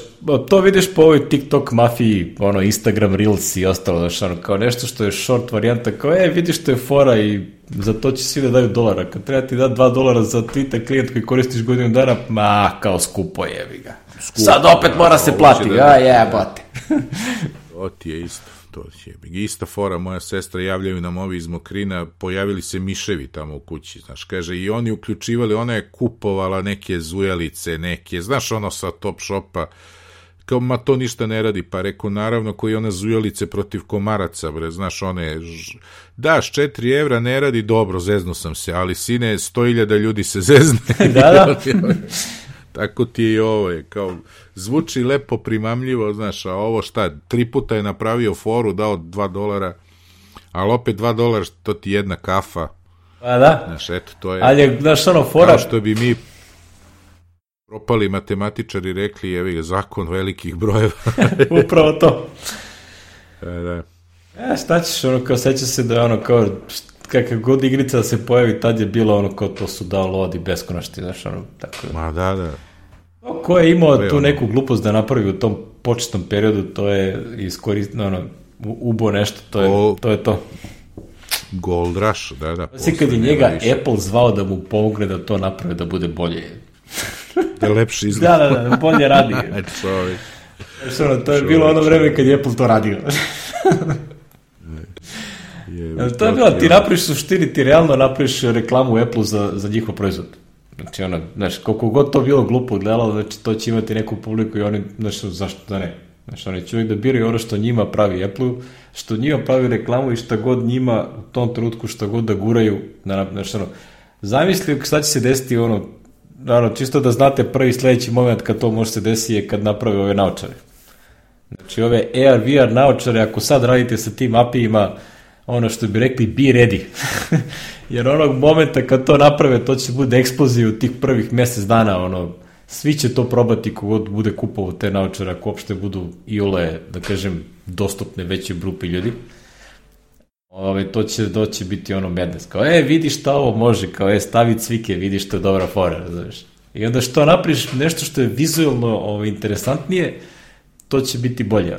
Speaker 1: to vidiš po ovoj TikTok mafiji, ono, Instagram Reels i ostalo, znaš, ono, kao nešto što je short varijanta, kao, e, vidiš što je fora i za to će svi da daju dolara. Kad treba ti da 2 dolara za Twitter klijent koji koristiš godinu dana, ma, kao skupo jebi ga. Sad opet mora
Speaker 2: da,
Speaker 1: se plati,
Speaker 2: da-
Speaker 1: a jebote.
Speaker 2: To ti je isto, to ti je. Ista fora, moja sestra javljaju nam ovi iz Mokrina, pojavili se miševi tamo u kući, znaš, kaže, i oni uključivali, ona je kupovala neke zujalice, neke, znaš, ono sa top shopa, kao, ma to ništa ne radi, pa rekao, naravno, koji one zujalice protiv komaraca, bre, znaš, one, ž... daš 4 evra, ne radi, dobro, zeznu sam se, ali sine, 100.000 ljudi se zezne.
Speaker 1: Da, da.
Speaker 2: Tako ti je i ovo, je, kao, zvuči lepo, primamljivo, znaš, a ovo šta, tri puta je napravio foru, dao 2 dolara, ali opet 2 dolara, to ti jedna kafa,
Speaker 1: Pa da.
Speaker 2: znaš, eto, to je,
Speaker 1: Ali je, znaš, ono, fora,
Speaker 2: kao što bi mi propali matematičari rekli, evi ga, zakon velikih brojeva.
Speaker 1: upravo to.
Speaker 2: E, da.
Speaker 1: E, šta ćeš, ono, kao seća se da je ono, kao, kakav god igrica da se pojavi, tad je bilo ono, kao to su downloadi beskonačni, znaš, ono, tako da.
Speaker 2: Ma da, da.
Speaker 1: Ko je imao tu neku glupost da napravi u tom početnom periodu, to je iskoristno, ono, ubo nešto, to je, to je to.
Speaker 2: Gold Rush, da, da.
Speaker 1: Sve kad je njega
Speaker 2: više.
Speaker 1: Apple zvao da mu pomogne da to napravi da bude bolje.
Speaker 2: Da lepši izgled.
Speaker 1: Da, da, da, bolje radi.
Speaker 2: Čovjek.
Speaker 1: Znaš, ono, to je bilo ono vreme kad je Apple to radio.
Speaker 2: Je,
Speaker 1: to je bilo, ti napraviš suštini, ti realno napraviš reklamu Apple za, za njihov proizvod. Znači, ono, znaš, koliko god to bilo glupo gledalo, znači, to će imati neku publiku i oni, znaš, zašto da ne? Znaš, oni će uvijek da biraju ono što njima pravi Apple, što njima pravi reklamu i šta god njima u tom trenutku šta god da guraju, na, znaš, ono, zamisli šta će se desiti, ono, naravno, čisto da znate prvi sledeći moment kad to može se desiti je kad naprave ove naočare. Znači ove AR, VR naočare, ako sad radite sa tim API-ima, ono što bi rekli, be ready. Jer onog momenta kad to naprave, to će bude eksplozija u tih prvih mesec dana, ono, svi će to probati kogod bude kupovao te naočare, ako uopšte budu iole, da kažem, dostupne veće grupe ljudi. Ove, to će doći biti ono madness. Kao, e, vidi šta ovo može, kao, e, stavi cvike, vidi što je dobra fora, razumeš. I onda što napriš nešto što je vizualno ovo, interesantnije, to će biti bolje.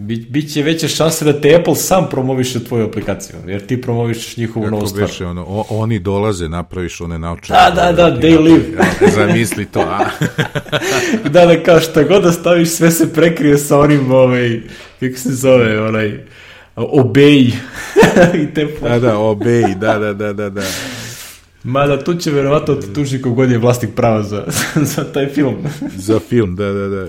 Speaker 1: Bi, biće veće šanse da te Apple sam promoviše tvoju aplikaciju, jer ti promovišeš njihovu novu
Speaker 2: Kako
Speaker 1: stvar.
Speaker 2: beše, ono, o, oni dolaze, napraviš one naučare.
Speaker 1: Da, da, da, they live.
Speaker 2: Zamisli to, a?
Speaker 1: da, da, kao šta god da staviš, sve se prekrije sa onim, ovaj, kako se zove, onaj, obey i te
Speaker 2: Da, da, obej, da, da, da, da, da.
Speaker 1: Mada tu će verovatno tuži kogod je vlasnik prava za, za taj film.
Speaker 2: Za film, da, da, da.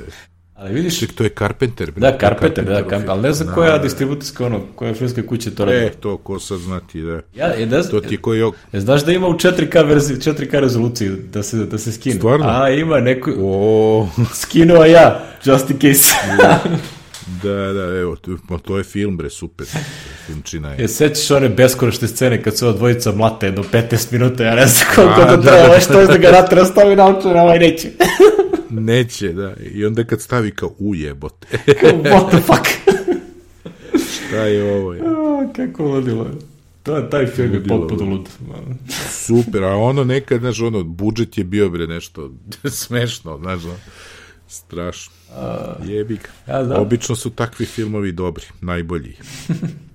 Speaker 1: Ali vidiš,
Speaker 2: Ček, to je Carpenter. bre.
Speaker 1: da, Carpenter, da, Carpenter, ali ne znam
Speaker 2: film.
Speaker 1: koja distribucijska, ono, koja filmska kuća to radi.
Speaker 2: E, to ko sad znati, da.
Speaker 1: Ja, je, da,
Speaker 2: To ti je koji ok...
Speaker 1: E, Znaš da ima u 4K verziji, 4K rezoluciji da se, da se skine?
Speaker 2: Stvarno?
Speaker 1: A, ima neko...
Speaker 2: O,
Speaker 1: Skinuo ja, just in case.
Speaker 2: Da, da, evo, to, to je film, bre, super. Filmčina je.
Speaker 1: Je sećaš one beskonačne scene kad su ova dvojica mlate jedno 15 minuta, ja ne znam koliko to treba, da, što je da ga natera stavi naučar, ovaj neće.
Speaker 2: neće, da. I onda kad stavi kao ujebote.
Speaker 1: What the fuck?
Speaker 2: Šta je ovo? Je?
Speaker 1: A, kako ludilo. To, taj film je potpuno lud.
Speaker 2: Super, a ono nekad, znaš, ono, budžet je bio, bre, nešto smešno, znaš, ono, strašno. Uh, Jebik. Ja, da. Obično su takvi filmovi dobri, najbolji.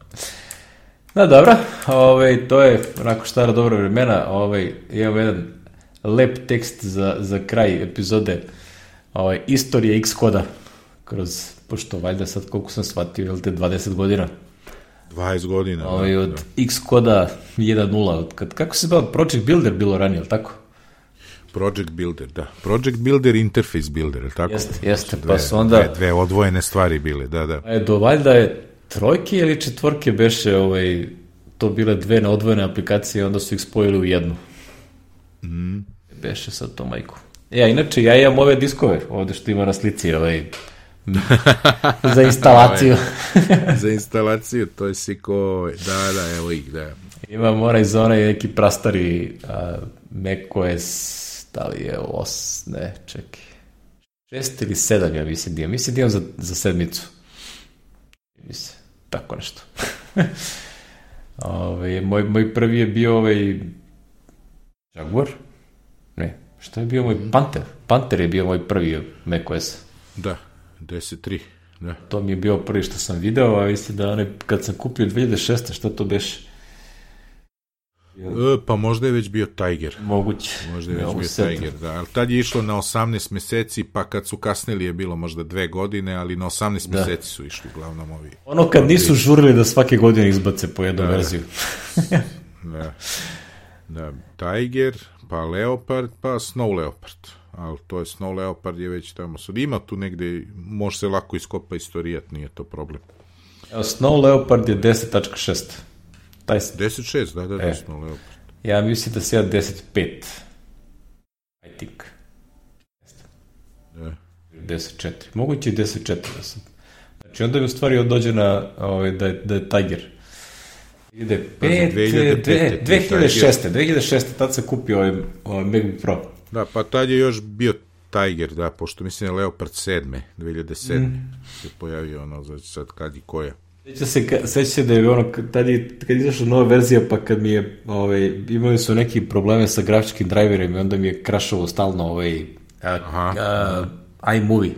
Speaker 1: da, dobro. Ove, ovaj, to je onako stara dobra vremena. Ove, ovaj, imamo jedan lep tekst za, za kraj epizode. Ovaj, istorija X koda. Kroz, pošto valjda sad koliko sam shvatio, je li te 20 godina?
Speaker 2: 20 godina.
Speaker 1: Ovaj, da, od da. X koda 1.0. Od, kad, kako se bavio? Project Builder bilo ranije, ali tako?
Speaker 2: Project Builder, da. Project Builder, Interface Builder, je tako?
Speaker 1: Jeste, jeste, pa su onda...
Speaker 2: Dve, dve odvojene stvari bile, da, da.
Speaker 1: E, do valjda je trojke ili četvorke beše ovaj, to bile dve neodvojene aplikacije, onda su ih spojili u jednu. Mm. Beše sad to majku. Ja, inače, ja imam ove diskove, ovde što ima na slici, ovaj, za instalaciju.
Speaker 2: Ovaj, za instalaciju, to je siko, da, da, evo ih, da.
Speaker 1: Imam onaj za onaj neki prastari uh, macOS da li je os, ne, čekaj, šest ili sedam, ja mislim da imam, mislim da imam za, za sedmicu. Mislim, tako nešto. Ove, ovaj, moj, moj prvi je bio ovaj Jaguar, ne, šta je bio moj Panther? Panther je bio moj prvi macOS.
Speaker 2: Da, 10.3. Da.
Speaker 1: To mi je bio prvi što sam video, a mislim da onaj, kad sam kupio 2006. šta to beše?
Speaker 2: E, pa možda je već bio Tiger.
Speaker 1: Moguće.
Speaker 2: Možda je već bio setu. Tiger, da. Ali tad je išlo na 18 meseci, pa kad su kasnili je bilo možda dve godine, ali na 18 da. meseci su išli uglavnom ovi.
Speaker 1: Ono kad nisu žurili da svake godine izbace po jednu da, verziju.
Speaker 2: da. Da, Tiger, pa Leopard, pa Snow Leopard. Ali to je Snow Leopard je već tamo. Sad ima tu negde, može se lako iskopa istorijat, nije to problem.
Speaker 1: Snow Leopard je 10.6.
Speaker 2: Taj... 10.6, da, da, da, e, smo Leopard.
Speaker 1: Ja mislim da se ja 10.5. I think.
Speaker 2: Da.
Speaker 1: 10.4. Moguće i 10.4 da sam. Znači onda mi u stvari dođe na ovaj, da, je, da je Tiger. Ide 5, 2006. 2006. Tad se kupio ovaj, ovaj MacBook Pro.
Speaker 2: Da, pa tad je još bio Tiger, da, pošto mislim je Leopard 7. 2007. Mm. se pojavio ono, znači sad kad i koja.
Speaker 1: Seća se, seća se da je ono, tad je, kad izašla nova verzija, pa kad mi je, ovaj, imali su neki probleme sa grafičkim driverima i onda mi je krašovo stalno ovaj, a, a, iMovie.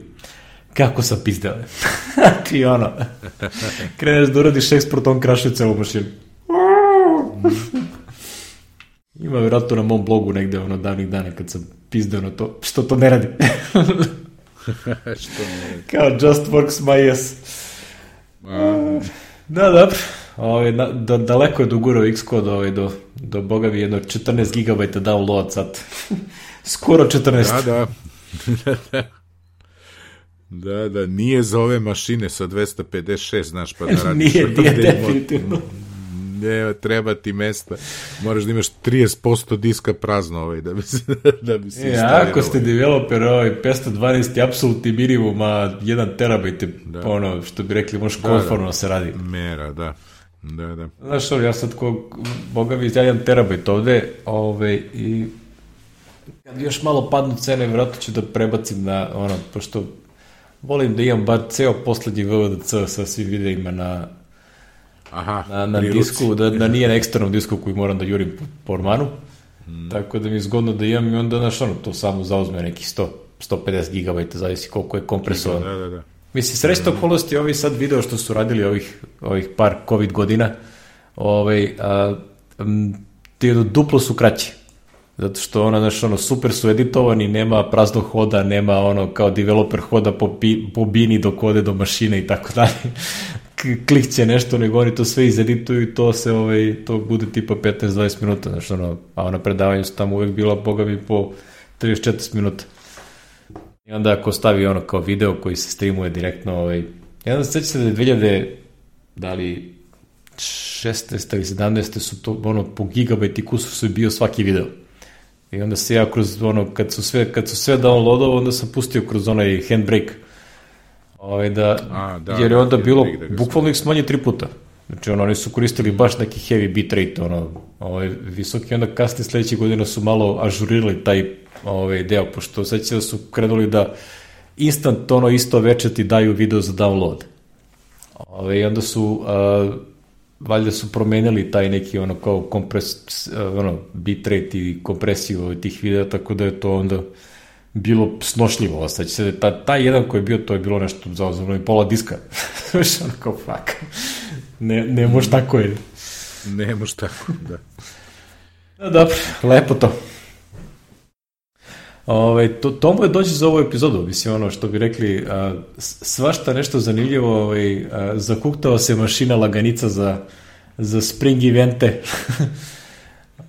Speaker 1: Kako sam pizdeo. Ti ono, kreneš da uradiš eksport, on krašuje celu mašinu. Ima vjerojatno na mom blogu negde ono davnih dana kad sam pizdeo na to, što to ne radi.
Speaker 2: što ne radi?
Speaker 1: Kao just works my ass. Da, dobro. Ovaj, na, da, daleko je dogurao Xcode ovaj, do, do boga mi jedno 14 GB download sad. Skoro 14.
Speaker 2: Da, da. da, da, nije za ove mašine sa 256, znaš, pa da radiš.
Speaker 1: nije, nije, definitivno
Speaker 2: ne, treba ti mesta. Moraš da imaš 30% diska prazno ovaj, da bi se, da bi se
Speaker 1: e, Ako ste developer, ovaj, 512 je apsolutni minimum, a 1 terabajt je da. ono, što bi rekli, možeš da, konformno da. se radi.
Speaker 2: Mera, da. Da, da.
Speaker 1: Znaš što, ja sad ko, boga mi ja 1 terabajt ovde, ovaj, i kad još malo padnu cene, vjerojatno ću da prebacim na, ono, pošto volim da imam bar ceo poslednji VVDC sa svim videima na,
Speaker 2: Aha,
Speaker 1: na, na disku, da, da nije na eksternom disku koji moram da jurim po, po ormanu. Hmm. Tako da mi je zgodno da imam i onda, znaš, ono, to samo zauzme nekih 100, 150 GB, zavisi koliko je kompresovan.
Speaker 2: Da, da, da.
Speaker 1: Mislim, srećno okolosti, ovi sad video što su radili ovih, ovih par COVID godina, ovaj, a, m, ti duplo su kraći. Zato što ona, znaš, ono, super su editovani, nema praznog hoda, nema ono, kao developer hoda po, pi, po bini dok ode do mašine i tako dalje klikće nešto, nego oni to sve izedituju i to se, ovaj, to bude tipa 15-20 minuta, znači ono, a ona predavanju su tamo uvek bila, boga mi, po 34 minuta. I onda ako stavi ono kao video koji se streamuje direktno, ovaj, jedan se se da je 2000, da li 16. ili 17. su to, ono, po gigabajt i kusur su bio svaki video. I onda se ja kroz, ono, kad su sve, kad su sve downloadovao, onda sam pustio kroz onaj handbrake, Ovaj, da,
Speaker 2: A, da,
Speaker 1: jer je onda
Speaker 2: da,
Speaker 1: bilo,
Speaker 2: da
Speaker 1: bukvalno ih smanji tri puta. Znači, ono, oni su koristili baš neki heavy bitrate, ono, ovaj, visoki, onda kasnije sledeće godine su malo ažurirali taj ovaj, deo, pošto seća da su krenuli da instant ono isto veče ti daju video za download. Ove, I onda su, a, valjda su promenili taj neki ono kao kompres, ono, bitrate i kompresiju tih videa, tako da je to onda bilo snošljivo. Ostaće se, ta, taj jedan koji je bio, to je bilo nešto za ozavno i pola diska. Znaš, ono kao, fuck. Ne, ne moš tako je.
Speaker 2: Ne može tako, da.
Speaker 1: Da, dobro, lepo to. Ove, to, to mu je doći za ovu epizodu, mislim, ono što bi rekli, a, svašta nešto zanimljivo, ovaj, a, zakuktao se mašina laganica za, za spring evente.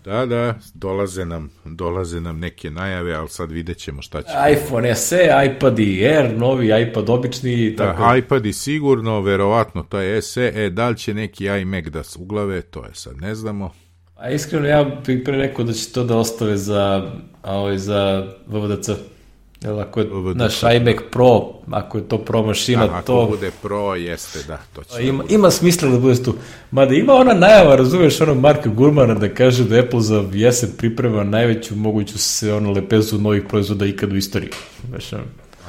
Speaker 2: Da, da, dolaze nam, dolaze nam neke najave, ali sad vidjet ćemo šta će.
Speaker 1: iPhone SE, iPad i Air, novi iPad obični.
Speaker 2: Da,
Speaker 1: tako.
Speaker 2: iPad i sigurno, verovatno, to je SE, e, da li će neki iMac da se uglave, to je sad, ne znamo.
Speaker 1: A iskreno, ja bih pre rekao da će to da ostave za, ovaj, za VVDC. Jel, ako je naš iMac Pro, ako je to Pro mašina,
Speaker 2: Da, ako
Speaker 1: to...
Speaker 2: bude Pro, jeste, da, to će.
Speaker 1: Pa Ima, ima smisla da bude tu. Mada ima ona najava, razumeš, ono Marka Gurmana da kaže da Apple za jesen priprema najveću moguću se ono lepezu novih proizvoda ikad u istoriji. Znaš,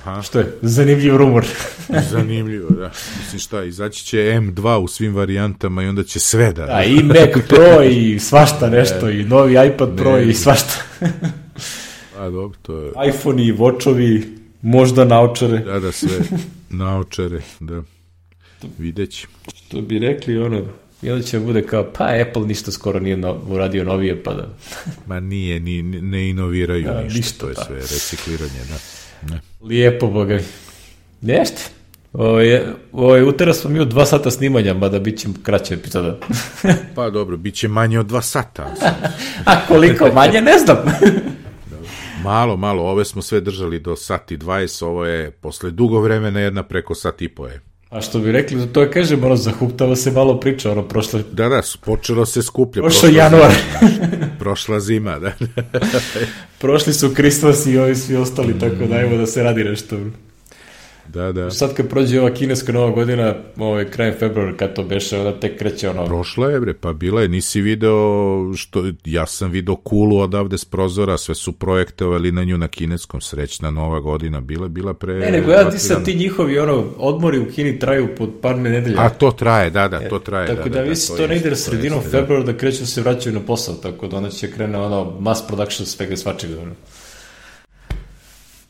Speaker 2: Aha.
Speaker 1: što je? Zanimljiv rumor.
Speaker 2: Zanimljivo, da. Mislim šta, izaći će M2 u svim varijantama i onda će sve da...
Speaker 1: A i Mac Pro i svašta nešto, i novi iPad Pro i svašta.
Speaker 2: A, dobro, to je...
Speaker 1: iPhone i Watchovi, možda naočare.
Speaker 2: Da, da, sve naočare, da. Videći.
Speaker 1: To bi rekli, ono, i onda će bude kao, pa Apple ništa skoro nije no, uradio novije, pa da...
Speaker 2: Ma nije, ni, ne inoviraju
Speaker 1: Da,
Speaker 2: ništa,
Speaker 1: ništa,
Speaker 2: to je
Speaker 1: da.
Speaker 2: sve recikliranje, da. Ne.
Speaker 1: Lijepo, boga. Jeste. Ovo je, ovo je utera smo mi u dva sata snimanja, mada bit će kraća epizoda.
Speaker 2: Pa dobro, bit će manje od dva sata.
Speaker 1: A koliko manje, ne znam.
Speaker 2: Malo, malo, ove smo sve držali do sati 20, ovo je posle dugo vremena jedna preko sat i po je.
Speaker 1: A što bi rekli, to je, kažem, ono, zahuktava se malo priča, ono, prošle,
Speaker 2: Da, da, počelo se skuplja.
Speaker 1: prošao
Speaker 2: prošla
Speaker 1: januar.
Speaker 2: zima, prošla zima, da.
Speaker 1: Prošli su Kristos i ovi svi ostali, tako da ajmo da se radi nešto.
Speaker 2: Da, da.
Speaker 1: Sad kad prođe ova kineska nova godina, ovaj, krajem februara, kad to beše, onda tek kreće ono...
Speaker 2: Prošla je, bre, pa bila je, nisi video što, ja sam video kulu odavde s prozora, sve su projektovali na nju na kineskom, srećna nova godina, bila, bila pre...
Speaker 1: Ne, nego ja ti sad ti njihovi ono, odmori u Kini traju pod par nedelja.
Speaker 2: A to traje, da, da, to traje.
Speaker 1: Tako da,
Speaker 2: da,
Speaker 1: da,
Speaker 2: da,
Speaker 1: visi to,
Speaker 2: to
Speaker 1: sredinom
Speaker 2: jeste, da.
Speaker 1: februara da kreću da se vraćaju na posao, tako da onda će krene ono mass production svega svačega. Ono.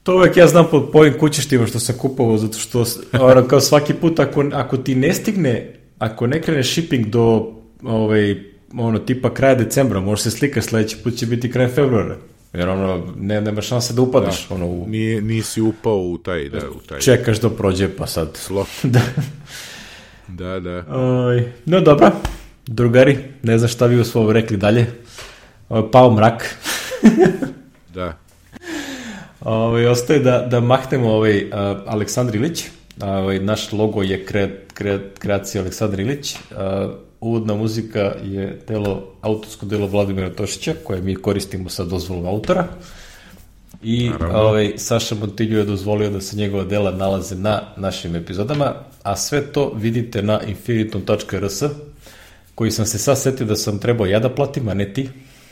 Speaker 1: To uvek ja znam po, po ovim kućištima što sam kupovao, zato što ono, kao svaki put ako, ako ti ne stigne, ako ne krene shipping do ovaj, ono, tipa kraja decembra, može se slikaš sledeći put će biti kraj februara. Jer ono, ne, nema šanse da upadneš, ono, u,
Speaker 2: Nije, nisi upao u taj, da, u taj
Speaker 1: čekaš da prođe, pa sad.
Speaker 2: slot.
Speaker 1: da.
Speaker 2: Da, da.
Speaker 1: Oj, no dobro, drugari, ne znam šta vi u svom rekli dalje. Pao mrak.
Speaker 2: Da.
Speaker 1: Ovaj, ostaje da, da mahnemo ovaj, uh, Aleksandar Ilić. Ovaj, naš logo je kre, kre, kreacija Aleksandar Ilić. Uh, uvodna muzika je delo, autorsko delo Vladimira Tošića, koje mi koristimo sa dozvolom autora. I ovaj, Saša Montilju je dozvolio da se njegova dela nalaze na našim epizodama, a sve to vidite na infinitum.rs, koji sam se sad setio da sam trebao ja da platim, a ne ti.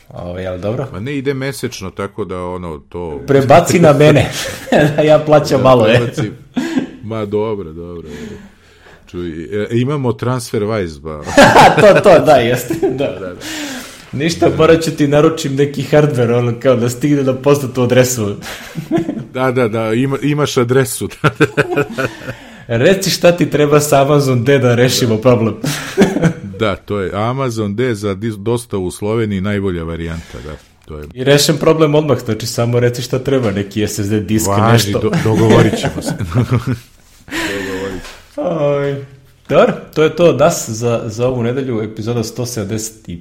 Speaker 1: Ovaj, ali dobro.
Speaker 2: Ma ne ide mesečno, tako da ono, to...
Speaker 1: Prebaci na mene, da ja plaćam malo, e.
Speaker 2: Prebaci- Ma dobro, dobro. Čuj, e, imamo TransferWise, ba.
Speaker 1: to, to, da, jeste. Da, da, da. Ništa, morat ću ti naručim neki hardware, ono kao da stigne da postatu adresu.
Speaker 2: Da, da, da, ima, imaš adresu.
Speaker 1: Reci šta ti treba sa Amazon D da rešimo problem.
Speaker 2: Da, to je Amazon D za dostavu u Sloveniji najbolja varijanta, da. To je
Speaker 1: I rešen problem odmah, znači samo reci šta treba, neki SSD disk,
Speaker 2: važi,
Speaker 1: nešto.
Speaker 2: do, dogovorit ćemo se.
Speaker 1: Oj. Dobro, to je to od nas za, za ovu nedelju, epizoda 175.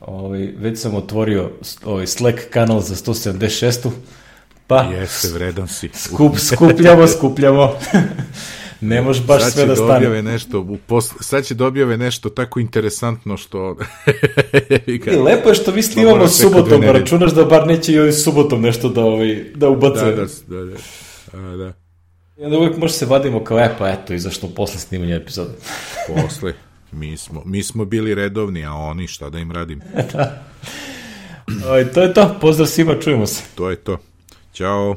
Speaker 1: Ovaj, već sam otvorio ovaj Slack kanal za 176. Pa,
Speaker 2: Jeste, vredan si.
Speaker 1: skup, skupljamo, skupljamo. ne možeš baš
Speaker 2: sad
Speaker 1: sve da
Speaker 2: da
Speaker 1: stane.
Speaker 2: objave nešto, u post, sad će da objave nešto tako interesantno što...
Speaker 1: I lepo je što
Speaker 2: Pa
Speaker 1: snimamo subotom, pa
Speaker 2: nedelje.
Speaker 1: računaš da bar neće i ovim subotom nešto da, ovaj, da ubace.
Speaker 2: da, da, da, da, a, da.
Speaker 1: I onda uvijek možda se vadimo kao, e pa eto, izašlo posle snimanja epizode.
Speaker 2: Posle. Mi smo, mi smo bili redovni, a oni šta da im radim.
Speaker 1: da. O, to je to, pozdrav svima, čujemo se.
Speaker 2: To je to. Ćao.